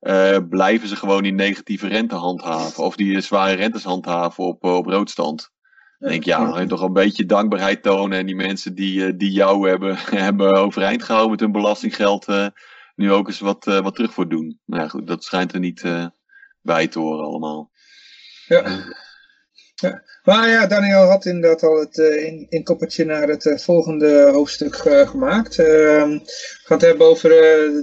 Uh, blijven ze gewoon die negatieve rente handhaven. Of die zware rentes handhaven op, eh, op roodstand. Dan denk ik, ja, toch een beetje dankbaarheid tonen. En die mensen die, eh, die jou hebben, hebben overeind gehouden met hun belastinggeld. nu ook eens wat, wat terug voor doen. Nou ja, goed, dat schijnt er niet bij te horen allemaal. Ja. ja. Maar ja, Daniel had inderdaad al het uh, in, inkoppertje naar het uh, volgende hoofdstuk uh, gemaakt. Ehm, we gaan het hebben over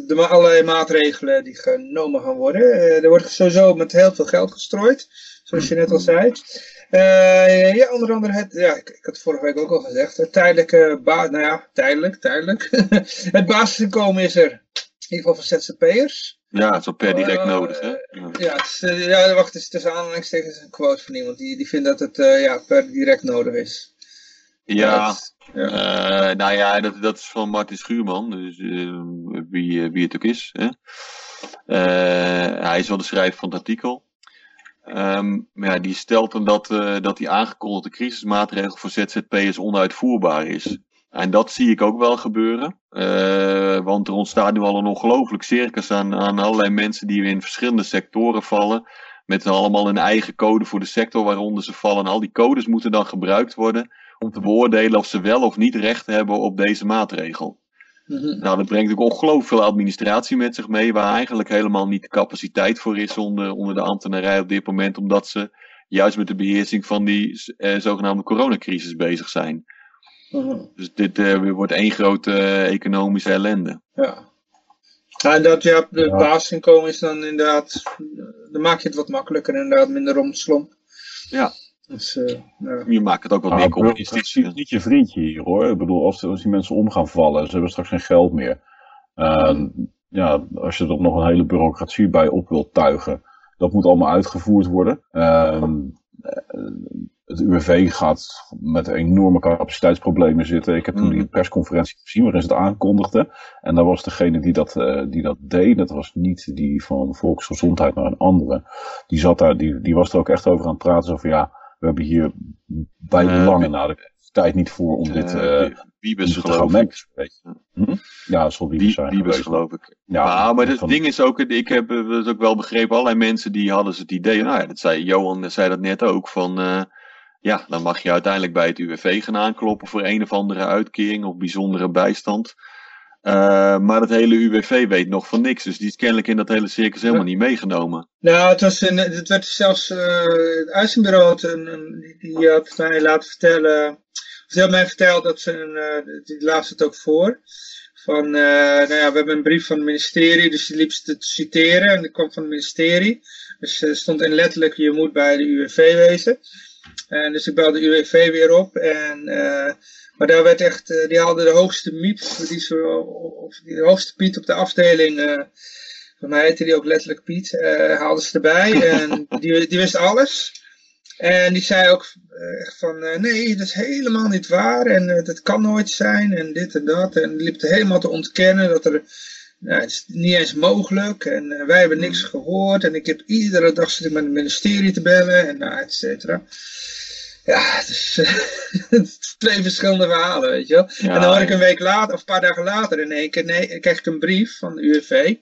de allerlei maatregelen die genomen gaan worden. er wordt sowieso met heel veel geld gestrooid, zoals je net al zei. ja, onder andere het, ja, ik, ik, had vorige week ook al gezegd, het tijdelijke, nou ja, tijdelijk, tijdelijk. het basisinkomen is er, in ieder geval voor ZZP'ers. Ja, het is wel per direct uh, nodig, hè? Ja, het is, uh, ja, wacht, het is tussen aanhalingstekens een quote van iemand die, die vindt dat het uh, ja, per direct nodig is. Ja, dat, ja. nou ja, dat, dat is van Martin Schuurman, dus wie, wie het ook is. Hè? hij is wel de schrijver van het artikel. Um, maar ja, die stelt dan dat, dat die aangekondigde crisismaatregel voor ZZP'ers onuitvoerbaar is. En dat zie ik ook wel gebeuren. Uh, want er ontstaat nu al een ongelooflijk circus aan, aan allerlei mensen die in verschillende sectoren vallen. Met allemaal een eigen code voor de sector waaronder ze vallen. En al die codes moeten dan gebruikt worden om te beoordelen of ze wel of niet recht hebben op deze maatregel. Mhm. Nou, dat brengt ook ongelooflijk veel administratie met zich mee, waar eigenlijk helemaal niet de capaciteit voor is onder, onder de ambtenarij op dit moment, omdat ze juist met de beheersing van die eh, zogenaamde coronacrisis bezig zijn. Mhm. Dus dit uh, wordt één grote uh, economische ellende. Ja. ja. En dat ja, het basisinkomen is dan inderdaad, dan maak je het wat makkelijker inderdaad, minder romslomp. Ja. Dus, uh, ja. Je maakt het ook wat nou, meer communistisch. Het is niet je vriendje hier hoor. Ik bedoel, als, als die mensen om gaan vallen, ze hebben straks geen geld meer. Uh, ja, als je er nog een hele bureaucratie bij op wilt tuigen, dat moet allemaal uitgevoerd worden. Uh, het UWV gaat met enorme capaciteitsproblemen zitten. Ik heb toen die mm. persconferentie gezien waarin ze het aankondigden. En daar was degene die dat, uh, die dat deed, dat was niet die van volksgezondheid, maar een andere. Die, zat daar, die, die was er ook echt over aan het praten. Zo van ja, we hebben hier bij de lange na de tijd niet voor om dit, uh, Wiebes, geloof ik. Hm? Ja, zal Wiebes zijn. Wiebes, geloof ik. Ja, maar, maar het ding is ook, ik heb het ook wel begrepen, allerlei mensen die hadden het idee, nou ja, dat zei Johan, zei dat net ook, van... Uh, ja, dan mag je uiteindelijk bij het UWV gaan aankloppen voor een of andere uitkering of bijzondere bijstand. Uh, maar het hele UWV weet nog van niks. Dus die is kennelijk in dat hele circus helemaal niet meegenomen. Nou, het, was een, het werd zelfs uh, het uitzendbureau die, die had mij laten vertellen. Die had mij verteld dat ze een. Uh, die las het ook voor. Van, nou ja, we hebben een brief van het ministerie, dus die liep ze te citeren. En dat kwam van het ministerie. Dus er stond in letterlijk: je moet bij de UWV wezen. En dus ik belde UWV weer op. En, uh, maar daar werd echt, uh, die hadden de hoogste miep, die, zo, of die de hoogste Piet op de afdeling. Uh, voor mij heette die ook letterlijk Piet. haalden ze erbij. en die, die wist alles. En die zei ook echt van, nee, dat is helemaal niet waar. En dat kan nooit zijn. En dit en dat. En liep helemaal te ontkennen dat er nou, het is niet eens mogelijk en wij hebben niks gehoord en ik heb iedere dag zit ik met het ministerie te bellen en nou, et cetera ja, het is, twee verschillende verhalen, weet je wel. en dan hoor ik een week later, of een paar dagen later in één keer, nee, krijg ik een brief van de UWV.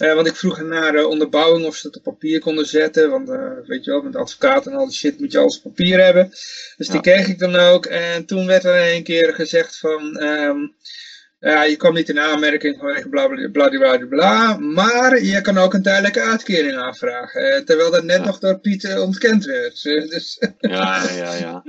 Uh, want ik vroeg naar uh, onderbouwing of ze het op papier konden zetten. Want uh, weet je wel, met advocaten en al die shit moet je alles op papier hebben. Dus die kreeg ik dan ook. En toen werd er in één keer gezegd van... Um, Ja, je kwam niet in aanmerking vanwege bla bla bla bla maar je kan ook een tijdelijke uitkering aanvragen. eh, Terwijl dat net Ja. nog door Piet eh, ontkend werd. Eh, Dus, Ja, ja, ja.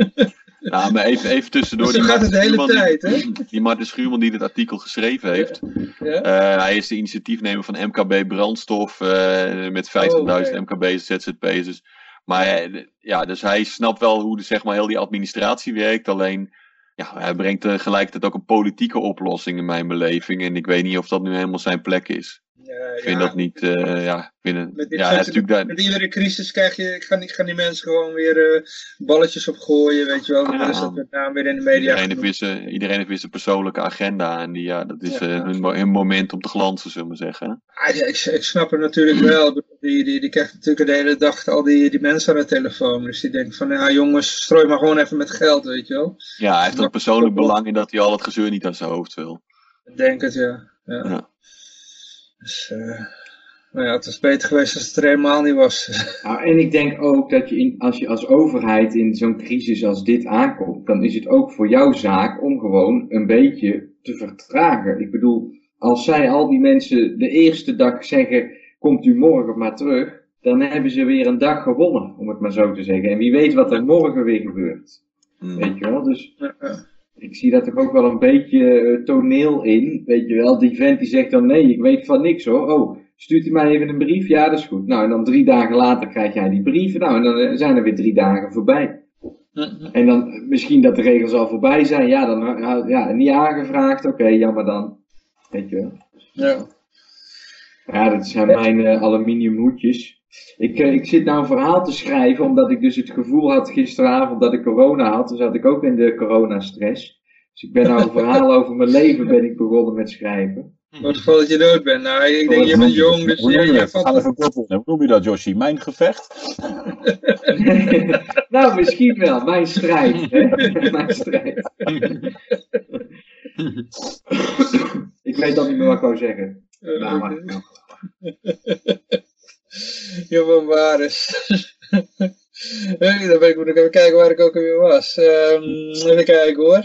Nou, maar even, even tussendoor. Zo die gaat het de hele tijd, Schuurman die- Die Martin Schuurman die dit artikel geschreven heeft. ja? hij is de initiatiefnemer van MKB Brandstof. met 50.000 Oh, MKB's, ZZP's. Dus, maar ja, dus hij snapt wel hoe de, zeg maar, heel die administratie werkt. Alleen, ja, hij brengt tegelijkertijd ook een politieke oplossing in mijn beleving. En ik weet niet of dat nu helemaal zijn plek is. Ik vind dat niet, eh, ja, vind Met, dit ja, natuurlijk daar, met iedere crisis krijg je, gaan, die, gaan die mensen gewoon weer eh, balletjes opgooien, weet je wel. Dan is dat met name weer in de media. Iedereen heeft, weer zijn, iedereen heeft weer zijn persoonlijke agenda. En die, ja, dat is eh, hun, hun moment om te glanzen, zullen we zeggen. Ah, ja, ik, ik snap het natuurlijk wel. Die, die, die krijgt natuurlijk de hele dag al die, die mensen aan de telefoon. Dus die denkt van, ja jongens, strooi maar gewoon even met geld, weet je wel. Ja, hij heeft er persoonlijk belang in dat hij al het gezeur niet aan zijn hoofd wil. Ik denk het, ja. ja. Ja. Dus, eh, nou ja, het was beter geweest als het er helemaal niet was. Nou, en ik denk ook dat je in, als je als overheid in zo'n crisis als dit aankomt, dan is het ook voor jouw zaak om gewoon een beetje te vertragen. Ik bedoel, als zij al die mensen de eerste dag zeggen, komt u morgen maar terug, dan hebben ze weer een dag gewonnen, om het maar zo te zeggen. En wie weet wat er morgen weer gebeurt. Hmm. Weet je wel? Dus Ja, ja. Ik zie daar toch ook wel een beetje eh, toneel in. Weet je wel, die vent die zegt dan nee, ik weet van niks hoor. Oh, stuurt u mij even een brief? Ja, dat is goed. Nou, en dan drie dagen later krijg jij die brieven. Nou, en dan eh, zijn er weer drie dagen voorbij. En dan misschien dat de regels al voorbij zijn. Ja, dan eh, ja, niet aangevraagd. Oké, jammer dan. Weet je wel. Ja. Ja, dat zijn mijn aluminium hoedjes. Ik, eh, ik zit nou een verhaal te schrijven, omdat ik dus het gevoel had gisteravond dat ik corona had. Dus had ik ook in de coronastress. Dus ik ben nou een verhaal over mijn leven ben ik begonnen met schrijven. Voor het geval dat je dood bent. Nou, ik denk, je bent jong, dus Hoe je, noem je worden. Hoe noem je dat, Joshi? Mijn gevecht? nou, misschien wel. Mijn strijd. Hè? mijn strijd. ik weet dan niet meer wat ik wou zeggen. Nou, maar, nou. Johan Baris. Dan ben ik moet ik even kijken waar ik ook alweer was. Ehm, even kijken hoor.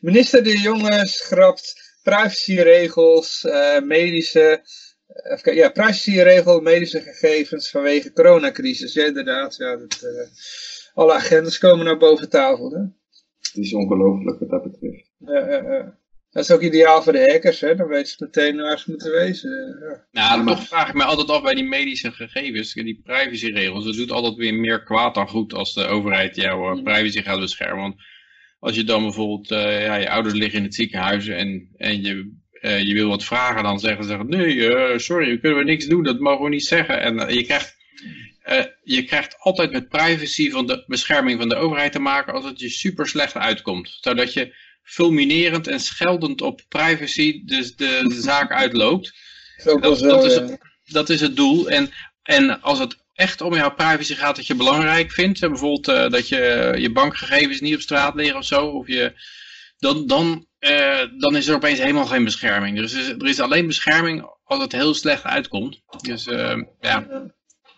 Minister De Jonge schrapt privacyregels, eh, medische, eh, even ja, privacyregel, medische gegevens vanwege coronacrisis. Ja, inderdaad. Ja, dat, eh, alle agendas komen naar boven tafel. Hè? Het is ongelooflijk wat dat betreft. Ja, ja, ja. Dat is ook ideaal voor de hackers, hè? dan weten ze meteen waar ze moeten wezen. Ja. Nou, toch vraag ik me altijd af bij die medische gegevens, die privacyregels. Het doet altijd weer meer kwaad dan goed als de overheid jouw eh, privacy gaat beschermen. Want als je dan bijvoorbeeld, eh, ja, je ouders liggen in het ziekenhuis en, en je, eh, je wil wat vragen, dan zeggen ze, nee, eh, sorry, we kunnen we niks doen, dat mogen we niet zeggen. En je krijgt... eh, je krijgt altijd met privacy van de bescherming van de overheid te maken als het je super slecht uitkomt. Zodat je fulminerend en scheldend op privacy dus de, de zaak uitloopt. Dat is wel Dat, zo, dat, is ja. het, dat is het doel. En, en als het echt om jouw privacy gaat dat je belangrijk vindt, hè, bijvoorbeeld eh, dat je je bankgegevens niet op straat liggen of zo, of je, dan, dan, eh, dan is er opeens helemaal geen bescherming. Dus er is, er is alleen bescherming als het heel slecht uitkomt. Dus eh, ja,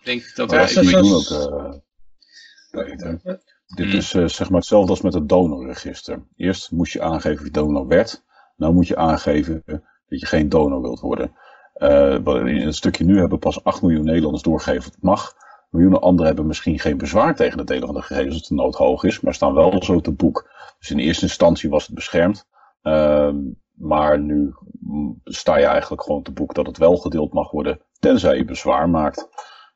ik denk dat Ja, Ja, wij... zo- ik zo- ook. eh. Dit Hmm. is eh, zeg maar hetzelfde als met het donorregister. Eerst moest je aangeven wie donor werd. Nou moet je aangeven dat je geen donor wilt worden. Eh, in het stukje nu hebben pas 8 miljoen Nederlanders doorgegeven dat het mag. Miljoenen anderen hebben misschien geen bezwaar tegen het delen van de gegevens als de nood hoog is, maar staan wel zo te boek. Dus in eerste instantie was het beschermd. Ehm, maar nu mm, sta je eigenlijk gewoon te boek dat het wel gedeeld mag worden, tenzij je bezwaar maakt.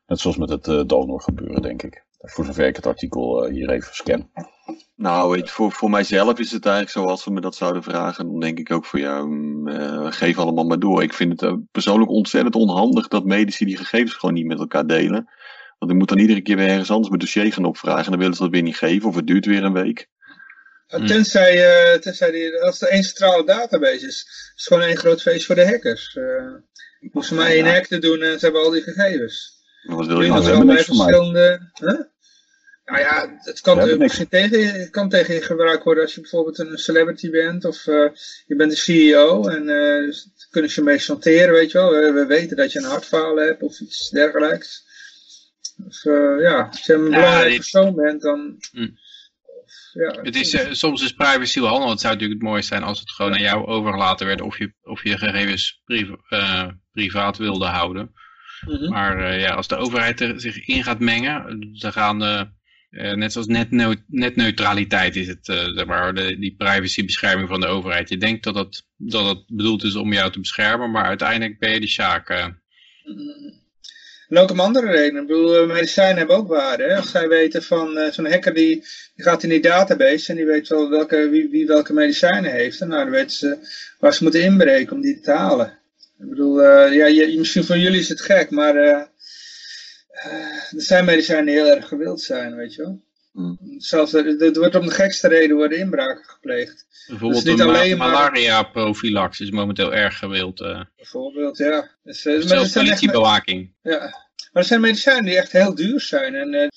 Net zoals met het eh, donor gebeuren, denk ik. Voor zover ik het artikel eh, hier even scan. Nou, weet je, voor, voor mijzelf is het eigenlijk zo, als ze me dat zouden vragen, dan denk ik ook voor jou, mm, eh, geef allemaal maar door. Ik vind het eh, persoonlijk ontzettend onhandig dat medici die gegevens gewoon niet met elkaar delen. Want ik moet dan iedere keer weer ergens anders mijn dossier gaan opvragen en dan willen ze dat weer niet geven of het duurt weer een week. Hmm. Tenzij, eh, tenzij die, als er één centrale database is, is het gewoon één groot feest voor de hackers. Eh ik moest maar één Ja. hack te doen en ze hebben al die gegevens. Wat Ik wil je nou ze hebben bij niks van mij. Huh? Nou ja, het kan, eh, tegen, je- het kan tegen je gebruikt worden als je bijvoorbeeld een celebrity bent of eh, je bent de CEO en eh, dus kunnen ze mee chanteren, weet je wel. We, we weten dat je een hartfalen hebt of iets dergelijks. Of eh, ja, als je een Ja, belangrijk die- persoon bent, dan... Hm. Ja, Het is, eh, soms is privacy wel handig. Het zou natuurlijk het mooiste zijn als het gewoon aan jou overgelaten werd of je, of je gegevens priva- eh, privaat wilde houden. Mhm. Maar eh, ja, als de overheid er zich in gaat mengen, dan gaan de, eh, net zoals netneu- netneutraliteit is het, eh, zeg maar, die privacybescherming van de overheid. Je denkt dat het, dat het bedoeld is om jou te beschermen, maar uiteindelijk ben je de sjaak. eh. En ook om andere redenen. Ik bedoel, eh, medicijnen hebben ook waarde. Als zij weten van eh, zo'n hacker die, die gaat in die database en die weet wel welke, wie, wie welke medicijnen heeft. En nou, dan weten ze waar ze moeten inbreken om die te halen. Ik bedoel, eh, ja, je, misschien voor jullie is het gek, maar eh, eh, er zijn medicijnen die heel erg gewild zijn, weet je wel. Hmm. Zelfs, er, er wordt om de gekste reden worden inbraken gepleegd. Bijvoorbeeld Dus niet de ma- alleen maar- malaria-profilax is momenteel erg gewild. eh Bijvoorbeeld, ja. Dus, eh, maar zelfs echt, politiebewaking. ja. Maar er zijn medicijnen die echt heel duur zijn. En, eh,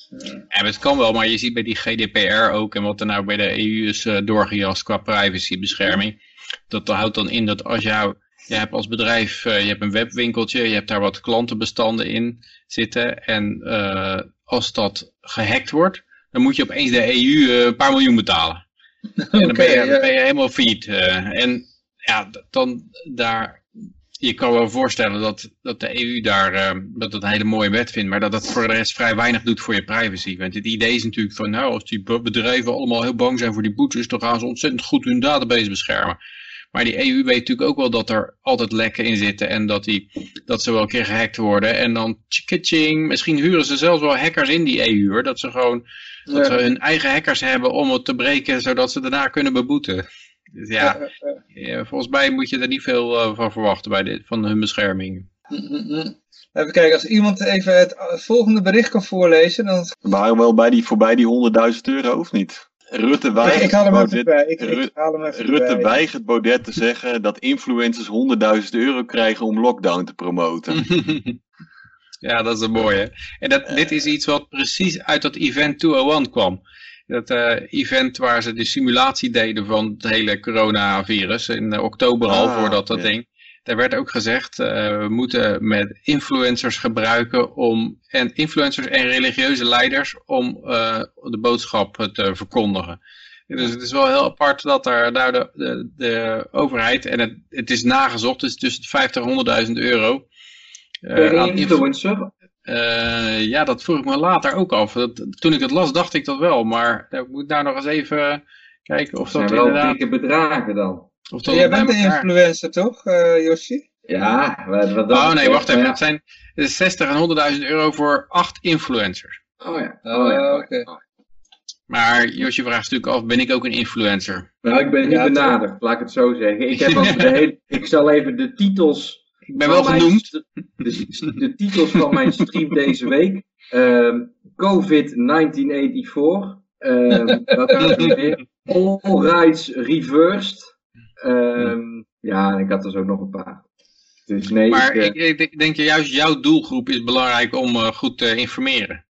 Ja, het kan wel, maar je ziet bij die GDPR ook en wat er nou bij de EU is eh, doorgejast qua privacybescherming. Dat houdt dan in dat als jou, je hebt als bedrijf, eh, je hebt een webwinkeltje, je hebt daar wat klantenbestanden in zitten. En eh, als dat gehackt wordt, dan moet je opeens de EU eh, een paar miljoen betalen. En dan ben je, Oké, ja. dan ben je helemaal failliet. eh. en ja, dan daar, je kan wel voorstellen dat, dat de EU daar, eh, dat het een hele mooie wet vindt, maar dat het voor de rest vrij weinig doet voor je privacy. Want het idee is natuurlijk van, nou, als die be- bedrijven allemaal heel bang zijn voor die boetes, dan gaan ze ontzettend goed hun database beschermen. Maar die EU weet natuurlijk ook wel dat er altijd lekken in zitten en dat, die, dat ze wel een keer gehackt worden. En dan misschien huren ze zelfs wel hackers in die EU hoor. Dat ze gewoon dat ze hun eigen hackers hebben om het te breken, zodat ze daarna kunnen beboeten. Dus ja, Ja, ja, ja. ja, volgens mij moet je er niet veel eh, van verwachten bij dit, van hun bescherming. Mhm. Even kijken, als iemand even het eh, volgende bericht kan voorlezen, dan... We waren wel bij die, voorbij die 100.000 euro, of niet? Rutte weigert, ik haal hem even Baudet, bij. Ik, ik Ru- haal hem even Rutte bij. weigert Baudet te zeggen dat influencers 100.000 euro krijgen om lockdown te promoten. ja, dat is een mooie. En dat, dit is iets wat precies uit dat event 201 kwam. Dat eh, event waar ze de simulatie deden van het hele coronavirus in eh, oktober al Ah, voordat dat ja. ding. Daar werd ook gezegd, eh, we moeten met influencers gebruiken om, en influencers en religieuze leiders om eh, de boodschap te verkondigen. Dus het is wel heel apart dat daar, daar de, de, de overheid, en het, het is nagezocht, het is tussen 50 en 100.000 euro. Per aan influ- influencer. ja, dat vroeg ik me later ook af. Dat, toen ik het las, dacht ik dat wel. Maar ik moet daar nog eens even kijken of Dat dat zijn wel inderdaad... dikke bedragen dan. Of Jij bent een influencer, toch, eh Yoshi? Ja, wat, Oh nee, wacht even. Het zijn het is 60 en 100.000 euro voor acht influencers. Ja. Oh ja. Oh, Oh, ja. oké. Maar Josje vraagt natuurlijk af, ben ik ook een influencer? Nou, ik ben niet Ja, toch? benaderd, laat ik het zo zeggen. Ik, heb de hele, ik zal even de titels Ik ben wel genoemd. De, de titels van mijn stream deze week. Ehm, Covid 1984. Ehm weer? All Rights Reversed. Ehm, ja, en ik had er zo nog een paar. Dus nee, Maar ik, eh, ik, ik denk juist jouw doelgroep is belangrijk om eh, goed te informeren.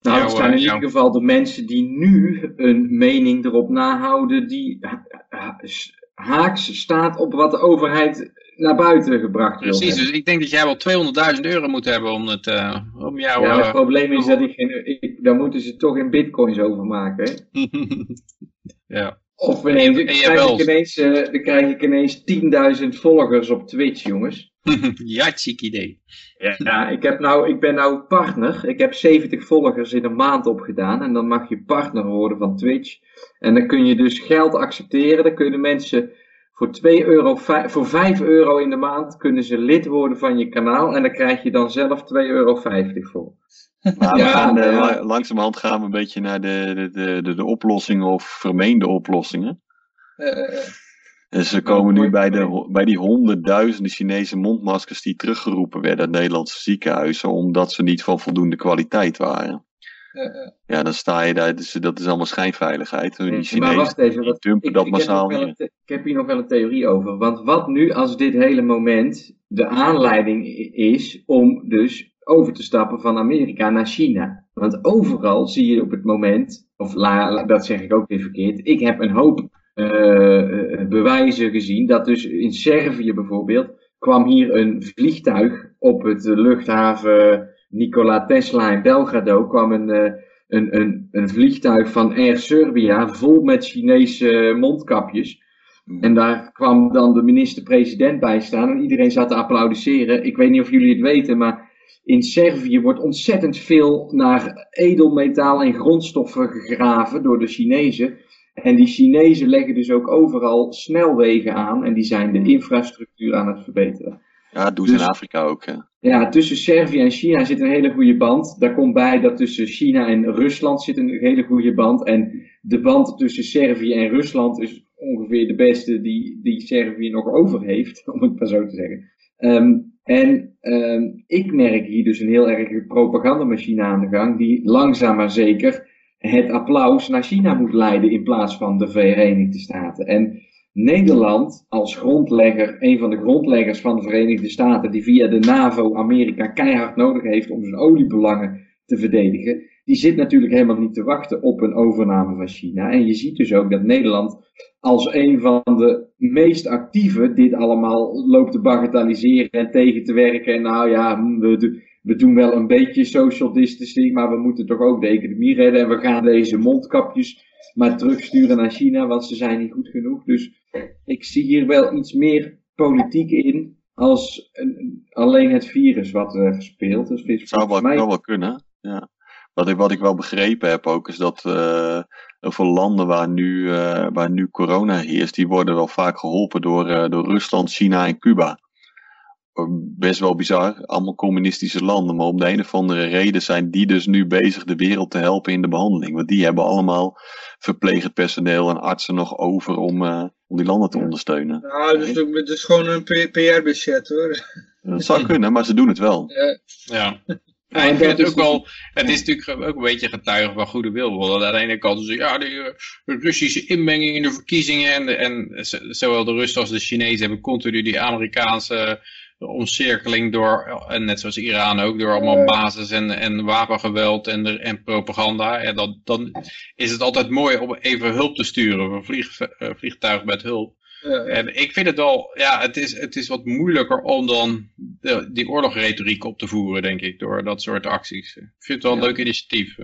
nou, jouw, het zijn in eh, jouw- ieder geval de mensen die nu een mening erop nahouden die ha- ha- haaks staat op wat de overheid naar buiten gebracht wil Precies, hebben. dus ik denk dat jij wel 200.000 euro moet hebben om, het, eh, om jou... Ja, eh, het probleem is dat ik geen, ik, daar moeten ze toch in bitcoins over maken. Hè? ja. Of ineens, dan En je krijg, ik ineens, eh, dan krijg ik ineens 10.000 volgers op Twitch, jongens. ja, chic idee. Ja, ik, heb nou, ik ben nou partner. Ik heb 70 volgers in een maand opgedaan. En dan mag je partner worden van Twitch. En dan kun je dus geld accepteren. Dan kunnen mensen voor, 2 euro, voor 5 euro in de maand kunnen ze lid worden van je kanaal. En dan krijg je dan zelf 2,50 euro voor. Maar we gaan, eh, langzamerhand gaan we een beetje naar de, de, de, de, oplossingen of vermeende oplossingen. Eh, eh, Dus we komen nu bij, de, bij die honderdduizenden Chinese mondmaskers die teruggeroepen werden uit Nederlandse ziekenhuizen omdat ze niet van voldoende kwaliteit waren. eh. Ja, dan sta je daar, dus dat is allemaal schijnveiligheid. Die Chinezen wacht even, die wat, dumpen ik, dat ik, massaal ik heb hier nog wel een theorie over. Want wat nu als dit hele moment de aanleiding is om dus over te stappen van Amerika naar China. Want overal zie je op het moment, of la, dat zeg ik ook weer verkeerd, ik heb een hoop eh, eh, bewijzen gezien dat dus in Servië bijvoorbeeld kwam hier een vliegtuig op het luchthaven Nikola Tesla in Belgrado kwam een, eh, een, een, een vliegtuig van Air Serbia vol met Chinese mondkapjes. En daar kwam dan de minister-president bij staan en iedereen zat te applaudisseren. Ik weet niet of jullie het weten, maar in Servië wordt ontzettend veel naar edelmetaal en grondstoffen gegraven door de Chinezen. En die Chinezen leggen dus ook overal snelwegen aan en die zijn de infrastructuur aan het verbeteren. Ja, dat doen ze Dus- in Afrika ook. Hè. Ja, tussen Servië en China zit een hele goede band. Daar komt bij dat tussen China en Rusland zit een hele goede band. En de band tussen Servië en Rusland is ongeveer de beste die, die Servië nog over heeft, om het maar zo te zeggen. Ehm, en ehm, ik merk hier dus een heel erg propagandamachine aan de gang, die langzaam maar zeker het applaus naar China moet leiden in plaats van de Verenigde Staten. En Nederland als grondlegger, een van de grondleggers van de Verenigde Staten, die via de NAVO Amerika keihard nodig heeft om zijn oliebelangen te verdedigen, die zit natuurlijk helemaal niet te wachten op een overname van China. En je ziet dus ook dat Nederland als een van de meest actieve dit allemaal loopt te bagatelliseren en tegen te werken. En nou ja, hm, we, we doen wel een beetje social distancing, maar we moeten toch ook de economie redden. En we gaan deze mondkapjes maar terugsturen naar China, want ze zijn niet goed genoeg. Dus ik zie hier wel iets meer politiek in als een- alleen het virus wat er gespeeld. Dus Het zou wel, volgens mij- zou wel kunnen. Ja. Wat, ik, wat ik wel begrepen heb ook, is dat eh heel veel landen waar nu, eh, waar nu corona heerst, die worden wel vaak geholpen door, eh, door Rusland, China en Cuba. Best wel bizar, allemaal communistische landen, maar om de een of andere reden zijn die dus nu bezig de wereld te helpen in de behandeling. Want die hebben allemaal verplegend personeel en artsen nog over om, eh, om die landen te ondersteunen. Nou, dus, het is gewoon een PR-budget hoor. Dat zou kunnen, maar ze doen het wel. Ja. Ja. Ja, en dat is ook dus- wel, het is natuurlijk ook een beetje getuige van goede wil. Want aan de ene kant is ja, de eh, Russische inmenging in de verkiezingen en, de- en zowel de Russen als de Chinezen hebben continu die Amerikaanse omcirkeling door, en net zoals Iran ook, door allemaal basis en, en wapengeweld en, de- en propaganda. En dan, dan is het altijd mooi om even hulp te sturen, een vlieg, eh, vliegtuig met hulp. Ja. En ik vind het wel, ja, het is, het is wat moeilijker om dan de, die oorlogretoriek op te voeren, denk ik, door dat soort acties. Ik vind het wel een Ja. leuk initiatief.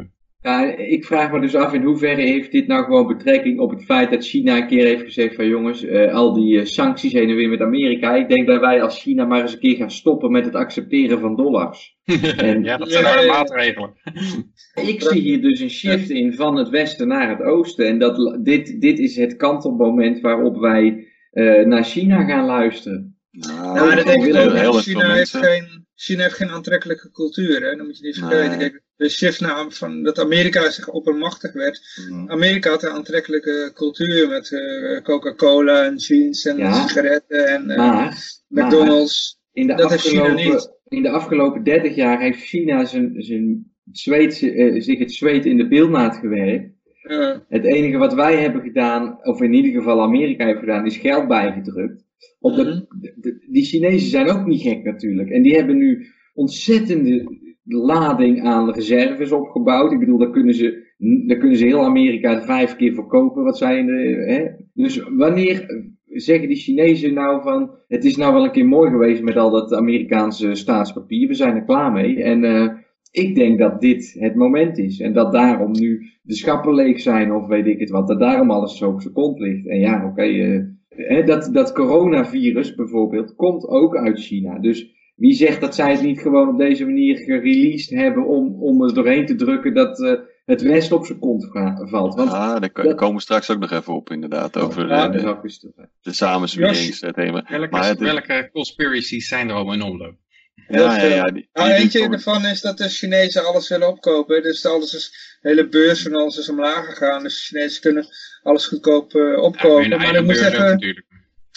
Ja, ik vraag me dus af in hoeverre heeft dit nou gewoon betrekking op het feit dat China een keer heeft gezegd van jongens, eh, al die eh, sancties heen en weer met Amerika. Ik denk dat wij als China maar eens een keer gaan stoppen met het accepteren van dollars. En ja, dat zijn ja. maatregelen. ik zie hier dus een shift in van het westen naar het oosten. En dat, dit, dit is het kantelmoment waarop wij eh, naar China gaan luisteren. Nou, Nou, dat denk ik heel- China, heeft mensen. geen, China heeft geen aantrekkelijke cultuur, hè? dat moet je niet vergeten. Kijk, de shift naar, van dat Amerika zich oppermachtig werd. Mhm. Amerika had een aantrekkelijke cultuur met eh, Coca-Cola en jeans en Ja. sigaretten en eh, Maar, McDonald's. In de, Dat heeft China afgelopen, niet. in de afgelopen 30 jaar heeft China zijn, zijn zweet, eh, zich het zweet in de bilnaad gewerkt. Het enige wat wij hebben gedaan, of in ieder geval Amerika heeft gedaan, is geld bijgedrukt. De, Mhm. de- die Chinezen zijn ook niet gek natuurlijk. En die hebben nu ontzettende lading aan reserves opgebouwd. Ik bedoel, daar kunnen ze, daar kunnen ze heel Amerika vijf keer verkopen. Wat zij in de, hè? Dus wanneer zeggen die Chinezen nou van, het is nou wel een keer mooi geweest met al dat Amerikaanse staatspapier. We zijn er klaar mee. En eh, ik denk dat dit het moment is. En dat daarom nu de schappen leeg zijn of weet ik het wat. Dat daarom alles zo op zijn kont ligt. En ja, oké. eh, hè, dat, dat coronavirus bijvoorbeeld komt ook uit China. Dus wie zegt dat zij het niet gewoon op deze manier gereleased hebben om, om er doorheen te drukken dat eh, het rest op zijn kont va- valt. Want Ah, daar dat- komen we straks ook nog even op, inderdaad. Over Ja, eh, de, de samensweringsthema. Welke, Maar het is- welke conspiracies zijn er allemaal in omloop? Ja, ja, ja. Die, Nou, eentje ervan is dat de Chinezen alles willen opkopen. Dus alles is, hele beurs van alles is omlaag gegaan. Dus de Chinezen kunnen alles goedkoop eh, Ja, opkopen. hun maar ik moest, ook even, natuurlijk.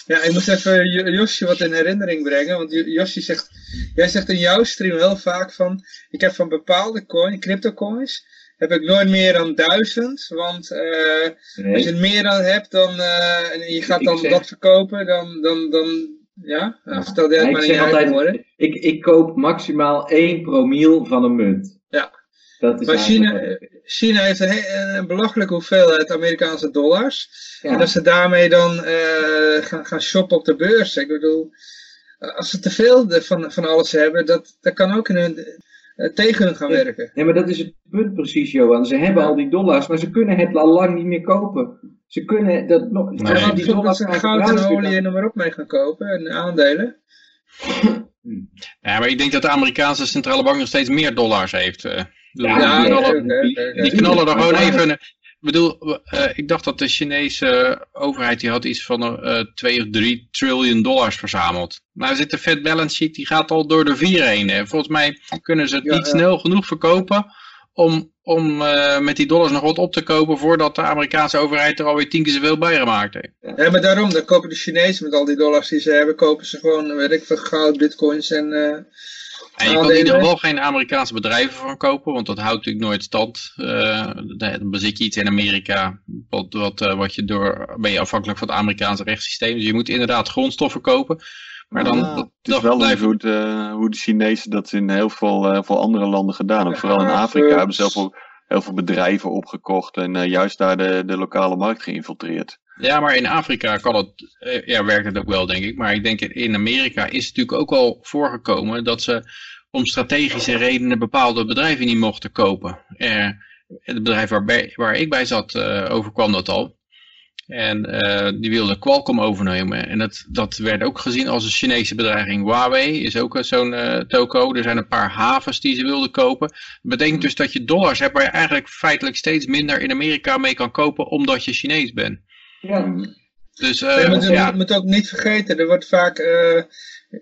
ja, ik moest even Jo- Josje wat in herinnering brengen. Want Jo- Josje zegt, jij zegt in jouw stream heel vaak van, ik heb van bepaalde coin, crypto coins, heb ik nooit meer dan duizend. Want eh, Nee. als je het meer dan hebt dan, eh, en je gaat dan zeg- dat verkopen, dan, dan, dan ja, nou, vertel jij Ja, het ik maar in zeg je altijd, ik, ik koop maximaal 1 promiel van een munt. Ja. Dat is Maar China, China heeft een, he- een belachelijke hoeveelheid Amerikaanse dollars. ja. En dat ze daarmee dan eh, gaan, gaan shoppen op de beurs. Ik bedoel, eh, als ze te veel van, van alles hebben, dat, dat kan ook in hun... eh, tegen hun gaan werken. Ja, maar dat is het punt precies, Johan. Ze hebben al die dollars, maar ze kunnen het al lang niet meer kopen. Ze kunnen dat nog. Nee. als ze Die dollars gaan goud en olie en noem maar op mee gaan kopen en aandelen. Ja, maar ik denk dat de Amerikaanse centrale bank nog steeds meer dollars heeft. Eh. Ja, die, Ja, knallen, die er gewoon even... Ik bedoel, eh, ik dacht dat de Chinese overheid die had iets van eh 2 of 3 triljoen dollars verzameld. Nou zit de Fed balance sheet, die gaat al door de vier heen. En volgens mij kunnen ze het Ja, niet snel genoeg verkopen om, om eh, met die dollars nog wat op te kopen voordat de Amerikaanse overheid er alweer tien keer zoveel bij gemaakt heeft. Ja, maar daarom, dan kopen de Chinezen met al die dollars die ze hebben, kopen ze gewoon, weet ik veel, goud, bitcoins en... eh, En je kan er in ieder geval geen Amerikaanse bedrijven van kopen, want dat houdt natuurlijk nooit stand. Eh, dan bezit je iets in Amerika, wat, wat, eh, wat je door, ben je afhankelijk van het Amerikaanse rechtssysteem. Dus je moet inderdaad grondstoffen kopen. Maar dan, Ah, dat, het is dat wel blijft- hoe, de, eh, hoe de Chinezen dat in heel veel, eh, veel andere landen gedaan hebben. Vooral in Afrika hebben ze heel veel, heel veel bedrijven opgekocht en eh, juist daar de, de lokale markt geïnfiltreerd. Ja, maar in Afrika kan het, eh, ja, werkt het ook wel, denk ik. Maar ik denk in- Amerika is het natuurlijk ook al voorgekomen dat ze om strategische redenen bepaalde bedrijven niet mochten kopen. Eh, het bedrijf waarbij, waar ik bij zat, eh, overkwam dat al. En eh, die wilde Qualcomm overnemen. En dat, dat werd ook gezien als een Chinese bedreiging. Huawei is ook zo'n toko. Er zijn een paar havens die ze wilden kopen. Dat betekent dus dat je dollars hebt waar je eigenlijk feitelijk steeds minder in Amerika mee kan kopen omdat je Chinees bent. Ja. Dus je eh moet, je ja, moet ook niet vergeten, er wordt vaak, eh,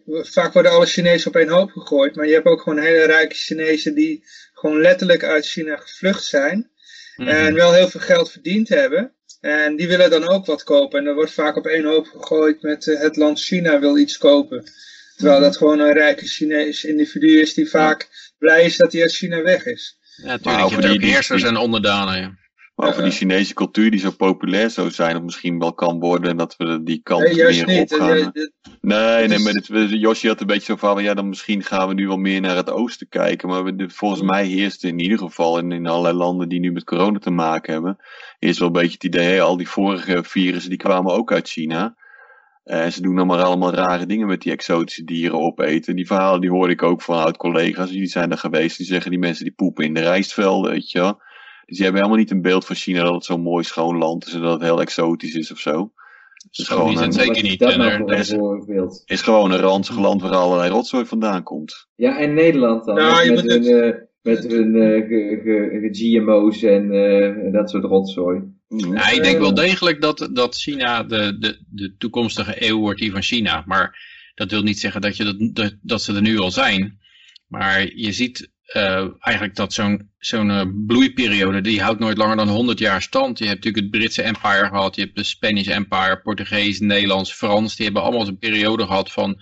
vaak worden alle Chinezen op één hoop gegooid, maar je hebt ook gewoon hele rijke Chinezen die gewoon letterlijk uit China gevlucht zijn mhm. en wel heel veel geld verdiend hebben. En die willen dan ook wat kopen. En er wordt vaak op één hoop gegooid met eh, het land China wil iets kopen. Terwijl dat gewoon een rijke Chinees individu is die vaak blij is dat hij uit China weg is. ja, natuurlijk. Over die- heersers die- en onderdanen. Ja. Maar over die Chinese cultuur die zo populair zou zijn, of misschien wel kan worden, en dat we die kant Nee, juist meer niet. op Eh, gaan. Nee, nee, maar dit, Josje had een beetje zo van, ja, dan misschien gaan we nu wel meer naar het oosten kijken. Maar we- volgens mij heerst in ieder geval, en in allerlei landen die nu met corona te maken hebben, is wel een beetje het idee, al die vorige virussen die kwamen ook uit China. En ze doen dan maar allemaal rare dingen met die exotische dieren opeten. Die verhalen die hoorde ik ook van oud-collega's, die zijn er geweest. Die zeggen die mensen die poepen in de rijstvelden, weet je wel. Dus die hebben helemaal niet een beeld van China dat het zo'n mooi schoon land is en dat het heel exotisch is of zo. Het is gewoon is het een- zeker niet. dat En nou is- voorbeeld? is gewoon een ranzig land waar allerlei rotzooi vandaan komt. Ja, en Nederland dan. Ja, met, je met hun, eh, met hun eh, ge- ge- ge- GMO's en eh, dat soort rotzooi. Ja, ik denk wel degelijk dat, dat China de, de, de toekomstige eeuw wordt die van China. Maar dat wil niet zeggen dat, je dat, dat, dat ze er nu al zijn. Maar je ziet eh, eigenlijk dat zo'n zo'n eh, bloeiperiode, die houdt nooit langer dan 100 jaar stand. Je hebt natuurlijk het Britse Empire gehad, je hebt de Spanish Empire, Portugees, Nederlands, Frans. Die hebben allemaal zo'n periode gehad van,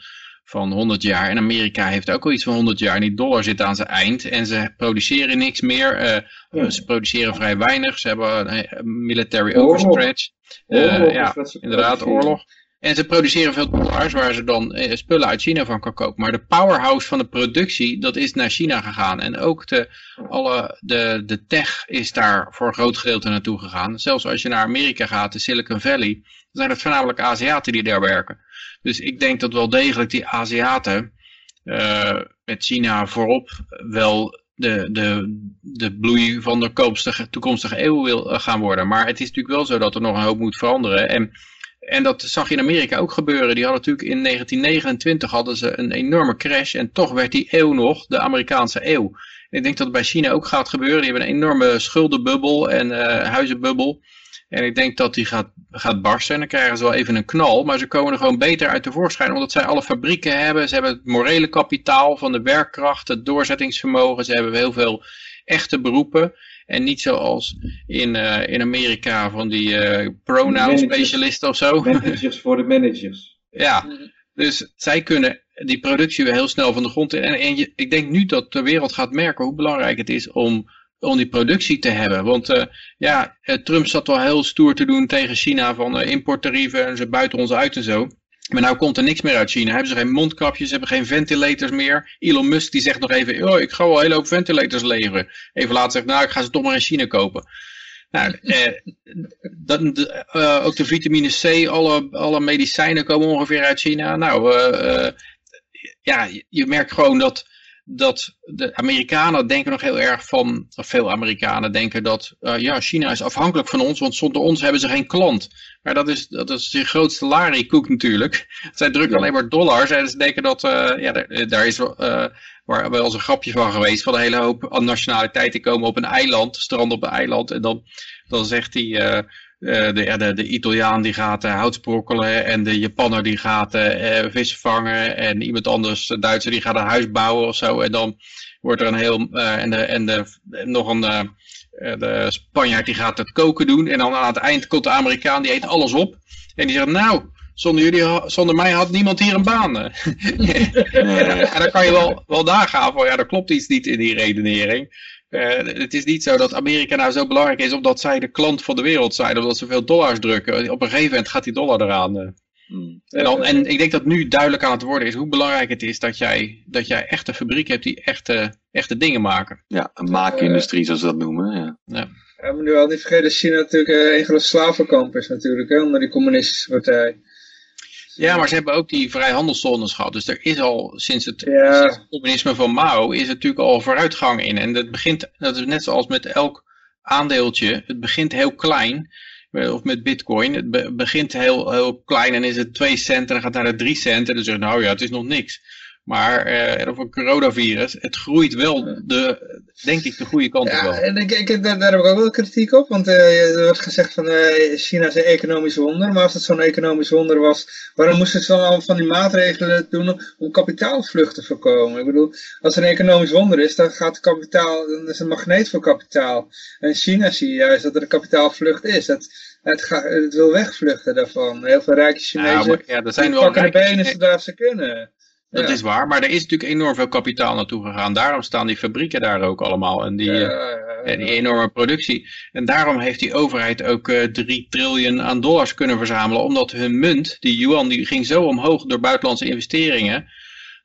van 100 jaar. En Amerika heeft ook al iets van 100 jaar. En die dollar zit aan zijn eind en ze produceren niks meer. eh, Ja. Ze produceren vrij weinig. Ze hebben een military Oorlog. overstretch. Oorlog ja, inderdaad, oorlog. En ze produceren veel dollars waar ze dan eh, spullen uit China van kan kopen. Maar de powerhouse van de productie, dat is naar China gegaan. En ook de, alle, de, de tech is daar voor een groot gedeelte naartoe gegaan. Zelfs als je naar Amerika gaat, de Silicon Valley, zijn het voornamelijk Aziaten die daar werken. Dus ik denk dat wel degelijk die Aziaten eh, met China voorop wel de, de, de bloei van de toekomstige, toekomstige eeuw wil eh, gaan worden. Maar het is natuurlijk wel zo dat er nog een hoop moet veranderen. En, en dat zag je in Amerika ook gebeuren. Die hadden natuurlijk in 1929 hadden ze een enorme crash. En toch werd die eeuw nog de Amerikaanse eeuw. En ik denk dat het bij China ook gaat gebeuren. Die hebben een enorme schuldenbubbel en eh, huizenbubbel. En ik denk dat die gaat, gaat barsten. En dan krijgen ze wel even een knal. Maar ze komen er gewoon beter uit tevoorschijn. Omdat zij alle fabrieken hebben. Ze hebben het morele kapitaal van de werkkracht. Het doorzettingsvermogen. Ze hebben heel veel echte beroepen. En niet zoals in, eh, in Amerika van die eh, pronoun specialisten of zo. Managers voor de managers. Ja, dus zij kunnen die productie weer heel snel van de grond in. En, en je, ik denk nu dat de wereld gaat merken hoe belangrijk het is om, om die productie te hebben. Want eh, ja, Trump zat wel heel stoer te doen tegen China van importtarieven en ze buiten ons uit en zo. Maar nou komt er niks meer uit China. Hebben ze geen mondkapjes, hebben geen ventilators meer. Elon Musk die zegt nog even, oh, ik ga wel een hele hoop ventilators leveren. Even later zegt, nou ik ga ze toch maar in China kopen. Nou, eh, dat, eh, ook de vitamine C, alle, alle medicijnen komen ongeveer uit China. Nou, eh, eh, ja, je merkt gewoon dat dat de Amerikanen denken nog heel erg van, of veel Amerikanen denken dat, uh, ja, China is afhankelijk van ons, want zonder ons hebben ze geen klant. Maar dat is, dat is de grootste larikoek natuurlijk. Zij drukken alleen maar dollars en ze denken dat, uh, ja, daar, daar is uh, waar wel eens een grapje van geweest, van een hele hoop nationaliteiten komen op een eiland, strand op een eiland, en dan, dan zegt hij, de, de, de, Italiaan die gaat uh, hout sprokkelen en de Japanner die gaat uh, vis vangen en iemand anders, de Duitser, die gaat een huis bouwen of zo. En dan wordt er een heel, en, de, en de, nog een, de Spanjaard die gaat het koken doen. En dan aan het eind komt de Amerikaan, die eet alles op. En die zegt, nou, zonder, jullie, zonder mij had niemand hier een baan. en dan kan je wel, wel nagaan van, ja, er klopt iets niet in die redenering. Uh, het is niet zo dat Amerika nou zo belangrijk is omdat zij de klant van de wereld zijn, omdat ze veel dollars drukken. Op een gegeven moment gaat die dollar eraan. Uh. Hmm. En, dan, en ik denk dat nu duidelijk aan het worden is hoe belangrijk het is dat jij, dat jij echte fabrieken hebt die echte, echte dingen maken. Ja, een maakindustrie zoals ze dat noemen. Ja. Ja. Ja, maar nu wel niet vergeten dat China natuurlijk uh, een groot slavenkamp is natuurlijk, hè, onder die communistische partij. Ja, maar ze hebben ook die vrijhandelszones gehad. Dus er is al sinds het, sinds het, communisme van Mao is er natuurlijk al vooruitgang in. En dat begint, dat is net zoals met elk aandeeltje. Het begint heel klein. Of met bitcoin. Het begint heel, heel klein en is het 2 cent en dan gaat naar de 3 cent. En dan zeg je nou ja, het is nog niks. Maar uh, of een coronavirus, het groeit wel de, denk ik, de goede kant op ja. En ik, ik, daar, daar heb ik ook wel kritiek op, want uh, er wordt gezegd van uh, China is een economisch wonder. Maar als het zo'n economisch wonder was, waarom moesten ze dan al van die maatregelen doen om kapitaalvlucht te voorkomen? Ik bedoel, als het een economisch wonder is, dan gaat kapitaal, dan is een magneet voor kapitaal. En in China zie je juist dat er een kapitaalvlucht is. Dat, het, gaat, het wil wegvluchten daarvan. Heel veel rijke Chinezen ja, maar, ja, er zijn wel pakken rijke... de benen zodra ze kunnen. Dat is waar, maar er is natuurlijk enorm veel kapitaal naartoe gegaan. Daarom staan die fabrieken daar ook allemaal en die, ja, uh, die enorme productie. En daarom heeft die overheid ook uh, 3 triljoen aan dollars kunnen verzamelen. Omdat hun munt, die yuan, die ging zo omhoog door buitenlandse investeringen.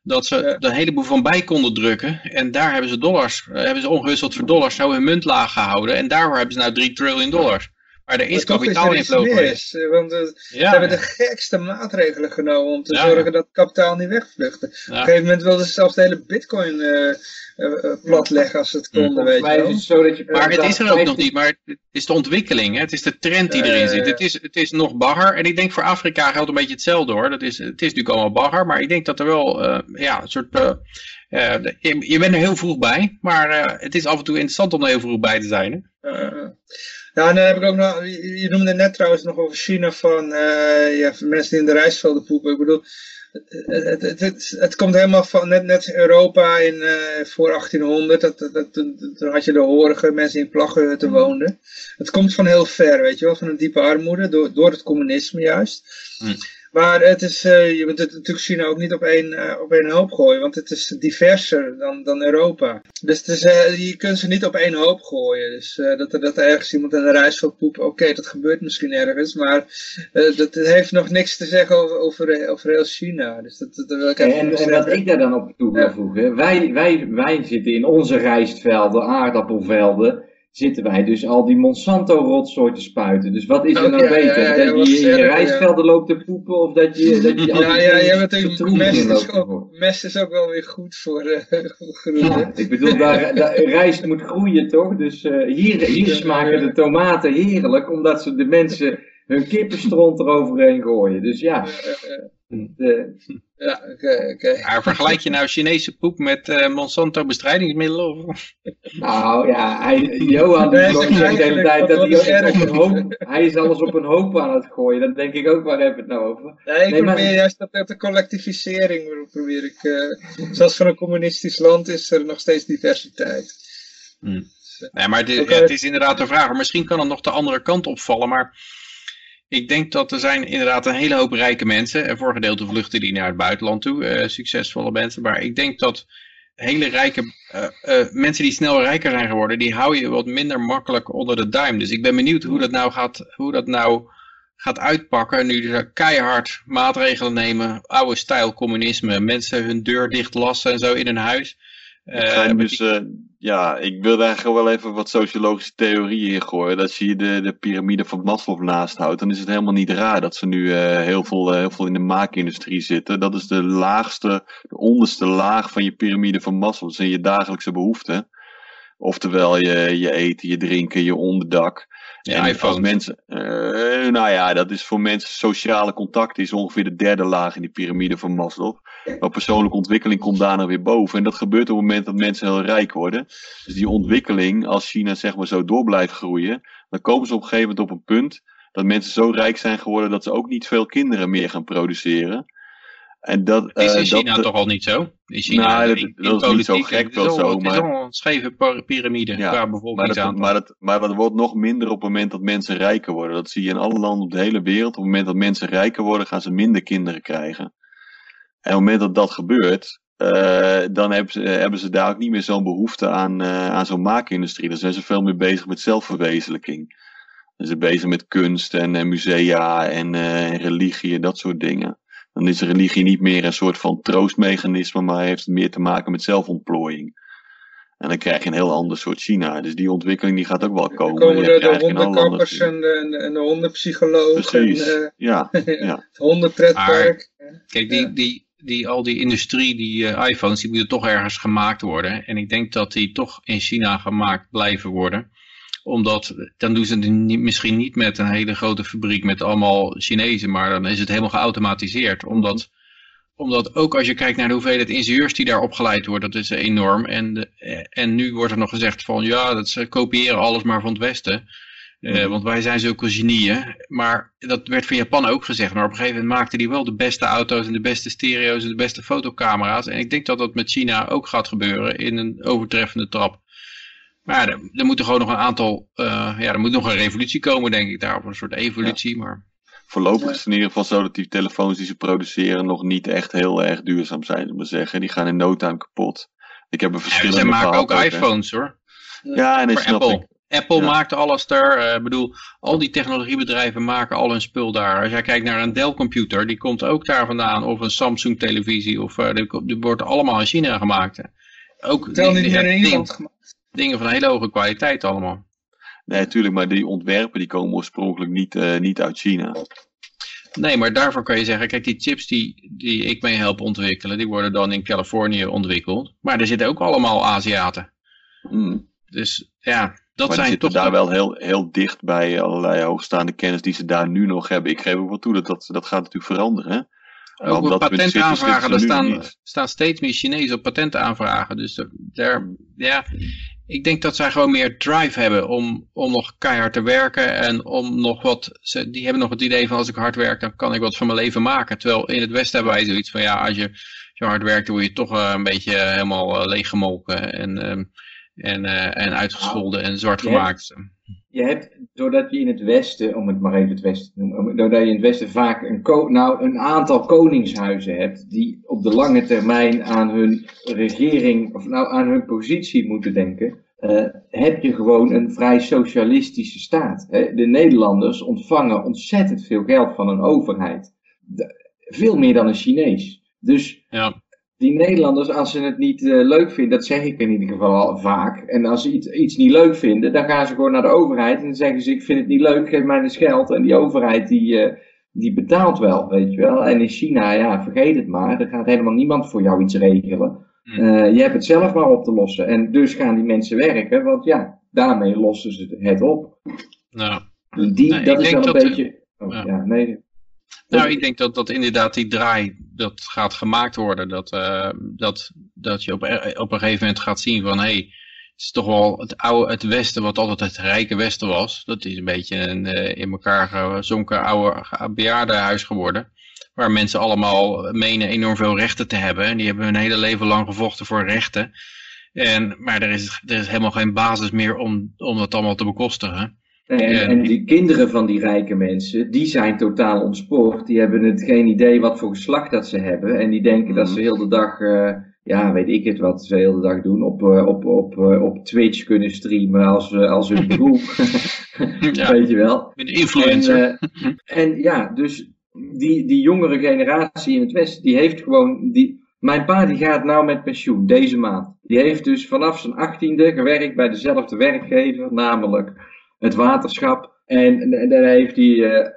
Dat ze er een heleboel van bij konden drukken. En daar hebben ze dollars, uh, hebben ze ongewisseld voor dollars zo hun munt laag gehouden. En daarvoor hebben ze nou 3 triljoen dollars. Maar er is kapitaal in Mis, want uh, ja, ze hebben de gekste maatregelen genomen om te ja, zorgen dat kapitaal niet wegvluchtte. Op een gegeven moment wilden ze zelfs de hele bitcoin uh, uh, platleggen als ze het konden, weet je wel. Zo dat je maar het is er ook nog niet, maar het is de ontwikkeling, hè? het is de trend die erin zit. Het is, het is nog bagger en ik denk voor Afrika geldt een beetje hetzelfde hoor. Dat is, het is natuurlijk allemaal bagger, maar ik denk dat er wel ja, een soort... je, je, bent er heel vroeg bij, maar het is af en toe interessant om er heel vroeg bij te zijn. Hè? Ja, en dan heb ik ook nog, je noemde net trouwens nog over China van uh, ja, mensen die in de rijstvelden poepen. Ik bedoel, het, het, het, het, komt helemaal van net, net Europa in, uh, voor 1800. Dat, dat, dat, toen had je de horige mensen in plaggenhutten woonden. Het komt van heel ver, weet je wel, van een diepe armoede, door, door het communisme juist. Mm. Maar het is, uh, je moet het natuurlijk China ook niet op één, uh, op één hoop gooien, want het is diverser dan, dan Europa. Dus het is, uh, je kunt ze niet op één hoop gooien. Dus dat, er, dat er ergens iemand in de reis wil poepen, oké, okay, dat gebeurt misschien ergens, maar dat, dat heeft nog niks te zeggen over, over, over heel China. Dus dat, dat wil ik en, en, en wat ik daar dan op toe wil ja. voegen, wij, wij, wij zitten in onze rijstvelden, aardappelvelden, zitten wij dus al die Monsanto-rotzooi te spuiten. Dus wat is er nou beter? Ja, ja, dat je in je rijstvelden loopt te poepen of dat je... Dat je ja, ja, ja, natuurlijk, mest is, ook, mest is ook wel weer goed voor uh, groenten. ik bedoel, daar, daar, rijst moet groeien toch? Dus uh, hier, hier smaken de tomaten heerlijk, omdat ze de mensen hun kippenstront eroverheen gooien. Dus ja... ja, oké. Maar vergelijk je nou Chinese poep met uh, Monsanto bestrijdingsmiddelen? Of? Nou ja, hij, Johan die zegt de hele tijd dat hij, op een hoop, hij is alles op een hoop aan het gooien. Dat denk ik ook, waar we het nou over? Nee, ik nee, probeer maar... juist dat de collectivisering, probeer ik, uh, zoals voor een communistisch land is er nog steeds diversiteit. Hmm. Nee, maar okay. ja, het is inderdaad een vraag. Misschien kan het nog de andere kant opvallen, maar ik denk dat er zijn inderdaad een hele hoop rijke mensen. En voor gedeelte vluchten die naar het buitenland toe. Uh, succesvolle mensen. Maar ik denk dat hele rijke uh, uh, mensen die snel rijker zijn geworden. Die hou je wat minder makkelijk onder de duim. Dus ik ben benieuwd hoe dat nou gaat, hoe dat nou gaat uitpakken. Nu ze keihard maatregelen nemen. Oude stijl communisme. Mensen hun deur dicht lassen en zo in hun huis. Het zijn dus, die... ja, ik wil eigenlijk wel even wat sociologische theorieën gooien. Dat je de, de piramide van Maslow naast houdt, dan is het helemaal niet raar dat ze nu uh, heel, veel, uh, heel veel in de maakindustrie zitten. Dat is de laagste, de onderste laag van je piramide van Maslow. Dat zijn je dagelijkse behoeften. Oftewel je, je eten, je drinken, je onderdak. En als mensen, uh, nou ja, dat is voor mensen sociale contact is ongeveer de derde laag in die piramide van Maslow. Maar persoonlijke ontwikkeling komt daarna weer boven. En dat gebeurt op het moment dat mensen heel rijk worden. Dus die ontwikkeling, als China zeg maar zo door blijft groeien, dan komen ze op een gegeven moment op een punt dat mensen zo rijk zijn geworden dat ze ook niet veel kinderen meer gaan produceren. En dat, is in uh, China dat, toch al niet zo? In China, nou, dat, in, dat is niet zo gek wel zo. Het is Maar, al een scheve piramide Ja, qua maar, bevolkingsaantal. dat, maar, dat, maar dat wordt nog minder op het moment dat mensen rijker worden. Dat zie je in alle landen op de hele wereld. Op het moment dat mensen rijker worden, gaan ze minder kinderen krijgen. En op het moment dat dat gebeurt, uh, dan hebben ze, hebben ze daar ook niet meer zo'n behoefte aan, uh, aan zo'n maakindustrie. Dan zijn ze veel meer bezig met zelfverwezenlijking. Dan zijn ze bezig met kunst en uh, musea en religie en dat soort dingen. Dan is religie niet meer een soort van troostmechanisme, maar heeft het meer te maken met zelfontplooiing. En dan krijg je een heel ander soort China. Dus die ontwikkeling die gaat ook wel komen. Dan komen de, de hondenkappers en de, en de, en de hondenpsycholoog Precies, en eh, ja, ja. het hondentredpark. Kijk, die, die, die, al die industrie, die uh, iPhones, die moeten toch ergens gemaakt worden. En ik denk dat die toch in China gemaakt blijven worden. Omdat, dan doen ze het misschien niet met een hele grote fabriek met allemaal Chinezen, maar dan is het helemaal geautomatiseerd. Omdat, omdat ook als je kijkt naar de hoeveelheid ingenieurs die daar opgeleid worden, dat is enorm. En, de, en nu wordt er nog gezegd van, ja, dat ze kopiëren alles maar van het Westen. Uh, want wij zijn zulke genieën. Maar dat werd van Japan ook gezegd. Maar op een gegeven moment maakten die wel de beste auto's en de beste stereo's en de beste fotocamera's. En ik denk dat dat met China ook gaat gebeuren in een overtreffende trap. Maar ja, er, er moet er gewoon nog een aantal, uh, ja, er moet nog een revolutie komen denk ik daar. Of een soort evolutie, ja. maar... Voorlopig is het in ieder geval zo dat die telefoons die ze produceren nog niet echt heel erg duurzaam zijn, zullen we zeggen. Die gaan in no time kapot. Ik heb een verschillende ja, Ze maken ook iPhones hoor. Ja, en dat Voor snap Apple. ik. Apple Ja. maakt alles daar. eh, Ik bedoel, al die technologiebedrijven maken al hun spul daar. Als jij kijkt naar een Dell computer, die komt ook daar vandaan. Of een Samsung televisie. Of eh, die, die wordt allemaal in China gemaakt. hè. Ook Tel niet die- meer die- in ding- Nederland gemaakt. dingen van hele hoge kwaliteit allemaal. Nee, natuurlijk, maar die ontwerpen die komen oorspronkelijk niet, eh, niet uit China. Nee, maar daarvoor kan je zeggen, kijk die chips die, die ik mee help ontwikkelen, die worden dan in Californië ontwikkeld. Maar er zitten ook allemaal Aziaten. Hmm. Dus ja, dat maar zijn zitten toch... daar wel heel, heel dicht bij allerlei hoogstaande kennis die ze daar nu nog hebben. Ik geef ook wel toe dat dat, dat gaat natuurlijk veranderen. Hè? Ook op patentaanvragen, nu staan, staan steeds meer Chinezen op patentaanvragen. Dus er- daar, ja, ik denk dat zij gewoon meer drive hebben om, om nog keihard te werken. En om nog wat, ze, die hebben nog het idee van als ik hard werk, dan kan ik wat van mijn leven maken. Terwijl in het Westen hebben wij zoiets van ja, als je, als je hard werkt, dan word je toch eh, een beetje eh, helemaal eh, leeggemolken. En, ehm, en, eh, en uitgescholden en zwart gemaakt. Je hebt, doordat je in het Westen, om het maar even het Westen te noemen, doordat je in het Westen vaak een, nou, een aantal koningshuizen hebt, die op de lange termijn aan hun regering, of nou aan hun positie moeten denken, eh, heb je gewoon een vrij socialistische staat. Hè? De Nederlanders ontvangen ontzettend veel geld van een overheid. De- veel meer dan een Chinees. Dus Ja. Die Nederlanders, als ze het niet eh, leuk vinden, dat zeg ik in ieder geval al vaak. En als ze iets, iets niet leuk vinden, dan gaan ze gewoon naar de overheid en dan zeggen ze: Ik vind het niet leuk, geef mij eens geld. En die overheid die, eh, die betaalt wel, weet je wel. En in China, ja, vergeet het maar. Er gaat helemaal niemand voor jou iets regelen. Hmm. Eh, je hebt het zelf maar op te lossen. En dus gaan die mensen werken, want ja, daarmee lossen ze het op. Nou, Die, dat is wel een dat, beetje. Oh, ja. ja. nee. Nou, ik denk dat, dat inderdaad die draai, dat gaat gemaakt worden. Dat, eh, dat, dat je op, op een gegeven moment gaat zien van, hé, hey, het is toch wel het oude, het Westen, wat altijd het rijke Westen was. Dat is een beetje een eh, in elkaar gezonken oude bejaardenhuis geworden. Waar mensen allemaal menen enorm veel rechten te hebben. En die hebben hun hele leven lang gevochten voor rechten. En, maar er is, er is helemaal geen basis meer om, om dat allemaal te bekostigen. En, Ja. en die kinderen van die rijke mensen, die zijn totaal ontspoord. Die hebben het geen idee wat voor geslacht dat ze hebben. En die denken dat ze heel de dag, eh, ja, weet ik het wat ze heel de dag doen, op, eh, op, op, eh, op Twitch kunnen streamen als, als hun beroep. Ja. Weet je wel. Een influencer. En, en ja, dus die, die jongere generatie in het Westen, die heeft gewoon, die, Mijn pa die gaat nou met pensioen deze maand. Die heeft dus vanaf zijn achttiende gewerkt bij dezelfde werkgever, namelijk het waterschap. En, dan heeft hij, uh,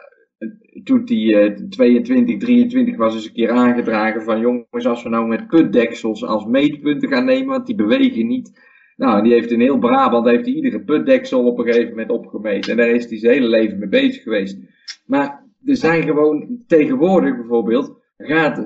toen hij uh, 22, 23 was, eens een keer aangedragen van jongens, als we nou met putdeksels als meetpunten gaan nemen, want die bewegen niet. Nou, die heeft in heel Brabant heeft hij iedere putdeksel op een gegeven moment opgemeten. En daar is hij zijn hele leven mee bezig geweest. Maar er zijn gewoon tegenwoordig bijvoorbeeld gaat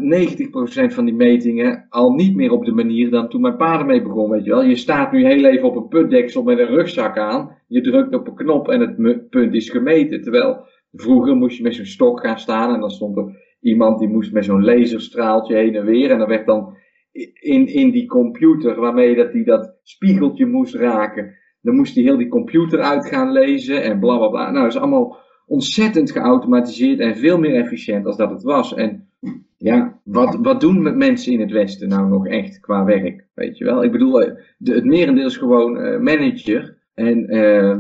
90% van die metingen al niet meer op de manier dan toen mijn pa ermee begon, weet je wel. Je staat nu heel even op een putdeksel met een rugzak aan, je drukt op een knop en het punt is gemeten. Terwijl vroeger moest je met zo'n stok gaan staan en dan stond er iemand die moest met zo'n laserstraaltje heen en weer en dan werd dan in, in die computer waarmee dat hij dat spiegeltje moest raken, dan moest hij heel die computer uit gaan lezen en bla bla bla. Nou, dat is allemaal ontzettend geautomatiseerd en veel meer efficiënt als dat het was. En ja, wat, wat doen met mensen in het Westen nou nog echt qua werk? Weet je wel? Ik bedoel, eh, de, het merendeel is gewoon uh, manager en uh,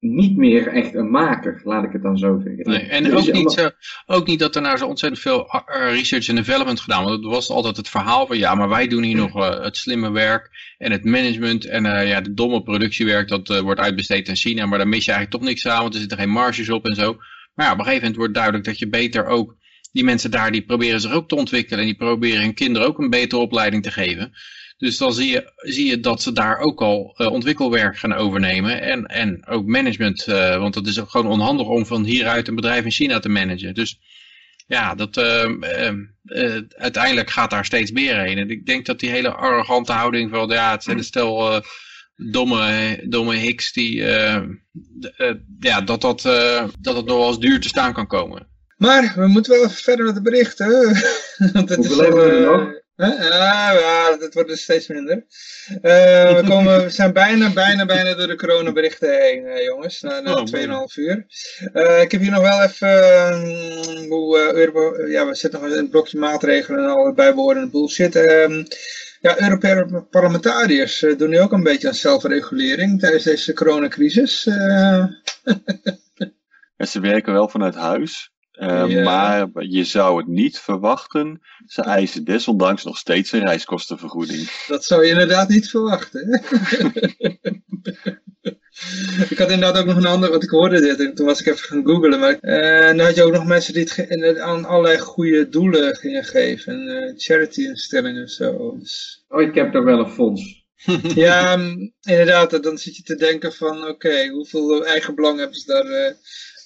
niet meer echt een maker, laat ik het dan zo zeggen. Nee, en ook niet, zo, ook niet dat er nou zo ontzettend veel research en development gedaan wordt. Dat was altijd het verhaal van ja, maar wij doen hier nog uh, het slimme werk en het management en uh, ja, de domme productiewerk dat uh, wordt uitbesteed aan China, maar daar mis je eigenlijk toch niks aan, want er zitten geen marges op en zo. Maar ja, op een gegeven moment wordt duidelijk dat je beter ook die mensen daar die proberen zich ook te ontwikkelen en die proberen hun kinderen ook een betere opleiding te geven. Dus dan zie je, zie je dat ze daar ook al uh, ontwikkelwerk gaan overnemen en, en ook management, uh, want het is ook gewoon onhandig om van hieruit een bedrijf in China te managen. Dus ja, dat, uh, uiteindelijk gaat daar steeds meer heen. En ik denk dat die hele arrogante houding van, ja, het zijn een stel domme, domme hiks die, ja, dat dat, dat het nog wel eens duur te staan kan komen. Maar we moeten wel even verder met de berichten. Want het Hoeveel hebben we er nog? Ja, ja, dat wordt dus steeds minder. Uh, we, komen, we zijn bijna, bijna, bijna door de coronaberichten heen, uh, jongens. Na, na oh, 2,5 uur. Uh, ik heb hier nog wel even hoe Euro, ja, we zitten nog in een blokje maatregelen en al bijbehorende bullshit. Ehm, ja, Europese parlementariërs doen nu ook een beetje aan zelfregulering tijdens deze coronacrisis. ja, ze werken wel vanuit huis. Uh, Maar je zou het niet verwachten. Ze eisen desondanks nog steeds een reiskostenvergoeding. Dat zou je inderdaad niet verwachten. ik had inderdaad ook nog een ander, want ik hoorde dit en toen was ik even gaan googlen. Maar uh, dan had je ook nog mensen die het aan allerlei goede doelen gingen geven. En uh, charity-instellingen en zo. Dus... Oh, ik heb daar wel een fonds. ja, inderdaad. Dan zit je te denken van, oké, hoeveel eigen belang hebben ze daar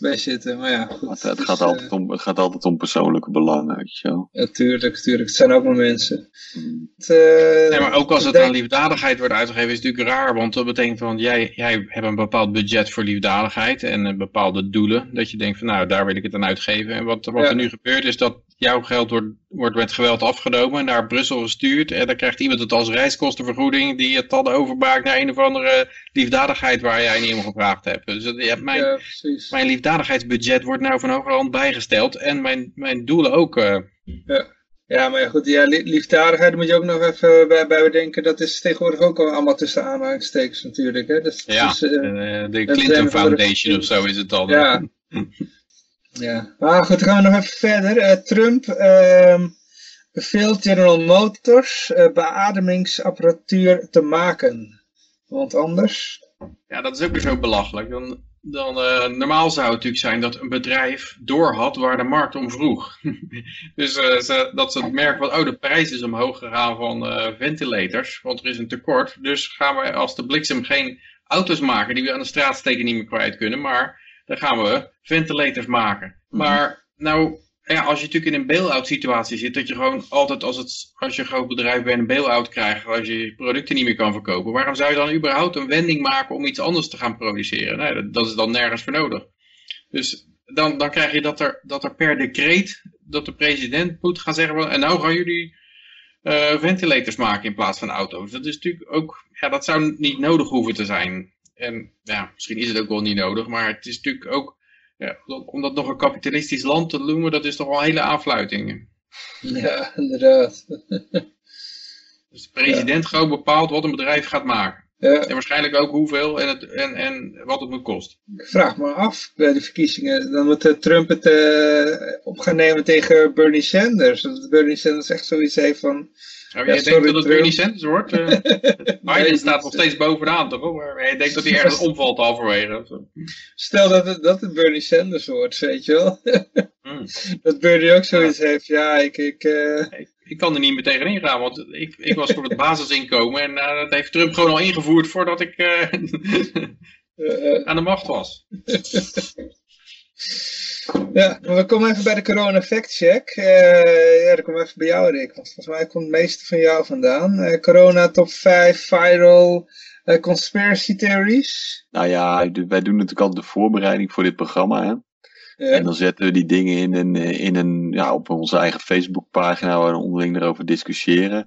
bij zitten. Maar ja, goed. Het, gaat, dus, altijd om, het gaat altijd om persoonlijke belangen, weet je wel. Ja, tuurlijk, tuurlijk. Het zijn ook maar mensen. Mm. Het, uh, nee, maar ook als het aan liefdadigheid wordt uitgegeven is het natuurlijk raar. Want dat betekent van, jij, jij hebt een bepaald budget voor liefdadigheid en bepaalde doelen. Dat je denkt van, nou, daar wil ik het aan uitgeven. En wat, wat er nu gebeurt is dat jouw geld wordt, wordt met geweld afgenomen en naar Brussel gestuurd. En dan krijgt iemand het als reiskostenvergoeding die het dan overmaakt naar een of andere liefdadigheid waar jij niet om gevraagd hebt. Dus je hebt mijn, ja, mijn liefdadigheidsbudget wordt nou van hogerhand bijgesteld en mijn, mijn doelen ook. Uh... Ja. ja, maar goed, ja, liefdadigheid moet je ook nog even bij, bij bedenken. Dat is tegenwoordig ook allemaal tussen aanhalingstekens natuurlijk. Hè? Dat, ja, dus, uh, de Clinton Foundation of zo is het dan. Ja. Ja, maar goed, gaan we nog even verder. Uh, Trump uh, beveelt General Motors uh, beademingsapparatuur te maken. Want anders? Ja, dat is ook weer zo belachelijk. Dan, dan, uh, normaal zou het natuurlijk zijn dat een bedrijf doorhad waar de markt om vroeg. dus dat ze merken van, oh de prijs is omhoog gegaan van ventilators, want er is een tekort. Dus gaan we als de bliksem geen auto's maken die we aan de straatsteken niet meer kwijt kunnen, maar dan gaan we ventilators maken. Mhm. Maar nou, ja, als je natuurlijk in een bail-out situatie zit, dat je gewoon altijd als, het, als je een groot bedrijf bent een bail-out krijgt, als je je producten niet meer kan verkopen, waarom zou je dan überhaupt een wending maken om iets anders te gaan produceren? Nee, dat, dat is dan nergens voor nodig. Dus dan, dan krijg je dat er, dat er per decreet, dat de president moet gaan zeggen, en nou gaan jullie uh, ventilators maken in plaats van auto's. Dat is natuurlijk ook, ja, dat zou niet nodig hoeven te zijn. En ja, misschien is het ook wel niet nodig, maar het is natuurlijk ook, ja, om dat nog een kapitalistisch land te noemen, dat is toch wel een hele aanfluiting. Ja, inderdaad. Dus de president ja. gewoon bepaalt wat een bedrijf gaat maken. En waarschijnlijk ook hoeveel en, het, en, en wat het moet kosten. Ik vraag me af bij de verkiezingen. Dan moet Trump het uh, op gaan nemen tegen Bernie Sanders. Dat Bernie Sanders echt zoiets heeft van... Oh, jij denkt dat het Bernie Sanders wordt? Uh, Biden staat nog steeds bovenaan, toch? Maar jij denkt dat hij ergens omvalt halverwege. Stel dat het, dat het Bernie Sanders wordt, weet je wel. Hmm. Dat Bernie ook zoiets heeft. Ja, ik... Ik, uh... ik, ik kan er niet meer tegenin gaan, want ik, ik was voor het basisinkomen en uh, dat heeft Trump gewoon al ingevoerd voordat ik aan de macht was. Ja, we komen even bij de corona fact check. Uh, ja, dan komen we even bij jou Rick, want volgens mij komt het meeste van jou vandaan. Uh, corona top 5 viral uh, conspiracy theories. Nou ja, wij doen natuurlijk altijd de voorbereiding voor dit programma. Hè? Ja. En dan zetten we die dingen in een, in een, ja, op onze eigen Facebookpagina waar we onderling erover discussiëren.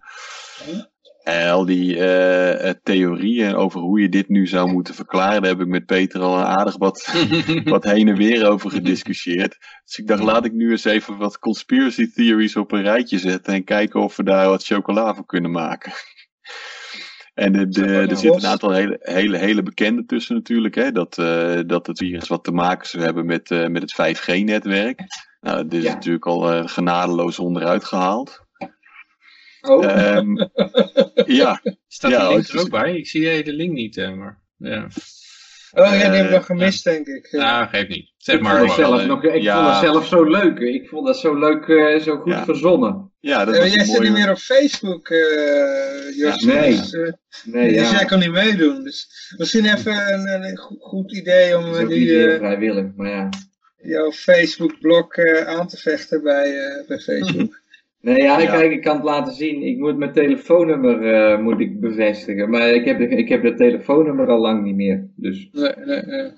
Ja. En al die uh, theorieën over hoe je dit nu zou moeten verklaren, daar heb ik met Peter al aardig wat, wat heen en weer over gediscussieerd. Dus ik dacht, laat ik nu eens even wat conspiracy theories op een rijtje zetten en kijken of we daar wat chocola voor kunnen maken. En de, de, er zitten een aantal hele, hele, hele bekende tussen natuurlijk. Hè? Dat, uh, dat het virus wat te maken zou hebben met, uh, met het 5G-netwerk. Nou, dit is ja. natuurlijk al genadeloos onderuit gehaald. Oh. Um, ja. Staat ja, de link er ook bij? Ik zie de link niet, uh, maar... Ja. Oh ja, die heb ik nog gemist, uh, denk ik. Nou, geeft niet. Zeg ik maar. Vond zelf nog, ik ja. vond het zelf zo leuk. Ik vond dat zo leuk, uh, zo goed ja. verzonnen. Ja, dat ja, jij zit niet meer op Facebook, Jos. Ja, nee. Dus, nee, dus ja. jij kan niet meedoen. Dus misschien even een, een goed, goed idee om niet heel uh, vrijwillig, maar ja. jouw Facebook-blog aan te vechten bij, bij Facebook. Nee, ja, Ja. kijk, ik kan het laten zien. Ik moet mijn telefoonnummer eh, moet ik bevestigen. Maar ik heb, ik heb dat telefoonnummer al lang niet meer. Dus Nee, nee, nee.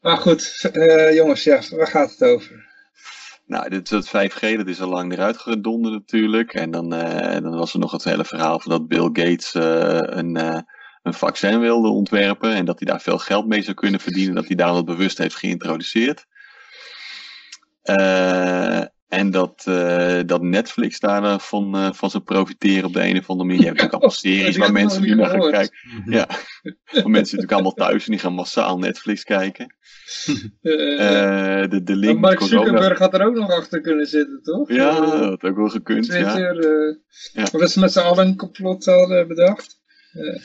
Maar goed, eh, jongens, ja, waar gaat het over? Nou, dit, dat 5G, dat is al lang eruit gedonderd natuurlijk. En dan, eh, dan was er nog het hele verhaal van dat Bill Gates eh, een, eh, een vaccin wilde ontwerpen. En dat hij daar veel geld mee zou kunnen verdienen. Dat hij daar dat bewust heeft geïntroduceerd. Eh, en dat, eh, dat Netflix daarvan uh, van zou profiteren op de een of andere manier. Je hebt natuurlijk allemaal series waar mensen nu naar gaan kijken. Ja, want mensen zitten natuurlijk allemaal thuis en die gaan massaal Netflix kijken. Eh, Eh, de, de maar link Mark met corona- Zuckerberg had er ook nog achter kunnen zitten, toch? Ja, Eh, dat had ook wel gekund. Ja. Twitter, eh, Ja. Of dat ze met z'n allen een complot hadden bedacht. Eh,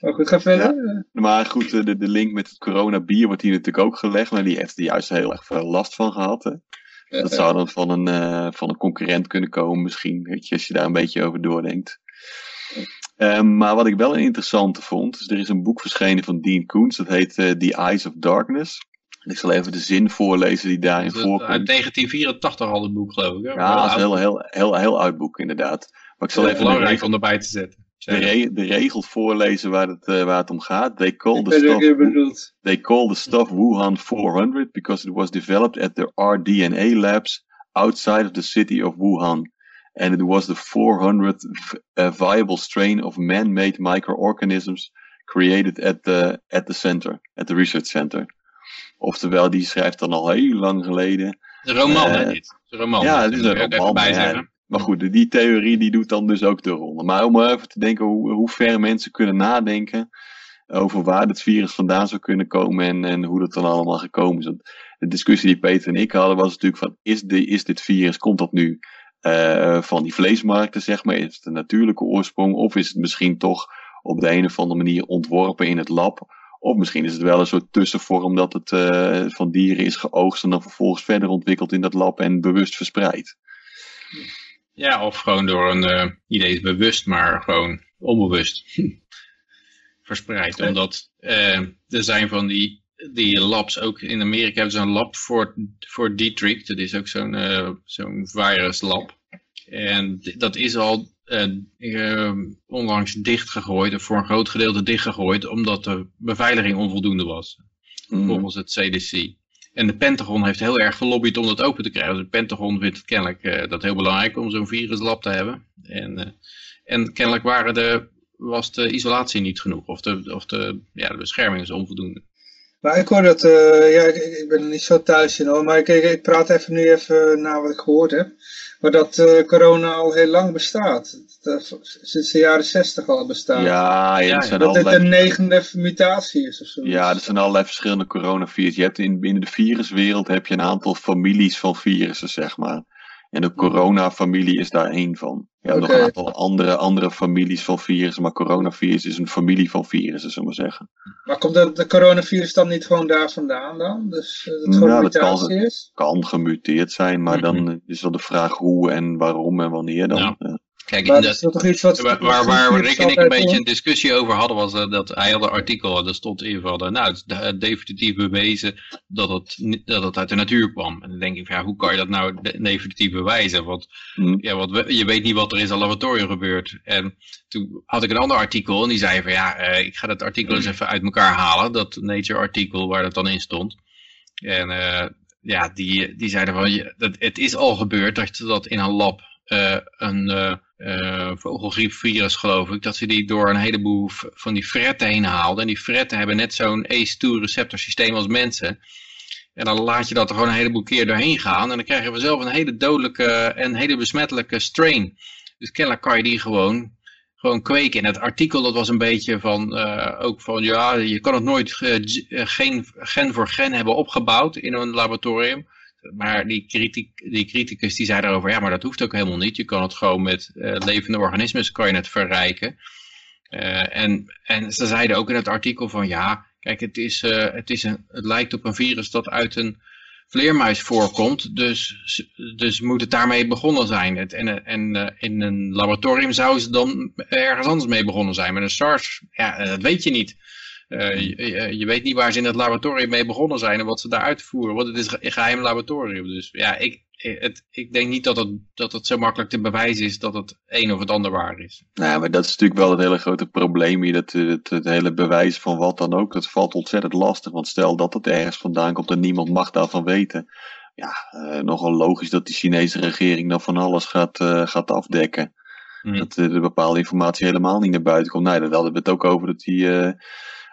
maar goed, ga verder. Eh, Maar goed, eh, de, de link met het coronabier wordt hier natuurlijk ook gelegd. Maar die heeft er juist heel erg veel last van gehad. Hè. Dat eh, zou dan van een, eh, van een concurrent kunnen komen misschien. Weet je, als je daar een beetje over doordenkt. Ehm, maar wat ik wel een interessante vond. is er is een boek verschenen van Dean Koens. Dat heet eh, The Eyes of Darkness. En ik zal even de zin voorlezen die daarin Dat- voorkomt. Uit 1984 al het boek, geloof ik. hè? Ja, dat is een heel, heel, heel, heel oud boek inderdaad. Maar ik zal even belangrijk om erbij te zetten. De, re- de regel voorlezen waar het, eh, waar het om gaat. They call the stuff. They call the stuff Wuhan 400 because it was developed at their rDNA labs outside of the city of Wuhan. And it was the 400th v- uh, viable strain of man-made microorganisms created at the, at the center, at the research center. Oftewel, die schrijft dan al heel lang geleden. Een roman, hè, Eh, dit. Een roman. ja, Dat het is moet een roman, maar goed, die theorie die doet dan dus ook de ronde. Maar om even te denken hoe, hoe ver mensen kunnen nadenken over waar het virus vandaan zou kunnen komen en, en hoe dat dan allemaal gekomen is. De discussie die Peter en ik hadden was natuurlijk van, is, is dit virus, komt dat nu eh, van die vleesmarkten, zeg maar? Is het een natuurlijke oorsprong? Of is het misschien toch op de een of andere manier ontworpen in het lab? Of misschien is het wel een soort tussenvorm dat het eh, van dieren is geoogst en dan vervolgens verder ontwikkeld in dat lab en bewust verspreid. Of gewoon door een eh idee is bewust, maar gewoon onbewust verspreid. Omdat eh, er zijn van die, die labs, ook in Amerika hebben ze een lab voor, voor Dietrich. Dat is ook zo'n eh, zo'n viruslab. En dat is al eh, eh, onlangs dichtgegooid, of voor een groot gedeelte dichtgegooid, omdat de beveiliging onvoldoende was Mm. volgens het CDC. En de Pentagon heeft heel erg gelobbyd om dat open te krijgen. Dus de Pentagon vindt kennelijk eh, dat heel belangrijk om zo'n viruslab te hebben. En, eh, en kennelijk waren de, was de isolatie niet genoeg. Of de, of de, ja, de bescherming is onvoldoende. Maar ik hoor dat, uh, ja, ik, ik, ben niet zo thuis in hoor, maar ik, ik, praat even nu even na wat ik gehoord heb. Maar dat uh, corona al heel lang bestaat. Dat, sinds de jaren zestig al bestaat. Ja, ja, dat allerlei... het een negende mutatie is of zo. Ja, er zijn allerlei verschillende coronavirussen. Je hebt in, binnen de viruswereld heb je een aantal families van virussen, zeg maar. En de coronafamilie is daar één van. Je hebt okay. nog een aantal andere, andere families van virussen, maar coronavirus is een familie van virussen, zullen we zeggen. Maar komt de, de coronavirus dan niet gewoon daar vandaan dan? Dus dat het gewoon ja, mutatie kan, is? kan gemuteerd zijn, maar mm -hmm. dan is wel de vraag hoe en waarom en wanneer dan. Ja. Kijk, dat, is toch iets wat, waar, waar, waar Rick en ik een beetje een discussie over hadden, was uh, dat hij had een artikel, en er stond in van, uh, nou, het is definitief bewezen dat het, dat het uit de natuur kwam. En dan denk ik, ja, hoe kan je dat nou definitief bewijzen? Want, mm. ja, want we, je weet niet wat er in zijn laboratorium gebeurt. En toen had ik een ander artikel, en die zei van, ja, uh, ik ga dat artikel eens even uit elkaar halen, dat Nature artikel waar dat dan in stond. En ja, die, die zeiden van, dat, het is al gebeurd dat je dat in een lab een uh, vogelgriepvirus geloof ik, dat ze die door een heleboel van die fretten heen haalden. En die fretten hebben net zo'n ACE2 receptor systeem als mensen. En dan laat je dat er gewoon een heleboel keer doorheen gaan. En dan krijg je vanzelf een hele dodelijke en hele besmettelijke strain. Dus kennelijk kan je die gewoon, gewoon kweken. En het artikel dat was een beetje van, uh, ook van, ja, je kan het nooit uh, gen voor gen hebben opgebouwd in een laboratorium maar die, kritiek, die criticus die zei daarover, ja, maar dat hoeft ook helemaal niet. Je kan het gewoon met uh, levende organismen kan je het verrijken. Uh, en, en ze zeiden ook in het artikel van, ja, kijk, het, is, uh, het, is een, het lijkt op een virus dat uit een vleermuis voorkomt, dus, dus moet het daarmee begonnen zijn. Het, en en in een laboratorium zouden ze dan ergens anders mee begonnen zijn. Met een SARS, ja, dat weet je niet. Uh, je, je, weet niet waar ze in het laboratorium mee begonnen zijn en wat ze daar uitvoeren. Want het is een geheim laboratorium. Dus ja, ik, het, ik denk niet dat het, dat het zo makkelijk te bewijzen is dat het een of het ander waar is. Nou, maar dat is natuurlijk wel het hele grote probleem hier. Dat, het, het hele bewijs van wat dan ook, dat valt ontzettend lastig. Want stel dat het ergens vandaan komt en niemand mag daarvan weten. Ja, uh, nogal logisch dat die Chinese regering dan van alles gaat, uh, gaat afdekken. Mm. Dat er bepaalde informatie helemaal niet naar buiten komt. Nee, daar hadden we het ook over dat die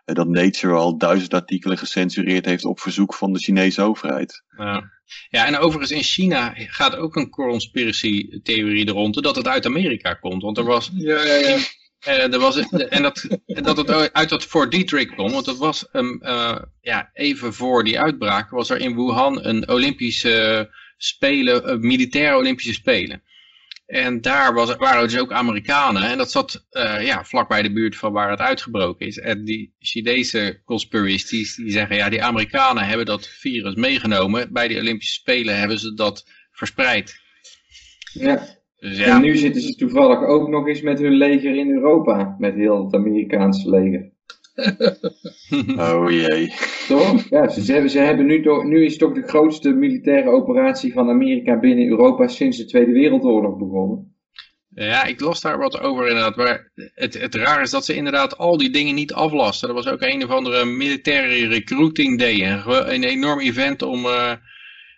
dat Nature al duizend artikelen gecensureerd heeft op verzoek van de Chinese overheid. Ja, ja en overigens in China gaat ook een conspiracy-theorie rond dat het uit Amerika komt. Want er was... Ja, ja, ja. Uh, er was, en dat, dat het uit dat Fort Detrick kwam, want dat was um, uh, ja, even voor die uitbraak, was er in Wuhan een Olympische Spelen, uh, militaire Olympische Spelen. En daar was, waren dus ook Amerikanen. En dat zat uh, ja, vlakbij de buurt van waar het uitgebroken is. En die Chinese conspiracies die zeggen, ja, die Amerikanen hebben dat virus meegenomen. Bij de Olympische Spelen hebben ze dat verspreid. Ja. Dus ja. En nu zitten ze toevallig ook nog eens met hun leger in Europa. Met heel het Amerikaanse leger. oh jee. Toch? Ja, ze, hebben, ze hebben nu, toch, nu is toch de grootste militaire operatie van Amerika binnen Europa sinds de Tweede Wereldoorlog begonnen. Ja, ik las daar wat over inderdaad. Maar het, het raar is dat ze inderdaad al die dingen niet aflasten. Er was ook een of andere militaire recruiting day. Een, een enorm event om uh,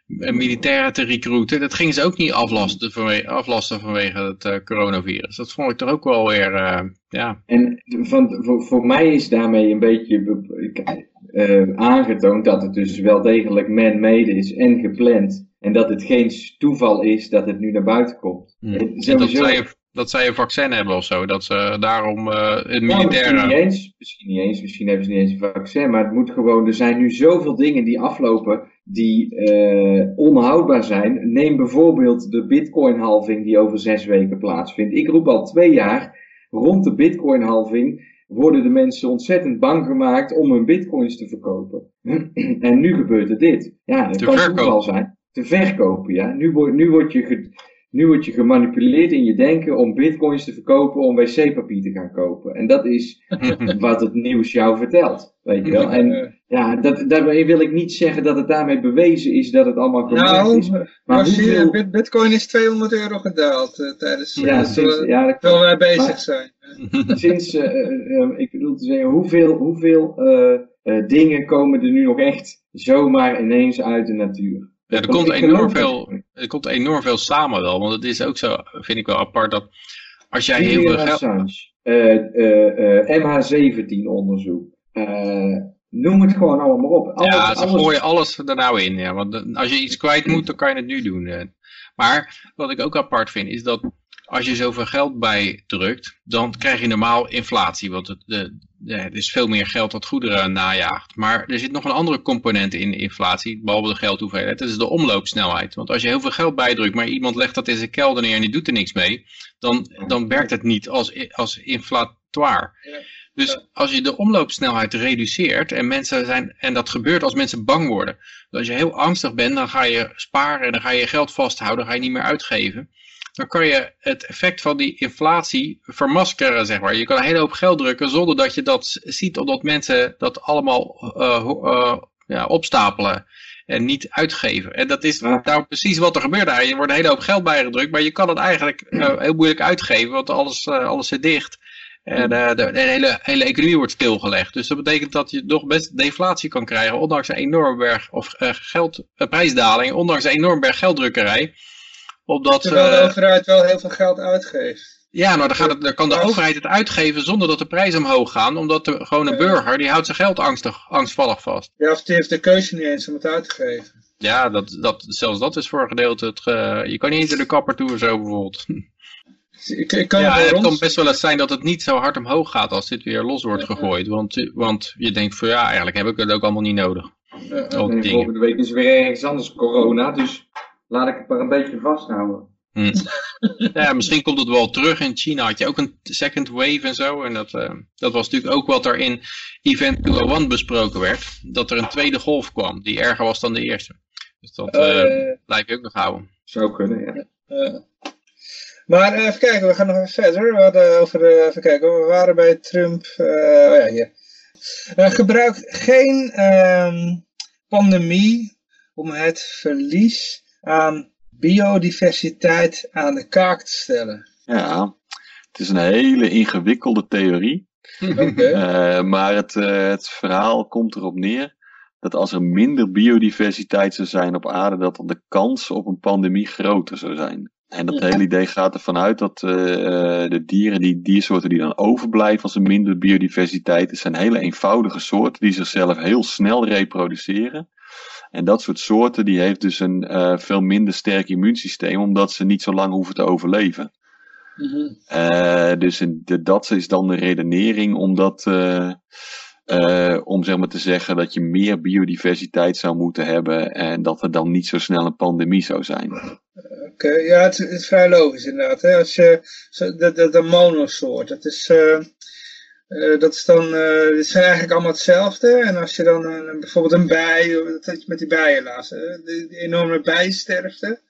militairen te recruiten. Dat gingen ze ook niet aflasten vanwege, aflasten vanwege het uh, coronavirus. Dat vond ik toch ook wel weer, uh, ja. En van, voor, voor mij is daarmee een beetje uh, aangetoond dat het dus wel degelijk man-made is en gepland. En dat het geen toeval is dat het nu naar buiten komt. En dat, zij, dat zij een vaccin hebben of zo, dat ze daarom uh, het militaire... Nou, misschien, niet eens, misschien niet eens, misschien hebben ze niet eens een vaccin, maar het moet gewoon, er zijn nu zoveel dingen die aflopen die uh, onhoudbaar zijn. Neem bijvoorbeeld de bitcoin-halving die over zes weken plaatsvindt. Ik roep al twee jaar, rond de bitcoin-halving worden de mensen ontzettend bang gemaakt om hun bitcoins te verkopen. en nu gebeurt er dit. Ja, dat kan toeval zijn. Te verkopen, ja. Nu, nu, word je nu word je gemanipuleerd in je denken om bitcoins te verkopen om wc-papier te gaan kopen. En dat is wat het nieuws jou vertelt. Weet je wel. En ja, dat, daarmee wil ik niet zeggen dat het daarmee bewezen is dat het allemaal correct nou, is. Maar hoeveel... bitcoin is 200 euro gedaald uh, tijdens ja, uh, sinds, we, ja, terwijl wij bezig maar, zijn. Sinds, uh, ik bedoel te zeggen, hoeveel, hoeveel dingen komen er nu nog echt zomaar ineens uit de natuur? Ja, er komt, enorm veel, er komt enorm veel samen wel, want het is ook zo, vind ik wel apart, dat als jij heel veel geld... MH17 onderzoek. Noem het gewoon allemaal op. Alles, ja, ze alles- gooien alles er nou in. Ja. Want als je iets kwijt moet, dan kan je het nu doen. eh. Maar wat ik ook apart vind, is dat als je zoveel geld bijdrukt, dan krijg je normaal inflatie. Want het, de, de, er is veel meer geld dat goederen najaagt. Maar er zit nog een andere component in inflatie, behalve de geldhoeveelheid. Dat is de omloopsnelheid. Want als je heel veel geld bijdrukt, maar iemand legt dat in zijn kelder neer en die doet er niks mee, dan, dan werkt het niet als, als inflatoire. Dus als je de omloopsnelheid reduceert en mensen zijn, en dat gebeurt als mensen bang worden. Dus als je heel angstig bent, dan ga je sparen en dan ga je je geld vasthouden, dan ga je niet meer uitgeven. Dan kan je het effect van die inflatie vermaskeren, zeg maar. Je kan een hele hoop geld drukken zonder dat je dat ziet, omdat mensen dat allemaal eh, eh, ja, opstapelen en niet uitgeven. En dat is nou precies wat er gebeurt daar. Je wordt een hele hoop geld bijgedrukt, maar je kan het eigenlijk eh, heel moeilijk uitgeven, want alles, alles zit dicht. En de, de hele, hele economie wordt stilgelegd. Dus dat betekent dat je nog best deflatie kan krijgen, ondanks een enorme berg, of geld, prijsdaling, ondanks een enorme berg gelddrukkerij. Omdat, Terwijl de eh, overheid wel heel veel geld uitgeeft. ja, nou dan, gaat het, dan kan de overheid het uitgeven zonder dat de prijzen omhoog gaan. Omdat de gewone Ja. burger, die houdt zijn geld angstig, angstvallig vast. Ja, of die heeft de keuze niet eens om het uit te geven. Ja, dat, dat, zelfs dat is voor een gedeelte het, je kan niet eens naar de kapper toe of zo bijvoorbeeld. Ik, ik kan Ja, het kan best wel eens zijn dat het niet zo hard omhoog gaat als dit weer los wordt gegooid. Want, want je denkt van ja, eigenlijk heb ik het ook allemaal niet nodig. Volgende week is weer ergens anders corona, dus laat ik het maar een beetje vasthouden. Hm. Ja, misschien komt het wel terug. In China had je ook een second wave en zo. En dat, eh, dat was natuurlijk ook wat er in Event 201 besproken werd. Dat er een tweede golf kwam, die erger was dan de eerste. Dus dat eh Eh, blijf je ook nog houden. Zou kunnen, ja. Maar eh, even kijken, we gaan nog even verder. We hadden over, eh, even kijken, we waren bij Trump. eh, oh ja, hier. Eh, gebruik geen ehm, pandemie om het verlies aan biodiversiteit aan de kaak te stellen. Ja, het is een hele ingewikkelde theorie. Oké. Eh, maar het, eh, het verhaal komt erop neer dat als er minder biodiversiteit zou zijn op aarde, dat dan de kans op een pandemie groter zou zijn. En dat Ja. hele idee gaat ervan uit dat eh, de dieren, die diersoorten die dan overblijven als er minder biodiversiteit is, zijn hele eenvoudige soorten die zichzelf heel snel reproduceren. En dat soort soorten die heeft dus een eh, veel minder sterk immuunsysteem, omdat ze niet zo lang hoeven te overleven. Mhm. Eh, dus in de, dat is dan de redenering om dat, eh, om zeg maar te zeggen dat je meer biodiversiteit zou moeten hebben en dat er dan niet zo snel een pandemie zou zijn. Oké, ja, het, het is vrij logisch inderdaad. Hè? Als je, de, de, de monosoort, dat is, eh, eh, dat is dan, eh dit zijn eigenlijk allemaal hetzelfde. En als je dan een, bijvoorbeeld een bij, dat had je met die bijen laatst, hè? Die, die enorme bijensterfte,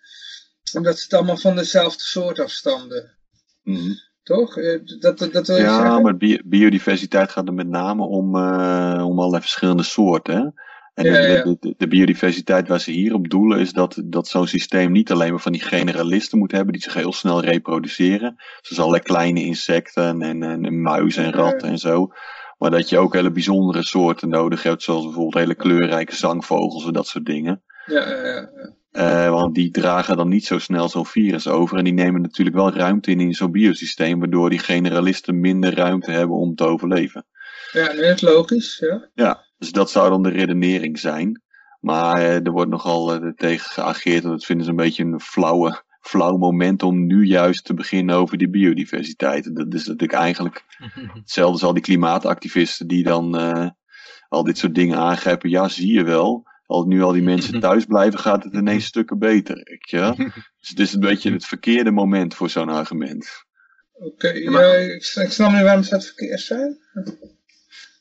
omdat ze het allemaal van dezelfde soort afstamden. Mhm. Toch? Eh, Dat, dat, dat wil je Ja, zeggen? maar bi- biodiversiteit gaat er met name om, eh, om allerlei verschillende soorten. hè. En Ja, de, ja. De, de, de biodiversiteit waar ze hier op doelen is dat, dat zo'n systeem niet alleen maar van die generalisten moet hebben die zich heel snel reproduceren. Zoals allerlei kleine insecten en, en, en muizen en ratten en zo. Maar dat je ook hele bijzondere soorten nodig hebt, zoals bijvoorbeeld hele kleurrijke zangvogels en dat soort dingen. Ja, ja, ja. Eh, want die dragen dan niet zo snel zo'n virus over. En die nemen natuurlijk wel ruimte in in zo'n biosysteem, waardoor die generalisten minder ruimte hebben om te overleven. ja dat is logisch. Ja. Ja, dus dat zou dan de redenering zijn. Maar eh, er wordt nogal eh, tegen geageerd en dat vinden ze een beetje een flauwe, flauw moment om nu juist te beginnen over die biodiversiteit. En Dat is natuurlijk eigenlijk hetzelfde als al die klimaatactivisten die dan eh, al dit soort dingen aangrijpen. Ja, zie je wel. Als nu al die mensen thuis blijven, gaat het ineens stukken beter. weet je wel. Dus het is een beetje het verkeerde moment voor zo'n argument. Oké, ja, maar- ik, ik snap niet waarom ze het verkeerd zijn.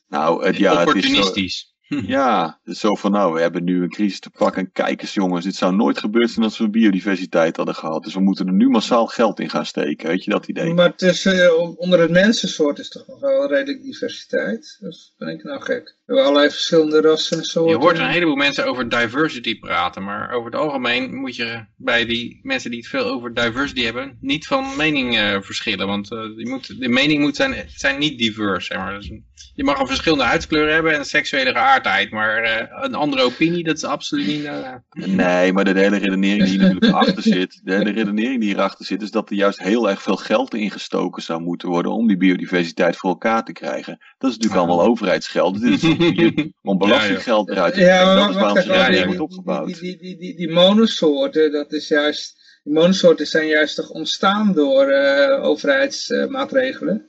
Nou, het, ja, het is zo, Opportunistisch. Ja, het is zo van nou, we hebben nu een crisis te pakken. En kijk eens jongens, dit zou nooit gebeurd zijn als we biodiversiteit hadden gehad. Dus we moeten er nu massaal geld in gaan steken. Weet je dat idee? Maar tussen, eh, onder het mensensoort is toch nog wel redelijk diversiteit. Dus ben ik nou gek. We hebben allerlei verschillende rassen en soorten. Je hoort een heleboel mensen over diversity praten, maar over het algemeen moet je bij die mensen die het veel over diversity hebben, niet van mening eh, verschillen. Want eh, die moet, de mening moet zijn, zijn niet divers. Zeg maar. Dus je mag een verschillende huidskleur hebben en seksuele geaardheid. Maar uh, een andere opinie, dat is absoluut niet... Uh... Nee, maar de hele redenering die hier natuurlijk achter zit, de hele redenering die hierachter zit, is dat er juist heel erg veel geld ingestoken zou moeten worden om die biodiversiteit voor elkaar te krijgen. Dat is natuurlijk allemaal overheidsgeld. Dit is om belastinggeld eruit te krijgen. Ja, dat is waarom ze wordt opgebouwd. Die, die, die, die, monosoorten, dat is juist... Die monosoorten zijn juist toch ontstaan door uh, overheidsmaatregelen.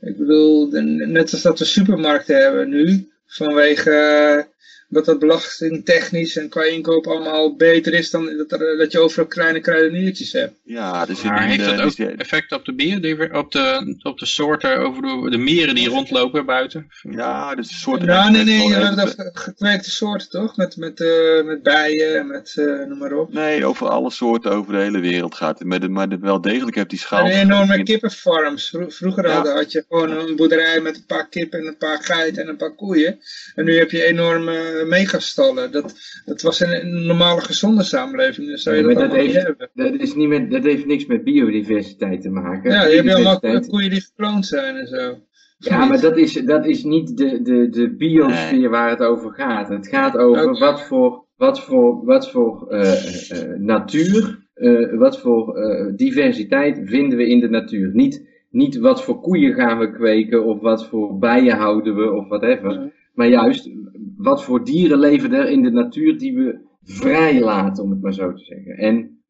Ik bedoel, net als dat we supermarkten hebben nu, vanwege dat dat belastingtechnisch en qua inkoop allemaal beter is dan dat, er, dat je overal kleine kruideniertjes hebt. Ja, dus maar heeft dat ook effect op de bier, op de, op de soorten, over de, de mieren die rondlopen buiten? Ja, dus de soorten... Nou, nee, nee, je hebt gekweekte soorten toch? Met, met, uh, met bijen en met, uh, noem maar op. Nee, over alle soorten over de hele wereld gaat het. Maar, maar wel degelijk hebt die schaal... En enorme kippenfarms. Vroeger ja. had je gewoon een boerderij met een paar kippen en een paar geiten en een paar koeien. En nu heb je enorme megastallen. Dat, dat was in een normale gezonde samenleving. Dus zou je dat, dat, heeft, dat, is niet met, dat heeft niks met biodiversiteit te maken. Ja, je hebt allemaal koeien die gekloond zijn en zo. Ja, maar dat is, dat is niet de, de, de biosfeer waar het over gaat. Het gaat over wat voor, wat voor, wat voor uh, uh, natuur, uh, wat voor diversiteit vinden we in de natuur. Niet, niet wat voor koeien gaan we kweken of wat voor bijen houden we of whatever. Maar juist, wat voor dieren leven er in de natuur die we vrij laten, om het maar zo te zeggen. En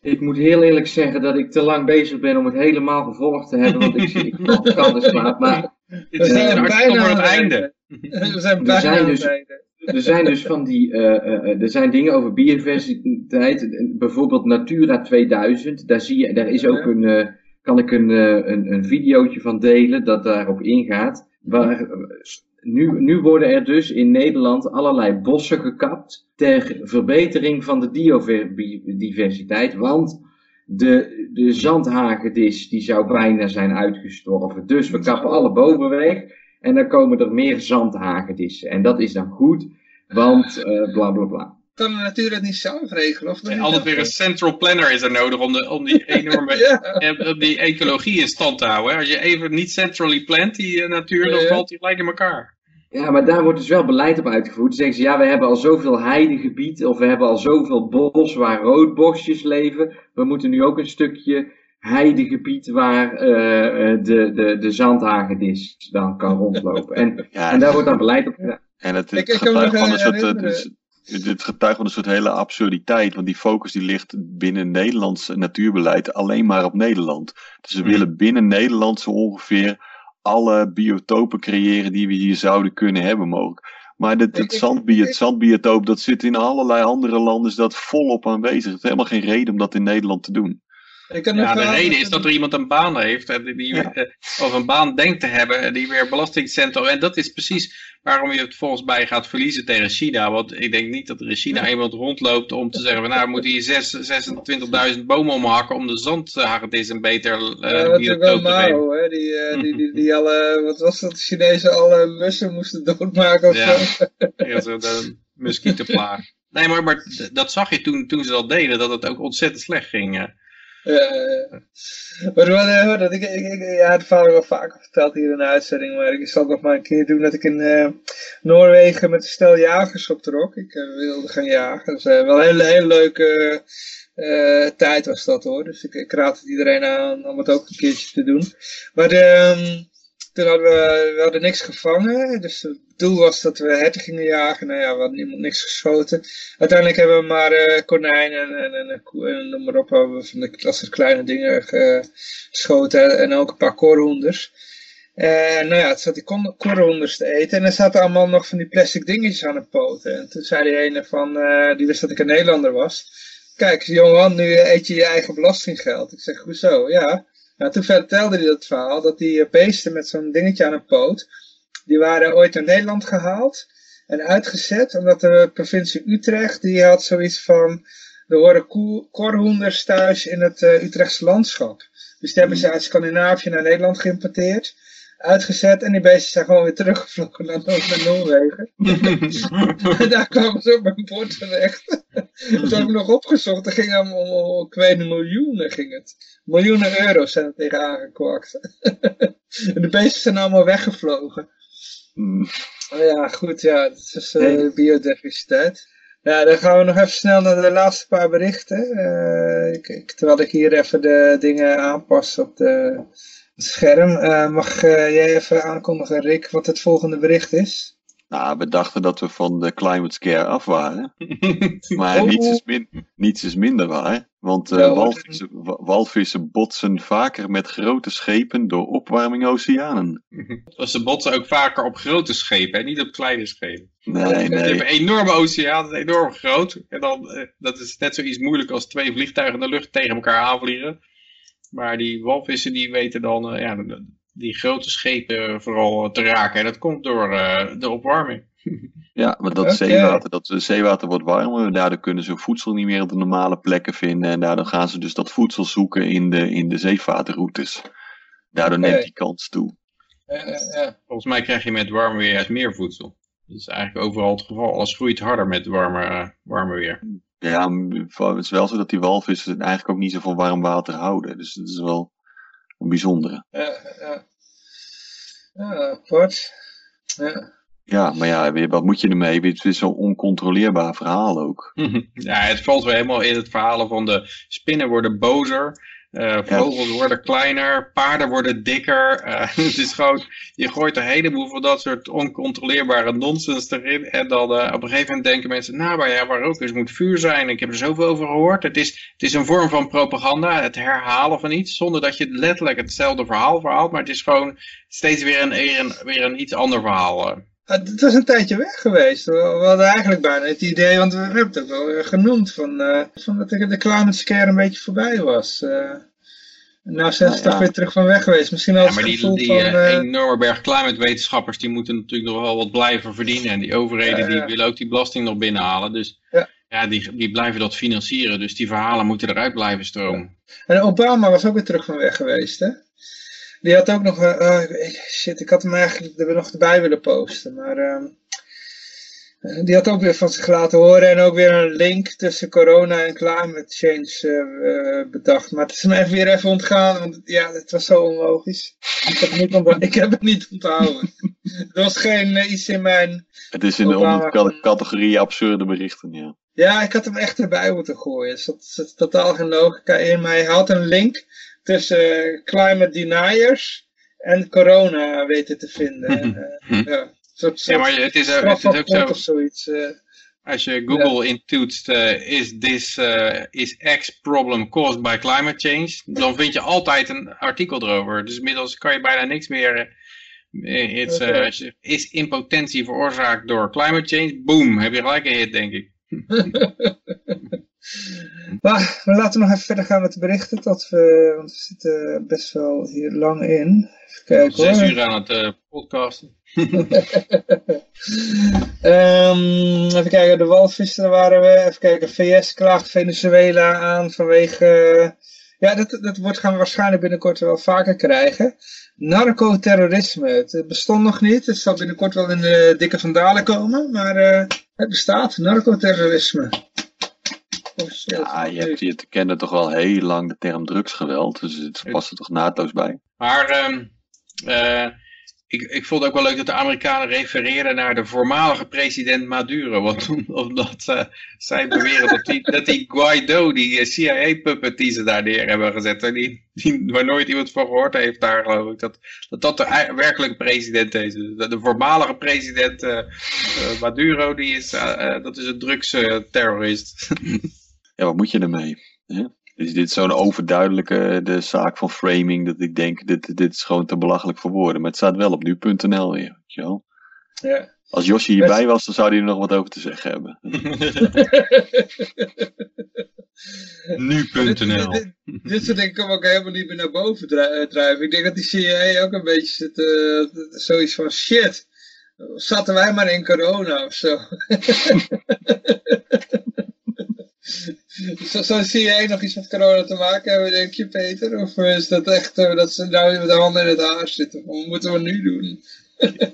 ik moet heel eerlijk zeggen dat ik te lang bezig ben om het helemaal gevolgd te hebben, want ik, zie ik kan de slaap. Maar we zijn bijna aan het einde. We zijn bijna het einde. Er zijn dus van die, uh, uh, er zijn dingen over biodiversiteit, bijvoorbeeld Natura 2000, daar zie je, daar is ook een, uh, kan ik een, een, een videootje van delen dat daarop ingaat, waar nu, nu worden er dus in Nederland allerlei bossen gekapt ter verbetering van de biodiversiteit, want de, de zandhagedis die zou bijna zijn uitgestorven. Dus we kappen alle bomen weg en dan komen er meer zandhagedissen. En dat is dan goed, want uh, bla bla bla kan de natuur het niet zelf regelen? Of altijd weer een central planner is er nodig om, de, om die enorme ja. Eh, die ecologie in stand te houden. Als je even niet centrally plant, die uh, natuur, dan valt die gelijk in elkaar. Ja, maar daar wordt dus wel beleid op uitgevoerd. Dan zeggen ze, ja, we hebben al zoveel heidegebied, of we hebben al zoveel bos waar roodbosjes leven. We moeten nu ook een stukje heidegebied waar uh, de, de, de zandhagedis dan kan rondlopen. En, ja, en daar wordt dan beleid op gedaan. En het, het getuigt van een soort... Dit getuigt van een soort hele absurditeit, want die focus die ligt binnen Nederlands natuurbeleid alleen maar op Nederland. Dus ze mm. willen binnen Nederland zo ongeveer alle biotopen creëren die we hier zouden kunnen hebben mogelijk. Maar het, het, het zandbiotoop, dat zit in allerlei andere landen, is dat volop aanwezig. Het is helemaal geen reden om dat in Nederland te doen ja, de reden is dat er iemand een baan heeft, die, eh, of een baan denkt te hebben, die weer belastingcentrum. En dat is precies waarom je het volgens mij gaat verliezen tegen China. Want ik denk niet dat er in China iemand rondloopt om te zeggen, nou we moeten hier 26.000 bomen omhakken om de zandhagedis een beter uh, ja, biotoop te geven. Hè? Die, uh, die, die, die alle, wat was dat, de Chinezen alle mussen moesten doodmaken of ja. zo. ja, zo de muskietenplaag. Nee, maar, maar dat zag je toen, toen ze dat deden, dat het ook ontzettend slecht ging. Uh, maar wat, dat ik, ik, ik, ja, het verhaal wel vaker verteld hier in de uitzending, maar ik zal nog maar een keer doen dat ik in uh, Noorwegen met een stel jagers optrok. Ik uh, wilde gaan jagen. Dus wel een hele, hele leuke tijd was dat hoor. Dus ik, ik raad het iedereen aan om het ook een keertje te doen. Maar de, um, toen hadden we, we hadden niks gevangen. Dus het doel was dat we herten gingen jagen. Nou ja, we hadden niemand niks geschoten. Uiteindelijk hebben we maar uh, konijnen en, en, en, en noem maar op. Hebben van de klasse kleine dingen geschoten. En ook een paar korhoenders. En nou ja, het zat die korhoenders te eten. En er zaten allemaal nog van die plastic dingetjes aan de poten. En toen zei die ene van, uh, die wist dat ik een Nederlander was. Kijk, Johan, nu eet je je eigen belastinggeld. Ik zeg, hoezo? Ja. Nou, toen vertelde hij dat verhaal, dat die eh, beesten met zo'n dingetje aan een poot, die waren ooit naar Nederland gehaald en uitgezet, omdat de provincie Utrecht, die had zoiets van, er horen korhoenders thuis in het uh, Utrechtse landschap. Dus die hebben ze uit Scandinavië naar Nederland geïmporteerd uitgezet en die beesten zijn gewoon weer teruggevlogen naar, naar Noorwegen. en daar kwamen ze op mijn bord terecht. Toen heb ik nog opgezocht, er ging om, om, miljoenen ging het. Miljoenen euro's zijn er tegen aangekwakt. en de beesten zijn allemaal weggevlogen. Mm. Oh ja, goed, ja, dat is uh, biodiversiteit. Ja, dan gaan we nog even snel naar de laatste paar berichten. Uh, ik, terwijl ik hier even de dingen aanpas op de, het scherm. Uh, mag jij even aankondigen, Rick, wat het volgende bericht is? Nou, we dachten dat we van de climate scare af waren. maar oh. niets, is min, niets is minder waar. Want uh, walvissen, walvissen, botsen vaker met grote schepen door opwarming oceanen. Dus ze botsen ook vaker op grote schepen en niet op kleine schepen. Nee, nee. Je hebt een enorme oceaan, enorm groot. En dan, uh, dat is net zoiets moeilijk als twee vliegtuigen in de lucht tegen elkaar aanvliegen. Maar die walvissen die weten dan, uh, ja, die grote schepen vooral te raken. En dat komt door uh, de opwarming. Ja, maar dat zeewater, dat zeewater wordt warmer. Daardoor kunnen ze voedsel niet meer op de normale plekken vinden. En daardoor gaan ze dus dat voedsel zoeken in de, in de zeevaartroutes. Daardoor neemt die kans toe. Ja, Volgens mij krijg je met warmer weer juist meer voedsel. Dat is eigenlijk overal het geval. Alles groeit harder met warmer, uh, warmer weer. Ja, het is wel zo dat die walvissen eigenlijk ook niet zo van warm water houden. Dus dat is wel een bijzondere. Ja, ja. Ja, apart. Ja. Ja, maar ja, wat moet je ermee? Het is zo'n oncontroleerbaar verhaal ook. Ja, het valt weer helemaal in het verhaal van de spinnen worden bozer. Uh, vogels worden kleiner, paarden worden dikker. Uh, het is gewoon, je gooit een heleboel van dat soort oncontroleerbare nonsens erin. En dan uh, op een gegeven moment denken mensen, nou maar ja, waar ook is moet vuur zijn. Ik heb er zoveel over gehoord. Het is, het is een vorm van propaganda, het herhalen van iets. Zonder dat je letterlijk hetzelfde verhaal verhaalt. Maar het is gewoon steeds weer een, een weer een iets ander verhaal. Het was een tijdje weg geweest. We hadden eigenlijk bijna het idee, want we hebben het ook wel genoemd, van, uh, van dat de climate scare een beetje voorbij was. Uh, nou zijn ze nou, toch weer terug van weg geweest. Misschien ja, maar die, die van, uh, enorme berg klimaatwetenschappers, die moeten natuurlijk nog wel wat blijven verdienen. En die overheden die willen ook die belasting nog binnenhalen. Dus ja, ja die, die blijven dat financieren. Dus die verhalen moeten eruit blijven stromen. En Obama was ook weer terug van weg geweest, hè? Die had ook nog, uh, shit, ik had hem eigenlijk er nog erbij willen posten, maar uh, die had ook weer van zich laten horen en ook weer een link tussen corona en climate change uh, bedacht. Maar het is me even weer even ontgaan, want ja, het was zo onlogisch. Ik heb het niet, onthouden. ik heb het niet onthouden. er was geen iets in mijn... Het is in de categorie absurde berichten, ja. Ja, ik had hem echt erbij moeten gooien. Er zat totaal geen logica in, maar hij had een link tussen climate deniers en corona weten te vinden. uh, ja, soort, ja, maar het is, het is ook zo. Zoiets, uh, als je Google ja. intoetst, uh, is, this, is X problem caused by climate change, dan vind je altijd een artikel erover. Dus inmiddels kan je bijna niks meer... It's, okay. is impotentie veroorzaakt door climate change? Boom, heb je gelijk een hit, denk ik. Maar we laten nog even verder gaan met de berichten, tot we, want we zitten best wel hier lang in. Even kijken Zes uur aan het uh, podcasten. um, even kijken, de walvissen waren we. Even kijken, VS klaagt Venezuela aan vanwege... ja, dat, dat wordt, gaan we waarschijnlijk binnenkort wel vaker krijgen. Narcoterrorisme. Het bestond nog niet. Het zal binnenkort wel in de dikke vandalen komen. Maar uh, het bestaat. Narcoterrorisme. Ja, je hebt te kennen toch wel heel lang de term drugsgeweld. Dus het past er toch naadloos bij. Maar um, uh, ik, ik vond het ook wel leuk dat de Amerikanen refereren naar de voormalige president Maduro. Want, omdat uh, zij beweren dat die, dat die Guaido, die eh, CIA-puppet die ze daar neer hebben gezet, die, die, waar nooit iemand van gehoord heeft daar geloof ik, dat dat, dat de werkelijke president is. De, de voormalige president uh, Maduro, die is, dat is een drugsterrorist. ja, wat moet je ermee? Ja? Is dit zo'n overduidelijke de zaak van framing dat ik denk, dit, dit is gewoon te belachelijk voor woorden. Maar het staat wel op nu.nl weer, weet je wel. Ja. Als Josje hierbij was, dan zou hij er nog wat over te zeggen hebben. Nu.nl dit, dit, soort dingen komen ook helemaal niet meer naar boven eh, drijven. Ik denk dat die CIA ook een beetje zit, uh, zoiets van shit. Zaten wij maar in corona of zo. Zo, zo zie jij nog iets met corona te maken hebben, denk je, Peter? Of is dat echt uh, dat ze nou met de handen in het haar zitten? Wat moeten we nu doen?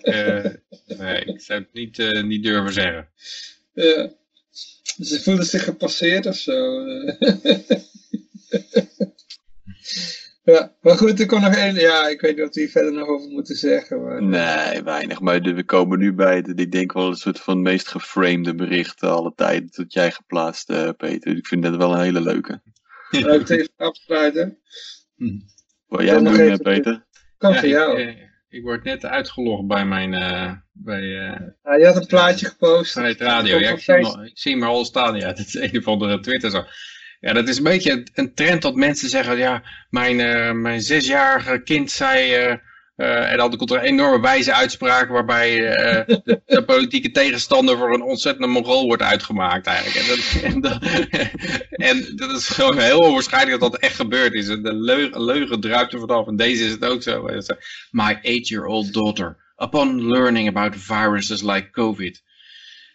uh, nee, ik zou het niet, uh, niet durven zeggen. Ja. Ze voelen zich gepasseerd of zo. Ja, maar goed, er kon nog één. Ja, ik weet niet wat we hier verder nog over moeten zeggen. Maar... Nee, weinig. Maar de- we komen nu bij, de, ik denk wel een soort van meest geframede bericht alle tijden dat jij geplaatst, eh, Peter. Ik vind dat wel een hele leuke. Laat ik het even afsluiten. Wil jij doen, eh, even- Peter? Kan Ja, voor ik, jou. eh, ik word net uitgelogd bij mijn eh, bij, eh, Ah, je had een plaatje gepost. Radio. Komt Ja, van ik, zie al, ik zie hem al staan. Ja, dat is een of andere Twitter zo. Ja, dat is een beetje een- trend dat mensen zeggen, ja, mijn, eh, mijn zesjarige kind zei, eh, en dan komt er een enorme wijze uitspraak waarbij de, de politieke tegenstander voor een ontzettende mongool wordt uitgemaakt eigenlijk. En dat, en, dat, is gewoon heel onwaarschijnlijk dat dat echt gebeurd is. De leugen, leugen druipt er vanaf. En deze is het ook zo. My eight-year-old daughter, upon learning about viruses like COVID,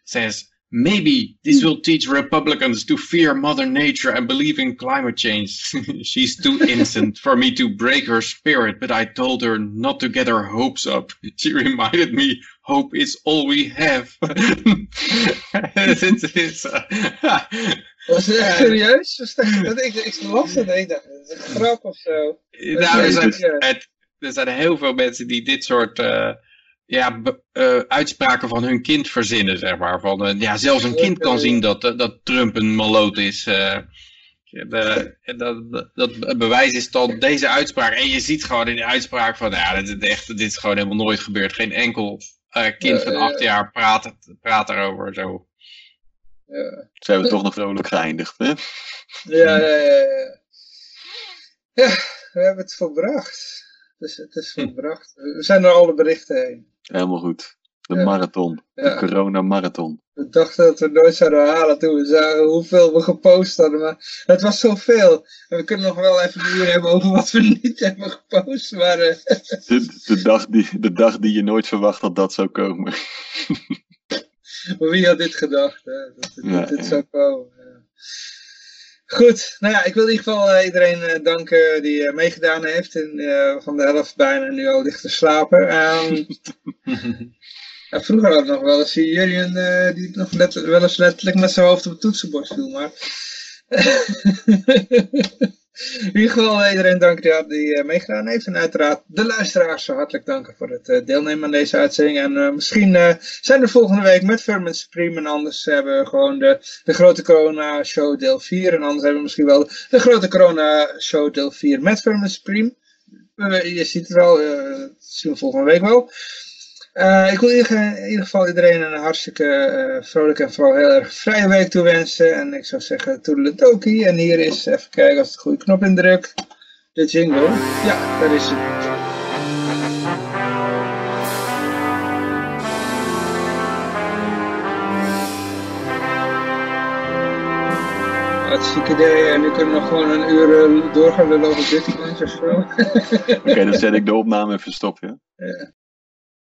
says maybe this will teach Republicans to fear Mother Nature and believe in climate change. She's too innocent for me to break her spirit, but I told her not to get her hopes up. She reminded me hope is all we have. Het is, uh, Was het echt serieus? Was het echt- dat ik, ik las het en ik dacht, dat is een grap of zo. nou, er, zijn, er zijn heel veel mensen die dit soort eh, ja, be- eh, uitspraken van hun kind verzinnen, zeg maar. Van, eh, ja, zelfs een kind kan zien dat, eh, dat Trump een maloot is. eh. De, dat, dat, bewijs is dan deze uitspraak. En je ziet gewoon in die uitspraak van, ja, dit, is echt, dit is gewoon helemaal nooit gebeurd. Geen enkel eh, kind van acht jaar praat, praat erover zo. Ja, Zijn we toch nog vrolijk geëindigd, hè? ja, ja. ja, ja. Ja, we hebben het volbracht. Dus het is volbracht. We zijn door alle berichten heen. Helemaal goed. De Ja. marathon. De Ja. corona-marathon. We dachten dat we het nooit zouden halen toen we zagen hoeveel we gepost hadden. Maar het was zoveel. En we kunnen nog wel even een uur hebben over wat we niet hebben gepost. Maar eh, De, de, dag die, de dag die je nooit verwacht dat dat zou komen. Maar wie had dit gedacht, hè? Dat, dit- Ja, dit zou komen. Goed, nou ja, ik wil in ieder geval eh, iedereen eh, danken die eh, meegedaan heeft. En van de helft bijna nu al ligt te slapen. Ehm, ja, vroeger had ik nog wel eens zie jullie eh, die nog wel eens letterlijk met zijn hoofd op het toetsenbord viel. Maar in ieder geval iedereen danken die, eh, meegedaan heeft. En uiteraard de luisteraars hartelijk danken voor het eh, deelnemen aan deze uitzending. En eh, misschien zijn we volgende week met Firm Supreme. En anders hebben we gewoon de, de grote corona show deel 4. En anders hebben we misschien wel de grote corona show deel 4 met Firm Supreme. Je ziet het wel, zien we volgende week wel. Eh, ik wil in ieder, geval iedereen een hartstikke eh, vrolijke en vooral heel erg vrije week toewensen. En ik zou zeggen toedeledoki. En hier is, even kijken als ik de goede knop indruk, de jingle. Ja, daar is hij. Hartstikke idee. En nu kunnen we nog gewoon een uur eh, doorgaan lullen over bitcoins of zo. Oké, dan zet ik de opname even stop, ja? Ja.